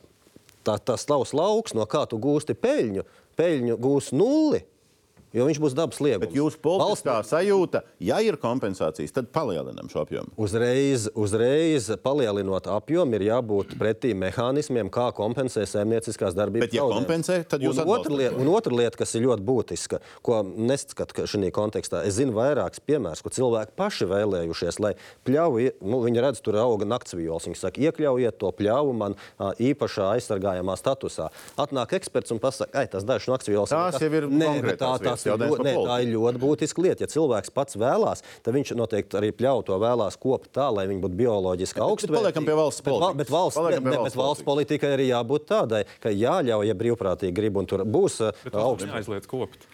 tā, tas tavs lauks, no kā tu gūsti peļņu, peļņu gūs nulli. Jo viņš būs dabas liegums. Bet jūsu politiskā sajūta, ja ir kompensācijas, tad palielinām šo apjomu. Uzreiz, uzreiz palielinot apjomu, ir jābūt pretī mehānismiem, kā kompensē saimnieciskās darbības. Bet, ja zaudējumus. kompensē, tad jūs un otra, lieta, un otra lieta, kas ir ļoti būtiska, ko neskatu šajā kontekstā, es zinu vairākus piemērus, kur cilvēki paši vēlējušies, lai pļauju, nu, viņi redz, tur auga naktsvīls. Viņi saka, iekļaujiet to pļauju man īpašā aizsargājamā statusā. Atnāk eksperts un pasaka, ka tas dažs naktsvīls. Tās jau ir bet konkrētās tā, vietas, tas ir ļoti, nē, tā ir ļoti būtiska lieta. Ja cilvēks pats vēlās, tad viņš noteikti arī pļauju to vēlās kopt tā, lai viņi būtu bioloģiski bet augsti. paliekam pie valsts bet, val- politikas. bet valsts, Paliekam pie ne, valsts bet valsts politikai arī jābūt tādai, ka jāļauj, ja brīvprātīgi grib, un tur būs uh, Bet tas augsts. neaizliedz kopt.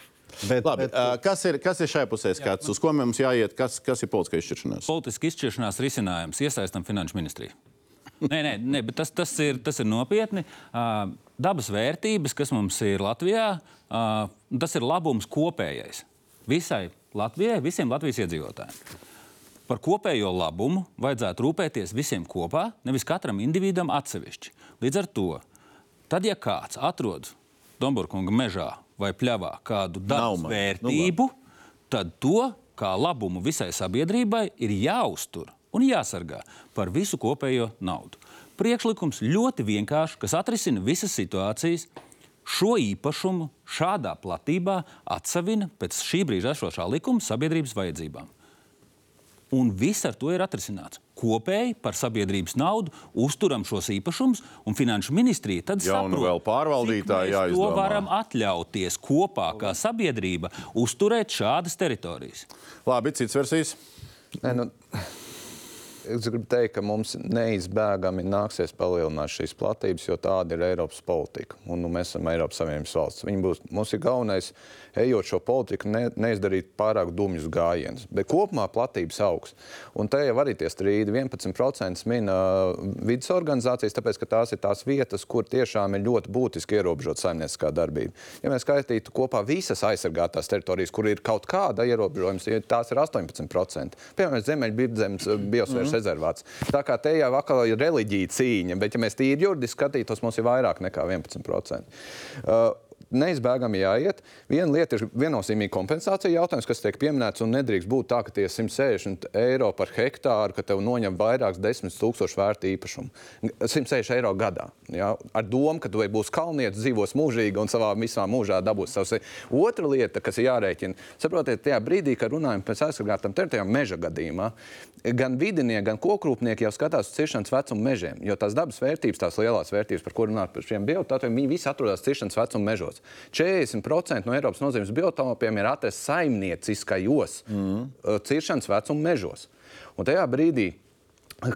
Bet, Labi, bet, ā, kas, ir, kas ir šai pusē skats? Uz ko mums jāiet? Kas, kas ir politiskā izšķiršanās? Politiski izšķiršanās risinājums iesaistam finanšu ministriju. Nē, nē, nē bet tas, tas, ir, tas ir nopietni. Uh, dabas vērtības, kas mums ir Latvijā, tas ir labums kopējais. Visai Latvijai, visiem Latvijas iedzīvotājiem. Par kopējo labumu vajadzētu rūpēties visiem kopā, nevis katram individam atsevišķi. Līdz ar to, tad, ja kāds atrod Domburkunga mežā vai pļavā kādu dabas man. Nu, vērtību, tad to kā labumu visai sabiedrībai ir jāuztur un jāsargā par visu kopējo naudu. Priekšlikums ļoti vienkāršs, kas atrisina visas situācijas. Šo īpašumu šādā platībā atsevina pēc šī brīža esošā likuma sabiedrības vajadzībām. Un viss ar to ir atrisināts. Kopēji par sabiedrības naudu uzturam šos īpašumus, un finanšu ministrija tad Jaunu saprot, vēl pārvaldītāju cik mēs To jāizdomā. varam atļauties kopā, kā sabiedrība, uzturēt šādas teritorijas. Labi, cits versijas. Nē, nu, es gribu teikt, ka mums neizbēgami nāksies palielināt šīs platības, jo tāda ir Eiropas politika. Un, nu, mēs esam Eiropas Savienības valsts. Būs, mums ir galvenais, ejot šo politiku, ne, neizdarīt pārāk dumjus gājienus. Bet kopumā platības augs. Un te jau arī tie strīdi 11% min uh, vidas organizācijas, tāpēc ka tās ir tās vietas, kur tiešām ir ļoti būtiski ierobežot saimnieciskā darbība. Ja mēs skaitītu kopā visas aizsargātās teritorijas, kur ir kaut kāda ierobežojuma, tās ir 18%. Piemēram, Ziemeļvidzemes biosfēras mm. rezervāts. Tā kā te jau atkal ir reliģija cīņa, bet ja mēs tīri juridiski skatītos, mums ir vairāk nekā 11%. Uh, Neizbēgami jāiet. Viena lieta ir viennozīmīga kompensācija jautājums, kas tiek pieminēts. Un nedrīkst būt tā, ka tie 160 eiro par hektāru, ka tev noņem vairākus desmit tūkstošu vērtu īpašumu. 160 eiro gadā. Ja? Ar domu, ka tu būsi kalnietis, dzīvos mūžīgi un savā visā mūžā dabūs savus. Otra lieta, kas ir jārēķina, saprotiet, tajā brīdī, kad runājam par aizsargātām teritorijām, meža gadījumā, gan vidinieki, gan kokrūpnieki jau skatās uz ciešanas vecuma mežiem. Jo tās dabas vērtības, tās lielās vērtības, par kurām runājam, par šiem biotopiem, viņi visi atrodas ciešanas vecuma mežos. 40% no Eiropas nozīmes biotopiem ir atrastas saimnieciskajos mm. ciešanas vecuma mežos. Un tajā brīdī,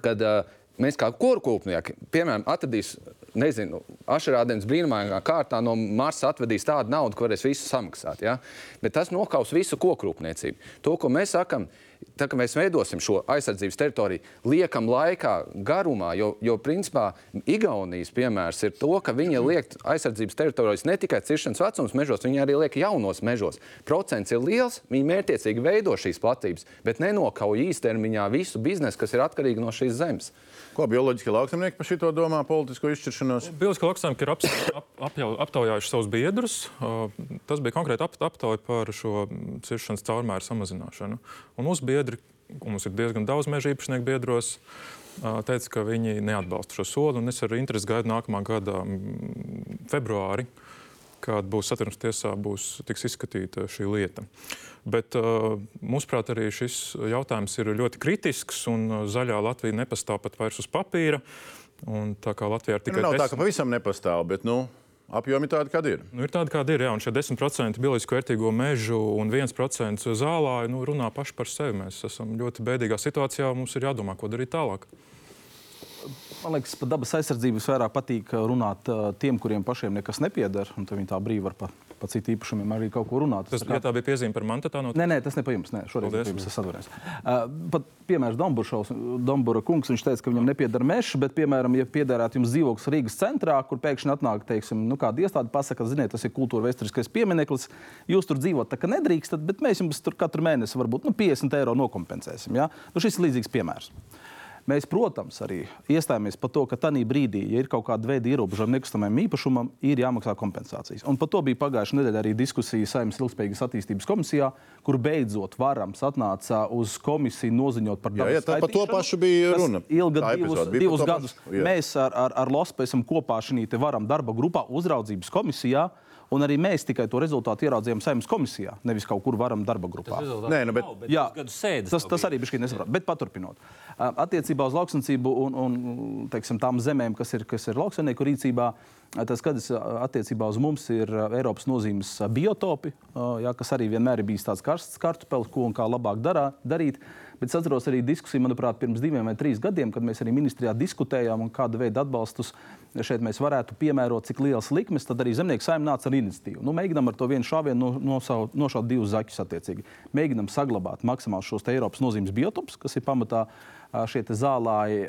kad uh, mēs kā korkūpnieki, piemēram, atradīs, nezinu, ašarādienas brīnumainā kārtā no Marsa atvedīs tādu naudu, ko varēs visu samaksāt. Ja? Bet tas nokaus visu kokrūpniecību. To, ko mēs sakam, tā, ka mēs veidosim šo aizsardzības teritoriju, liekam laikā, garumā, jo, jo principā Igaunijas piemērs ir to, ka viņi liek aizsardzības teritorijas ne tikai ciršanas vecums mežos, viņi arī liek jaunos mežos. Procents ir liels, viņi mērķiecīgi veido šīs platības, bet nenokauj īstermiņā visu biznesu, kas ir atkarīgi no šīs zemes. Ko bioloģiski lauksamnieki par šito domā politisko izšķiršanu? piekrišanos. Bioloģiskā lauksaimnieka ir aps, ap, apjau, aptaujājuši savus biedrus. Uh, Tas bija konkrēti ap, aptauja par šo ciršanas caurmēru samazināšanu. Un mūsu biedri, un mums ir diezgan daudz meža īpašnieku biedros, teica, ka viņi neatbalsta šo soli. Es ar interesi gaidu nākamā gada februāri, kad būs satversmes tiesā, būs tiks izskatīta šī lieta. Bet, mūsuprāt, arī šis jautājums ir ļoti kritisks, un zaļā Latvija nepastāv pat vairs uz papīra. Un tā kā Latvijā ir Nu, tikai nav tā, desmit- ka pavisam nepastāv, bet nu, apjomi tādi, kādi ir. Nu, ir tāda, kāda ir. Jā, un šie 10% bioloģiski vērtīgo mežu un 1% zālāju nu, runā paši par sevi. Mēs esam ļoti bēdīgā situācijā. Mums ir jādomā, ko darīt tālāk. Man liekas, par dabas aizsardzību visvairāk patīk uh, runāt uh, tiem, kuriem pašiem nekas nepieder. un tad Viņi tā brīvi var pa, pa citu īpašumiem arī kaut ko runāt. Tas, tā kā- ja tā bija piezīme par mani, tad tā. Nē, nē, tas ne par jums. Nē, šoreiz Paldies. par jums tas atvainojos. Uh, pat piemērs Dombūrs, Dombūra kungs, viņš teica, ka viņam nepieder mežs, bet, piemēram, ja piederētu jums dzīvoklis Rīgas centrā, kur pēkšņi atnāk, teiksim, nu, kāda iestāde pasaka, ziniet, tas ir kultūra vēsturiskais piemineklis, jūs tur dzīvot tā kā nedrīkstat, bet mēs jums tur katru mēnesi varbūt nu, 50 eiro nokompensēsim. Ja? Nu, šis ir līdzīgs piemērs. Mēs, protams, arī iestājāmies par to, ka tajā brīdī, ja ir kaut kāda veida ierobežojumi nekustamajam īpašumam, ir jāmaksā kompensācijas. Un par to bija pagājušā nedēļa arī diskusija Saimnes ilgspējīgas attīstības komisijā, kur beidzot varams atnāca uz komisiju noziņot par Jā, jā, tā- par to pašu bija runa. Ilga Tā divus, bija divus gadus. pašu, jā. Mēs ar, ar, ar LOSPA esam kopā šajā varam darba grupā, uzraudzības komisijā. Un arī mēs tikai to rezultātu ieraudzījām saimnes komisijā, nevis kaut kur varam darba grupā. Nē, nu, bet- Jā, gadu sēdes. tas, tas arī bija nesaprotams. Bet paturpinot, attiecībā uz lauksniecību un, un teiksim, tām zemēm, kas ir, kas ir lauksaimnieku rīcībā, ā, tas skaidrs ā, attiecībā uz mums ir Eiropas nozīmes biotopi, jā, kas arī vienmēr ir bijis tāds karsts kartupelis, ko un kā labāk darā, darīt. Bet es atceros arī diskusiju, manuprāt, pirms diviem vai trīs gadiem, kad mēs arī ministrijā diskutējām, kāda veida atbalstus šeit mēs varētu piemērot, cik liels likmes, tad arī zemnieku saimnieks nāca ar iniciatīvu. Nu, mēģinām ar to vienu šāvienu no, nosau- nošaut divus zaķus attiecīgi. Mēģinām saglabāt maksimāli šos Eiropas nozīmes biotopus, kas ir pamatā šie zālāji,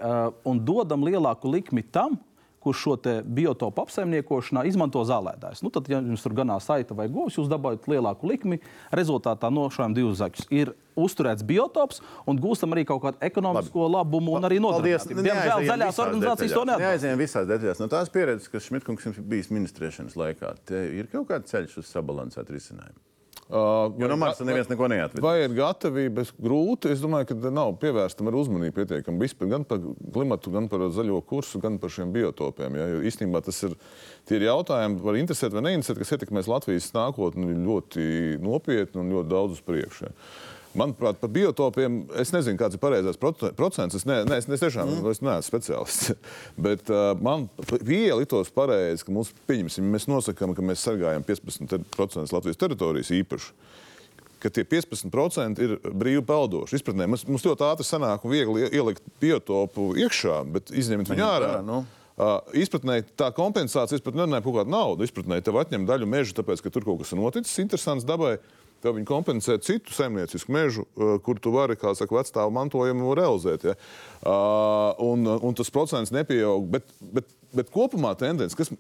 un dodam lielāku likmi tam, kurš šo biotopu apsaimniekošanā izmanto zālētājs. Nu, tad, ja jums tur ganā saita vai govs, jūs dabūjat lielāku likmi. Rezultātā nošājam divus zaķus. Ir uzturēts biotops un gūstam arī kaut kādu ekonomisko Labi. labumu un arī nodarbinātību. Diemžēl zaļās organizācijas to neatbalsta. Neaizējām visās detaļās. No tās pieredzes, kas Šmitkungs jums bijis ministrēšanas laikā, ir kaut kāds ceļš uz sabalansētu risinājumu. Uh, Jo no manis neviens neko neatved. Vai ir gatavība? Grūti. Es domāju, ka nav pievērstam ar uzmanību pietiekami vispār gan par klimatu, gan par zaļo kursu, gan par šiem biotopiem. Ja? Jo īstenībā tas ir, tie ir jautājumi, var interesēt vai neinteresēt, kas ietekmēs Latvijas nākotni ļoti nopietni un ļoti daudz uz priekšu. Ja? Manuprāt, par biotopiem es nezinu, kāds ir pareizais proce- procents. Es, ne, ne, es, es tiešām mm. es neesmu speciālists. Bet uh, man viela litos pareizi, ka mums, mēs nosakām, ka mēs sargājam 15% Latvijas teritorijas īpaši ka tie 15% ir brīvi peldoši. Izpratnē mums, mums ļoti ātri sanāk un viegli ie- ielikt biotopu iekšā, bet izņemt viņu ārā. nu. Uh, izpratnē tā kompensācija, es pat nerunāju par kādu naudu. Izpratnē tev atņem daļu meža, tāpēc, ka tur kaut kas ir noticis interesants dabai. Tev viņi kompensē citu saimniecisku mežu, uh, kur tu vari, kā saka, vecstāvu mantojumu realizēt. Ja? Uh, un, un tas procents nepieaug. Bet, bet, bet kopumā tendence, kas,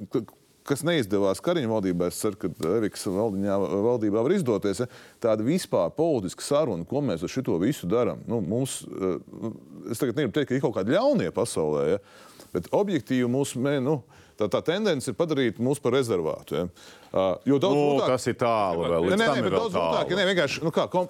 kas neizdevās Kariņa valdībā, es ceru, ka Eviks valdiņā, valdībā var izdoties, ja? tāda vispār politiska saruna, ko mēs ar šito visu darām. Nu, mums, uh, es tagad negribu teikt, ka ir kaut kādi ļaunie pasaulē, ja? bet objektīvi mūsu mē, nu, tā, tā tendence ir padarīt mūs par rezervātu. Ja? Uh, jo daudz Nu, grūtāk- tas ir tālu vēl. Nē, nē, nē, bet daudz grūtāk. nē, vienkārši, nu kā, kom...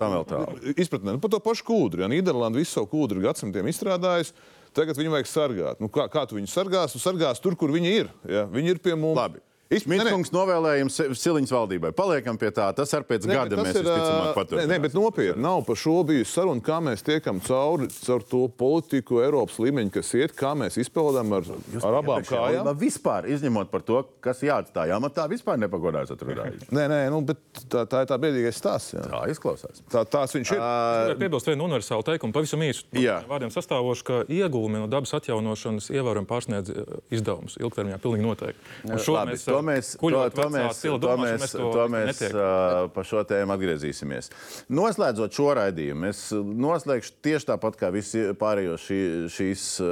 Izpratnē, nu, par to pašu kūdru. Ja Nīderlanda visu savu kūdru gadsimtiem izstrādājusi, tagad viņu vajag sargāt. Nu, kā, kā tu viņu sargās? Tu sargās tur, kur viņi ir. Ja? Viņi ir pie mums. Labi. Šmitkungs novēlējums Siliņas valdībai. Paliekam pie tā. Tas ar pēc Nē, gada mēs ir, visticamāk ā, paturpināsim. Nē, nē, bet nopietni nav par šo bijusi saruna, kā mēs tiekam cauri caur to politiku Eiropas līmeņu, kas iet, kā mēs izpildām ar, ar abām kājām. Vispār, izņemot par to, kas jāatstāj amatā, vispār nepagodās atrunājuši. Nē, nē, nu, bet tā, tā ir tā bēdīgais stāsts. jā. Tā izklausās. Tā, tās viņš ir. Gribētu piebilst vienu universālu teikumu, pavisam īsu. Jā. Vārdiem sastāvošu, ka ieguvumi no dabas atjaunošanas ievērojami pārsniedz eh, izdevumus ilgtermiņā. Pilnīgi noteikti. Un šo Labi, mēs to To mēs, to, to mēs, to mēs, mēs to to mēs uh, par šo tēmu atgriezīsimies. Noslēdzot šo raidījumu, es noslēgšu tieši tāpat kā visi pārējos šī, šīs uh,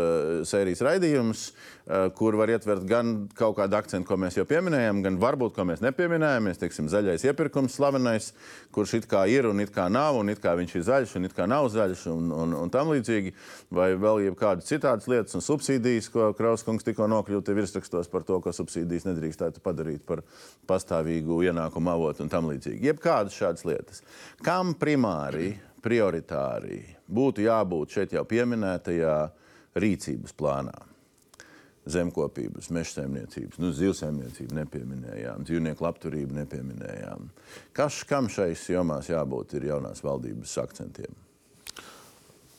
sērijas raidījumus, uh, kur var ietvert gan kaut kādu akcentu, ko mēs jau pieminējām, gan varbūt, ko mēs nepieminējām. Mēs teiksim, zaļais iepirkums, slavenais, kurš it kā ir un it kā nav, un it kā viņš ir zaļš un it kā nav zaļš, un, un, un tam līdzīgi. Vai vēl kādas citādas lietas un subsīdijas, ko Krauskungs tikko nokļūta virsrakstos par to, ka subsīdijas nedrīkstētu padarīt par pastāvīgu ienākumu avotu un tam līdzīgi. Jebkādas šādas lietas. Kam primāri, prioritāri būtu jābūt šeit jau pieminētajā rīcības plānā? zemkopības, meža saimniecības, nu, zivsaimniecību nepieminējām, dzīvnieku labturību nepieminējām. Kas kam šais jomās jābūt ir jaunās valdības akcentiem?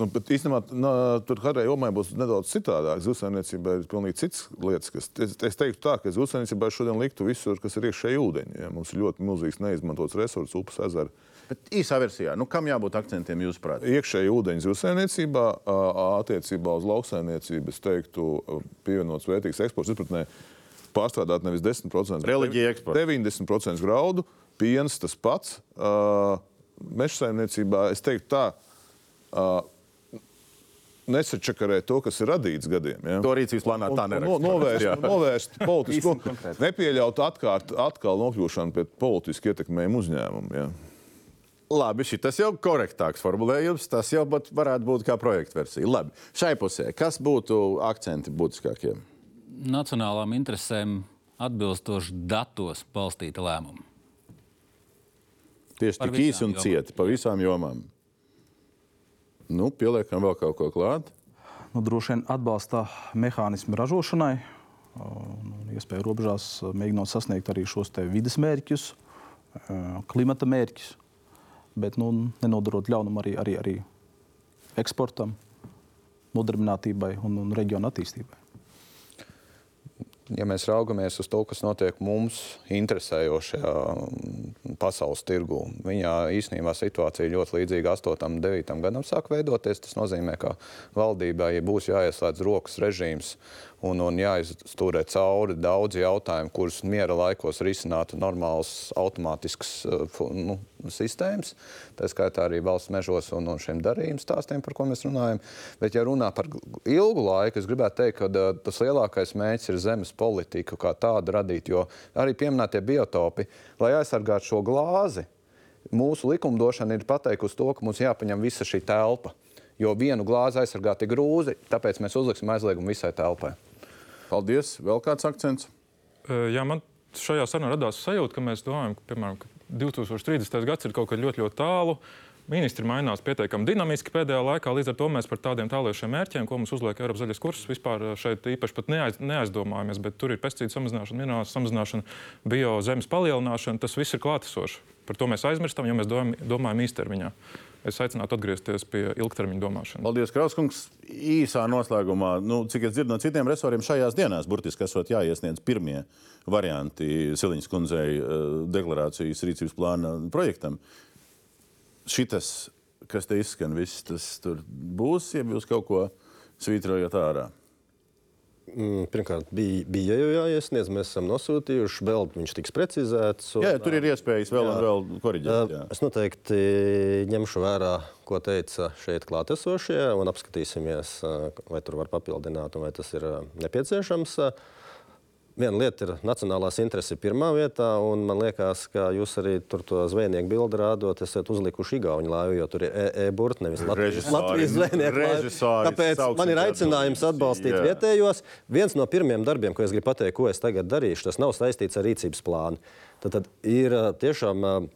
Nu, bet īstenībā nā, tur kādai jomai būs nedaudz citādāk. Zivsaimniecībai ir pilnīgi cits lietas. Kas, es, es teiktu tā, ka zivsaimniecībai šodien liktu visur, kas ir iekšēji ūdeņi. Ja? Mums ir ļoti milzīgs neizmantots resurss, upes, ezeri. Bet īsā versijā, nu, kam jābūt akcentiem jūsuprāt? Iekšēji ūdeņu zivsaimniecībā, attiecībā uz lauksaimniecību, es teiktu, pievienots vērtīgs eksports izpratnē pārstrādāt nevis 10%, Reliģija eksports. 90% graudu, piens tas pats. Uh, Meža saimniecībā es teiktu tā, uh, nesačakarē to, kas ir radīts gadiem. Ja? To rīcības plānā tā un neraksta. no- Novērst, novērst konkrēti. nepieļaut atkārt, atkal nokļūšanu pie politiski ietekmējumu uzņēmumu. Ja? Labi, šis jau ir korektāks formulējums. Tas jau varētu būt kā projekta versija. Labi, šai pusē, kas būtu akcenti būtiskākie? Nacionālām interesēm atbilstoši datos balstīta lēmuma. Tieši tik īsi visām un jomām. cieti, pa visām jomām. Nu, pieliekam vēl kaut ko klāt. nu, droši vien atbalsta mehānismu ražošanai, iespēju robežās mēģinot sasniegt arī šos te vides mērķus, klimata mērķus, bet nu, nenodarot ļaunumu arī, arī, arī eksportam, nodarbinātībai un, un reģionu attīstībai. Ja mēs raugamies uz to, kas notiek mums interesējošajā mm, pasaules tirgū, viņā īstenībā situācija ļoti līdzīga 8. un 9. gadam sāk veidoties. Tas nozīmē, ka valdībai būs jāieslēdz rokas režīms un, un jāizstūrē cauri daudz jautājumu, kurus miera laikos risinātu normāls automātisks uh, fu- nu, sistēmas. Tā skaitā arī valsts mežos un, un šiem darījuma stāstiem, par ko mēs runājam. Bet, ja runā par ilgu laiku, es gribētu teikt, ka uh, tas lielākais mērķis ir zemes politiku kā tādu radīt, jo arī pieminētie biotopi, lai aizsargātu šo glāzi, mūsu likumdošana ir pateikusi to, ka mums jāpaņem visa šī telpa. Jo vienu glāzi aizsargāt ir grūti, tāpēc mēs uzliksim aizliegumu visai telpai. Paldies. Vēl kāds akcents? Jā, man šajā sarunā radās sajūta, ka mēs domājam, ka, piemēram, ka 2030. gads ir kaut kad ļoti, ļoti tālu. Ministri mainās pietiekami dinamiski pēdējā laikā, līdz ar to mēs par tādiem tāliešiem mērķiem, ko mums uzliek Eiropas zaļais kurs, vispār šeit īpaši neaiz, neaizdomājamies. Bet tur ir pesticīdu samazināšana, minerālu samazināšana, biozemes palielināšana. Tas viss ir klātesošs. Par to mēs aizmirstam, jo mēs domājam īstermiņā. Es aicinātu atgriezties pie ilgtermiņa domāšanas. Paldies, Krauskungs. Īsā noslēgumā, nu, cik es dzirdu no citiem resoriem, šajās dienās burtiski esot jāiesniedz pirmie varianti Siliņas kundzei eh, deklarācijas rīcības plāna projektam. Šitas, kas te izskan, viss tas tur būs, ja jūs kaut ko svītrojat ārā. Mm, Pirmkārt, bija, bija jau jāiesniedz, mēs esam nosūtījuši, vēl viņš tiks precizēts. un, Jā, tur ir iespējas vēl un vēl koriģēt. jā. Es noteikti ņemšu vērā, ko teica šeit klātesošie, un apskatīsimies, vai tur var papildināt, un vai tas ir nepieciešams. Viena lieta ir nacionālās intereses pirmā vietā, un man liekas, ka jūs arī tur to zvejnieku bildi rādot, esat uzlikuši Igaunijas laivu, jo tur ir e-burta, nevis Latvijas. Latvijas zvejnieku. Režisori Tāpēc man ir aicinājums atbalstīt Jā. vietējos. Viens no pirmiem darbiem, ko es gribu pateikt, ko es tagad darīšu, tas nav saistīts ar rīcības plānu. Tad, tad ir tiešām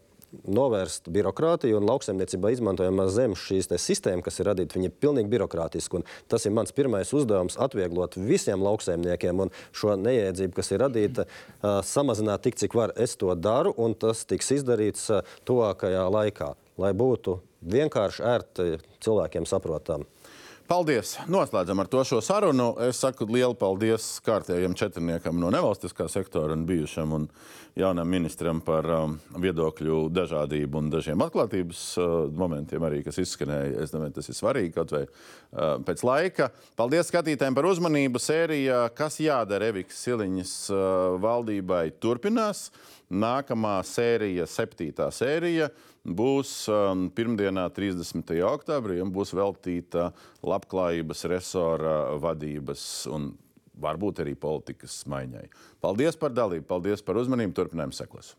novērst birokrātiju un lauksaimniecībā izmantojamā zemes šīs sistēmas, kas ir radīta, viņi ir pilnīgi birokrātiski. Un tas ir mans pirmais uzdevums - atvieglot visiem lauksaimniekiem un šo neiedzību, kas ir radīta, ā, samazināt tik, cik var. Es to daru, un tas tiks izdarīts ā, tuvākajā laikā, lai būtu vienkārši ērti cilvēkiem saprotami. Paldies! Noslēdzam ar to šo sarunu. Es saku lielu paldies kārtējiem četrniekam no nevalstiskā sektora un bijušam un jaunam ministram par um, viedokļu dažādību un dažiem atklātības uh, momentiem arī, kas izskanēja. Es domāju, tas ir svarīgi kaut vai uh, pēc laika. Paldies skatītājiem par uzmanību. Sērija, kas jādara Eviks Siliņas uh, valdībai, turpinās. Nākamā sērija, septītā sērija, būs um, pirmdienā, 30. oktobrī, un būs veltīta labklājības resora vadības un varbūt arī politikas maiņai. Paldies par dalību, paldies par uzmanību. Turpinājums sekos.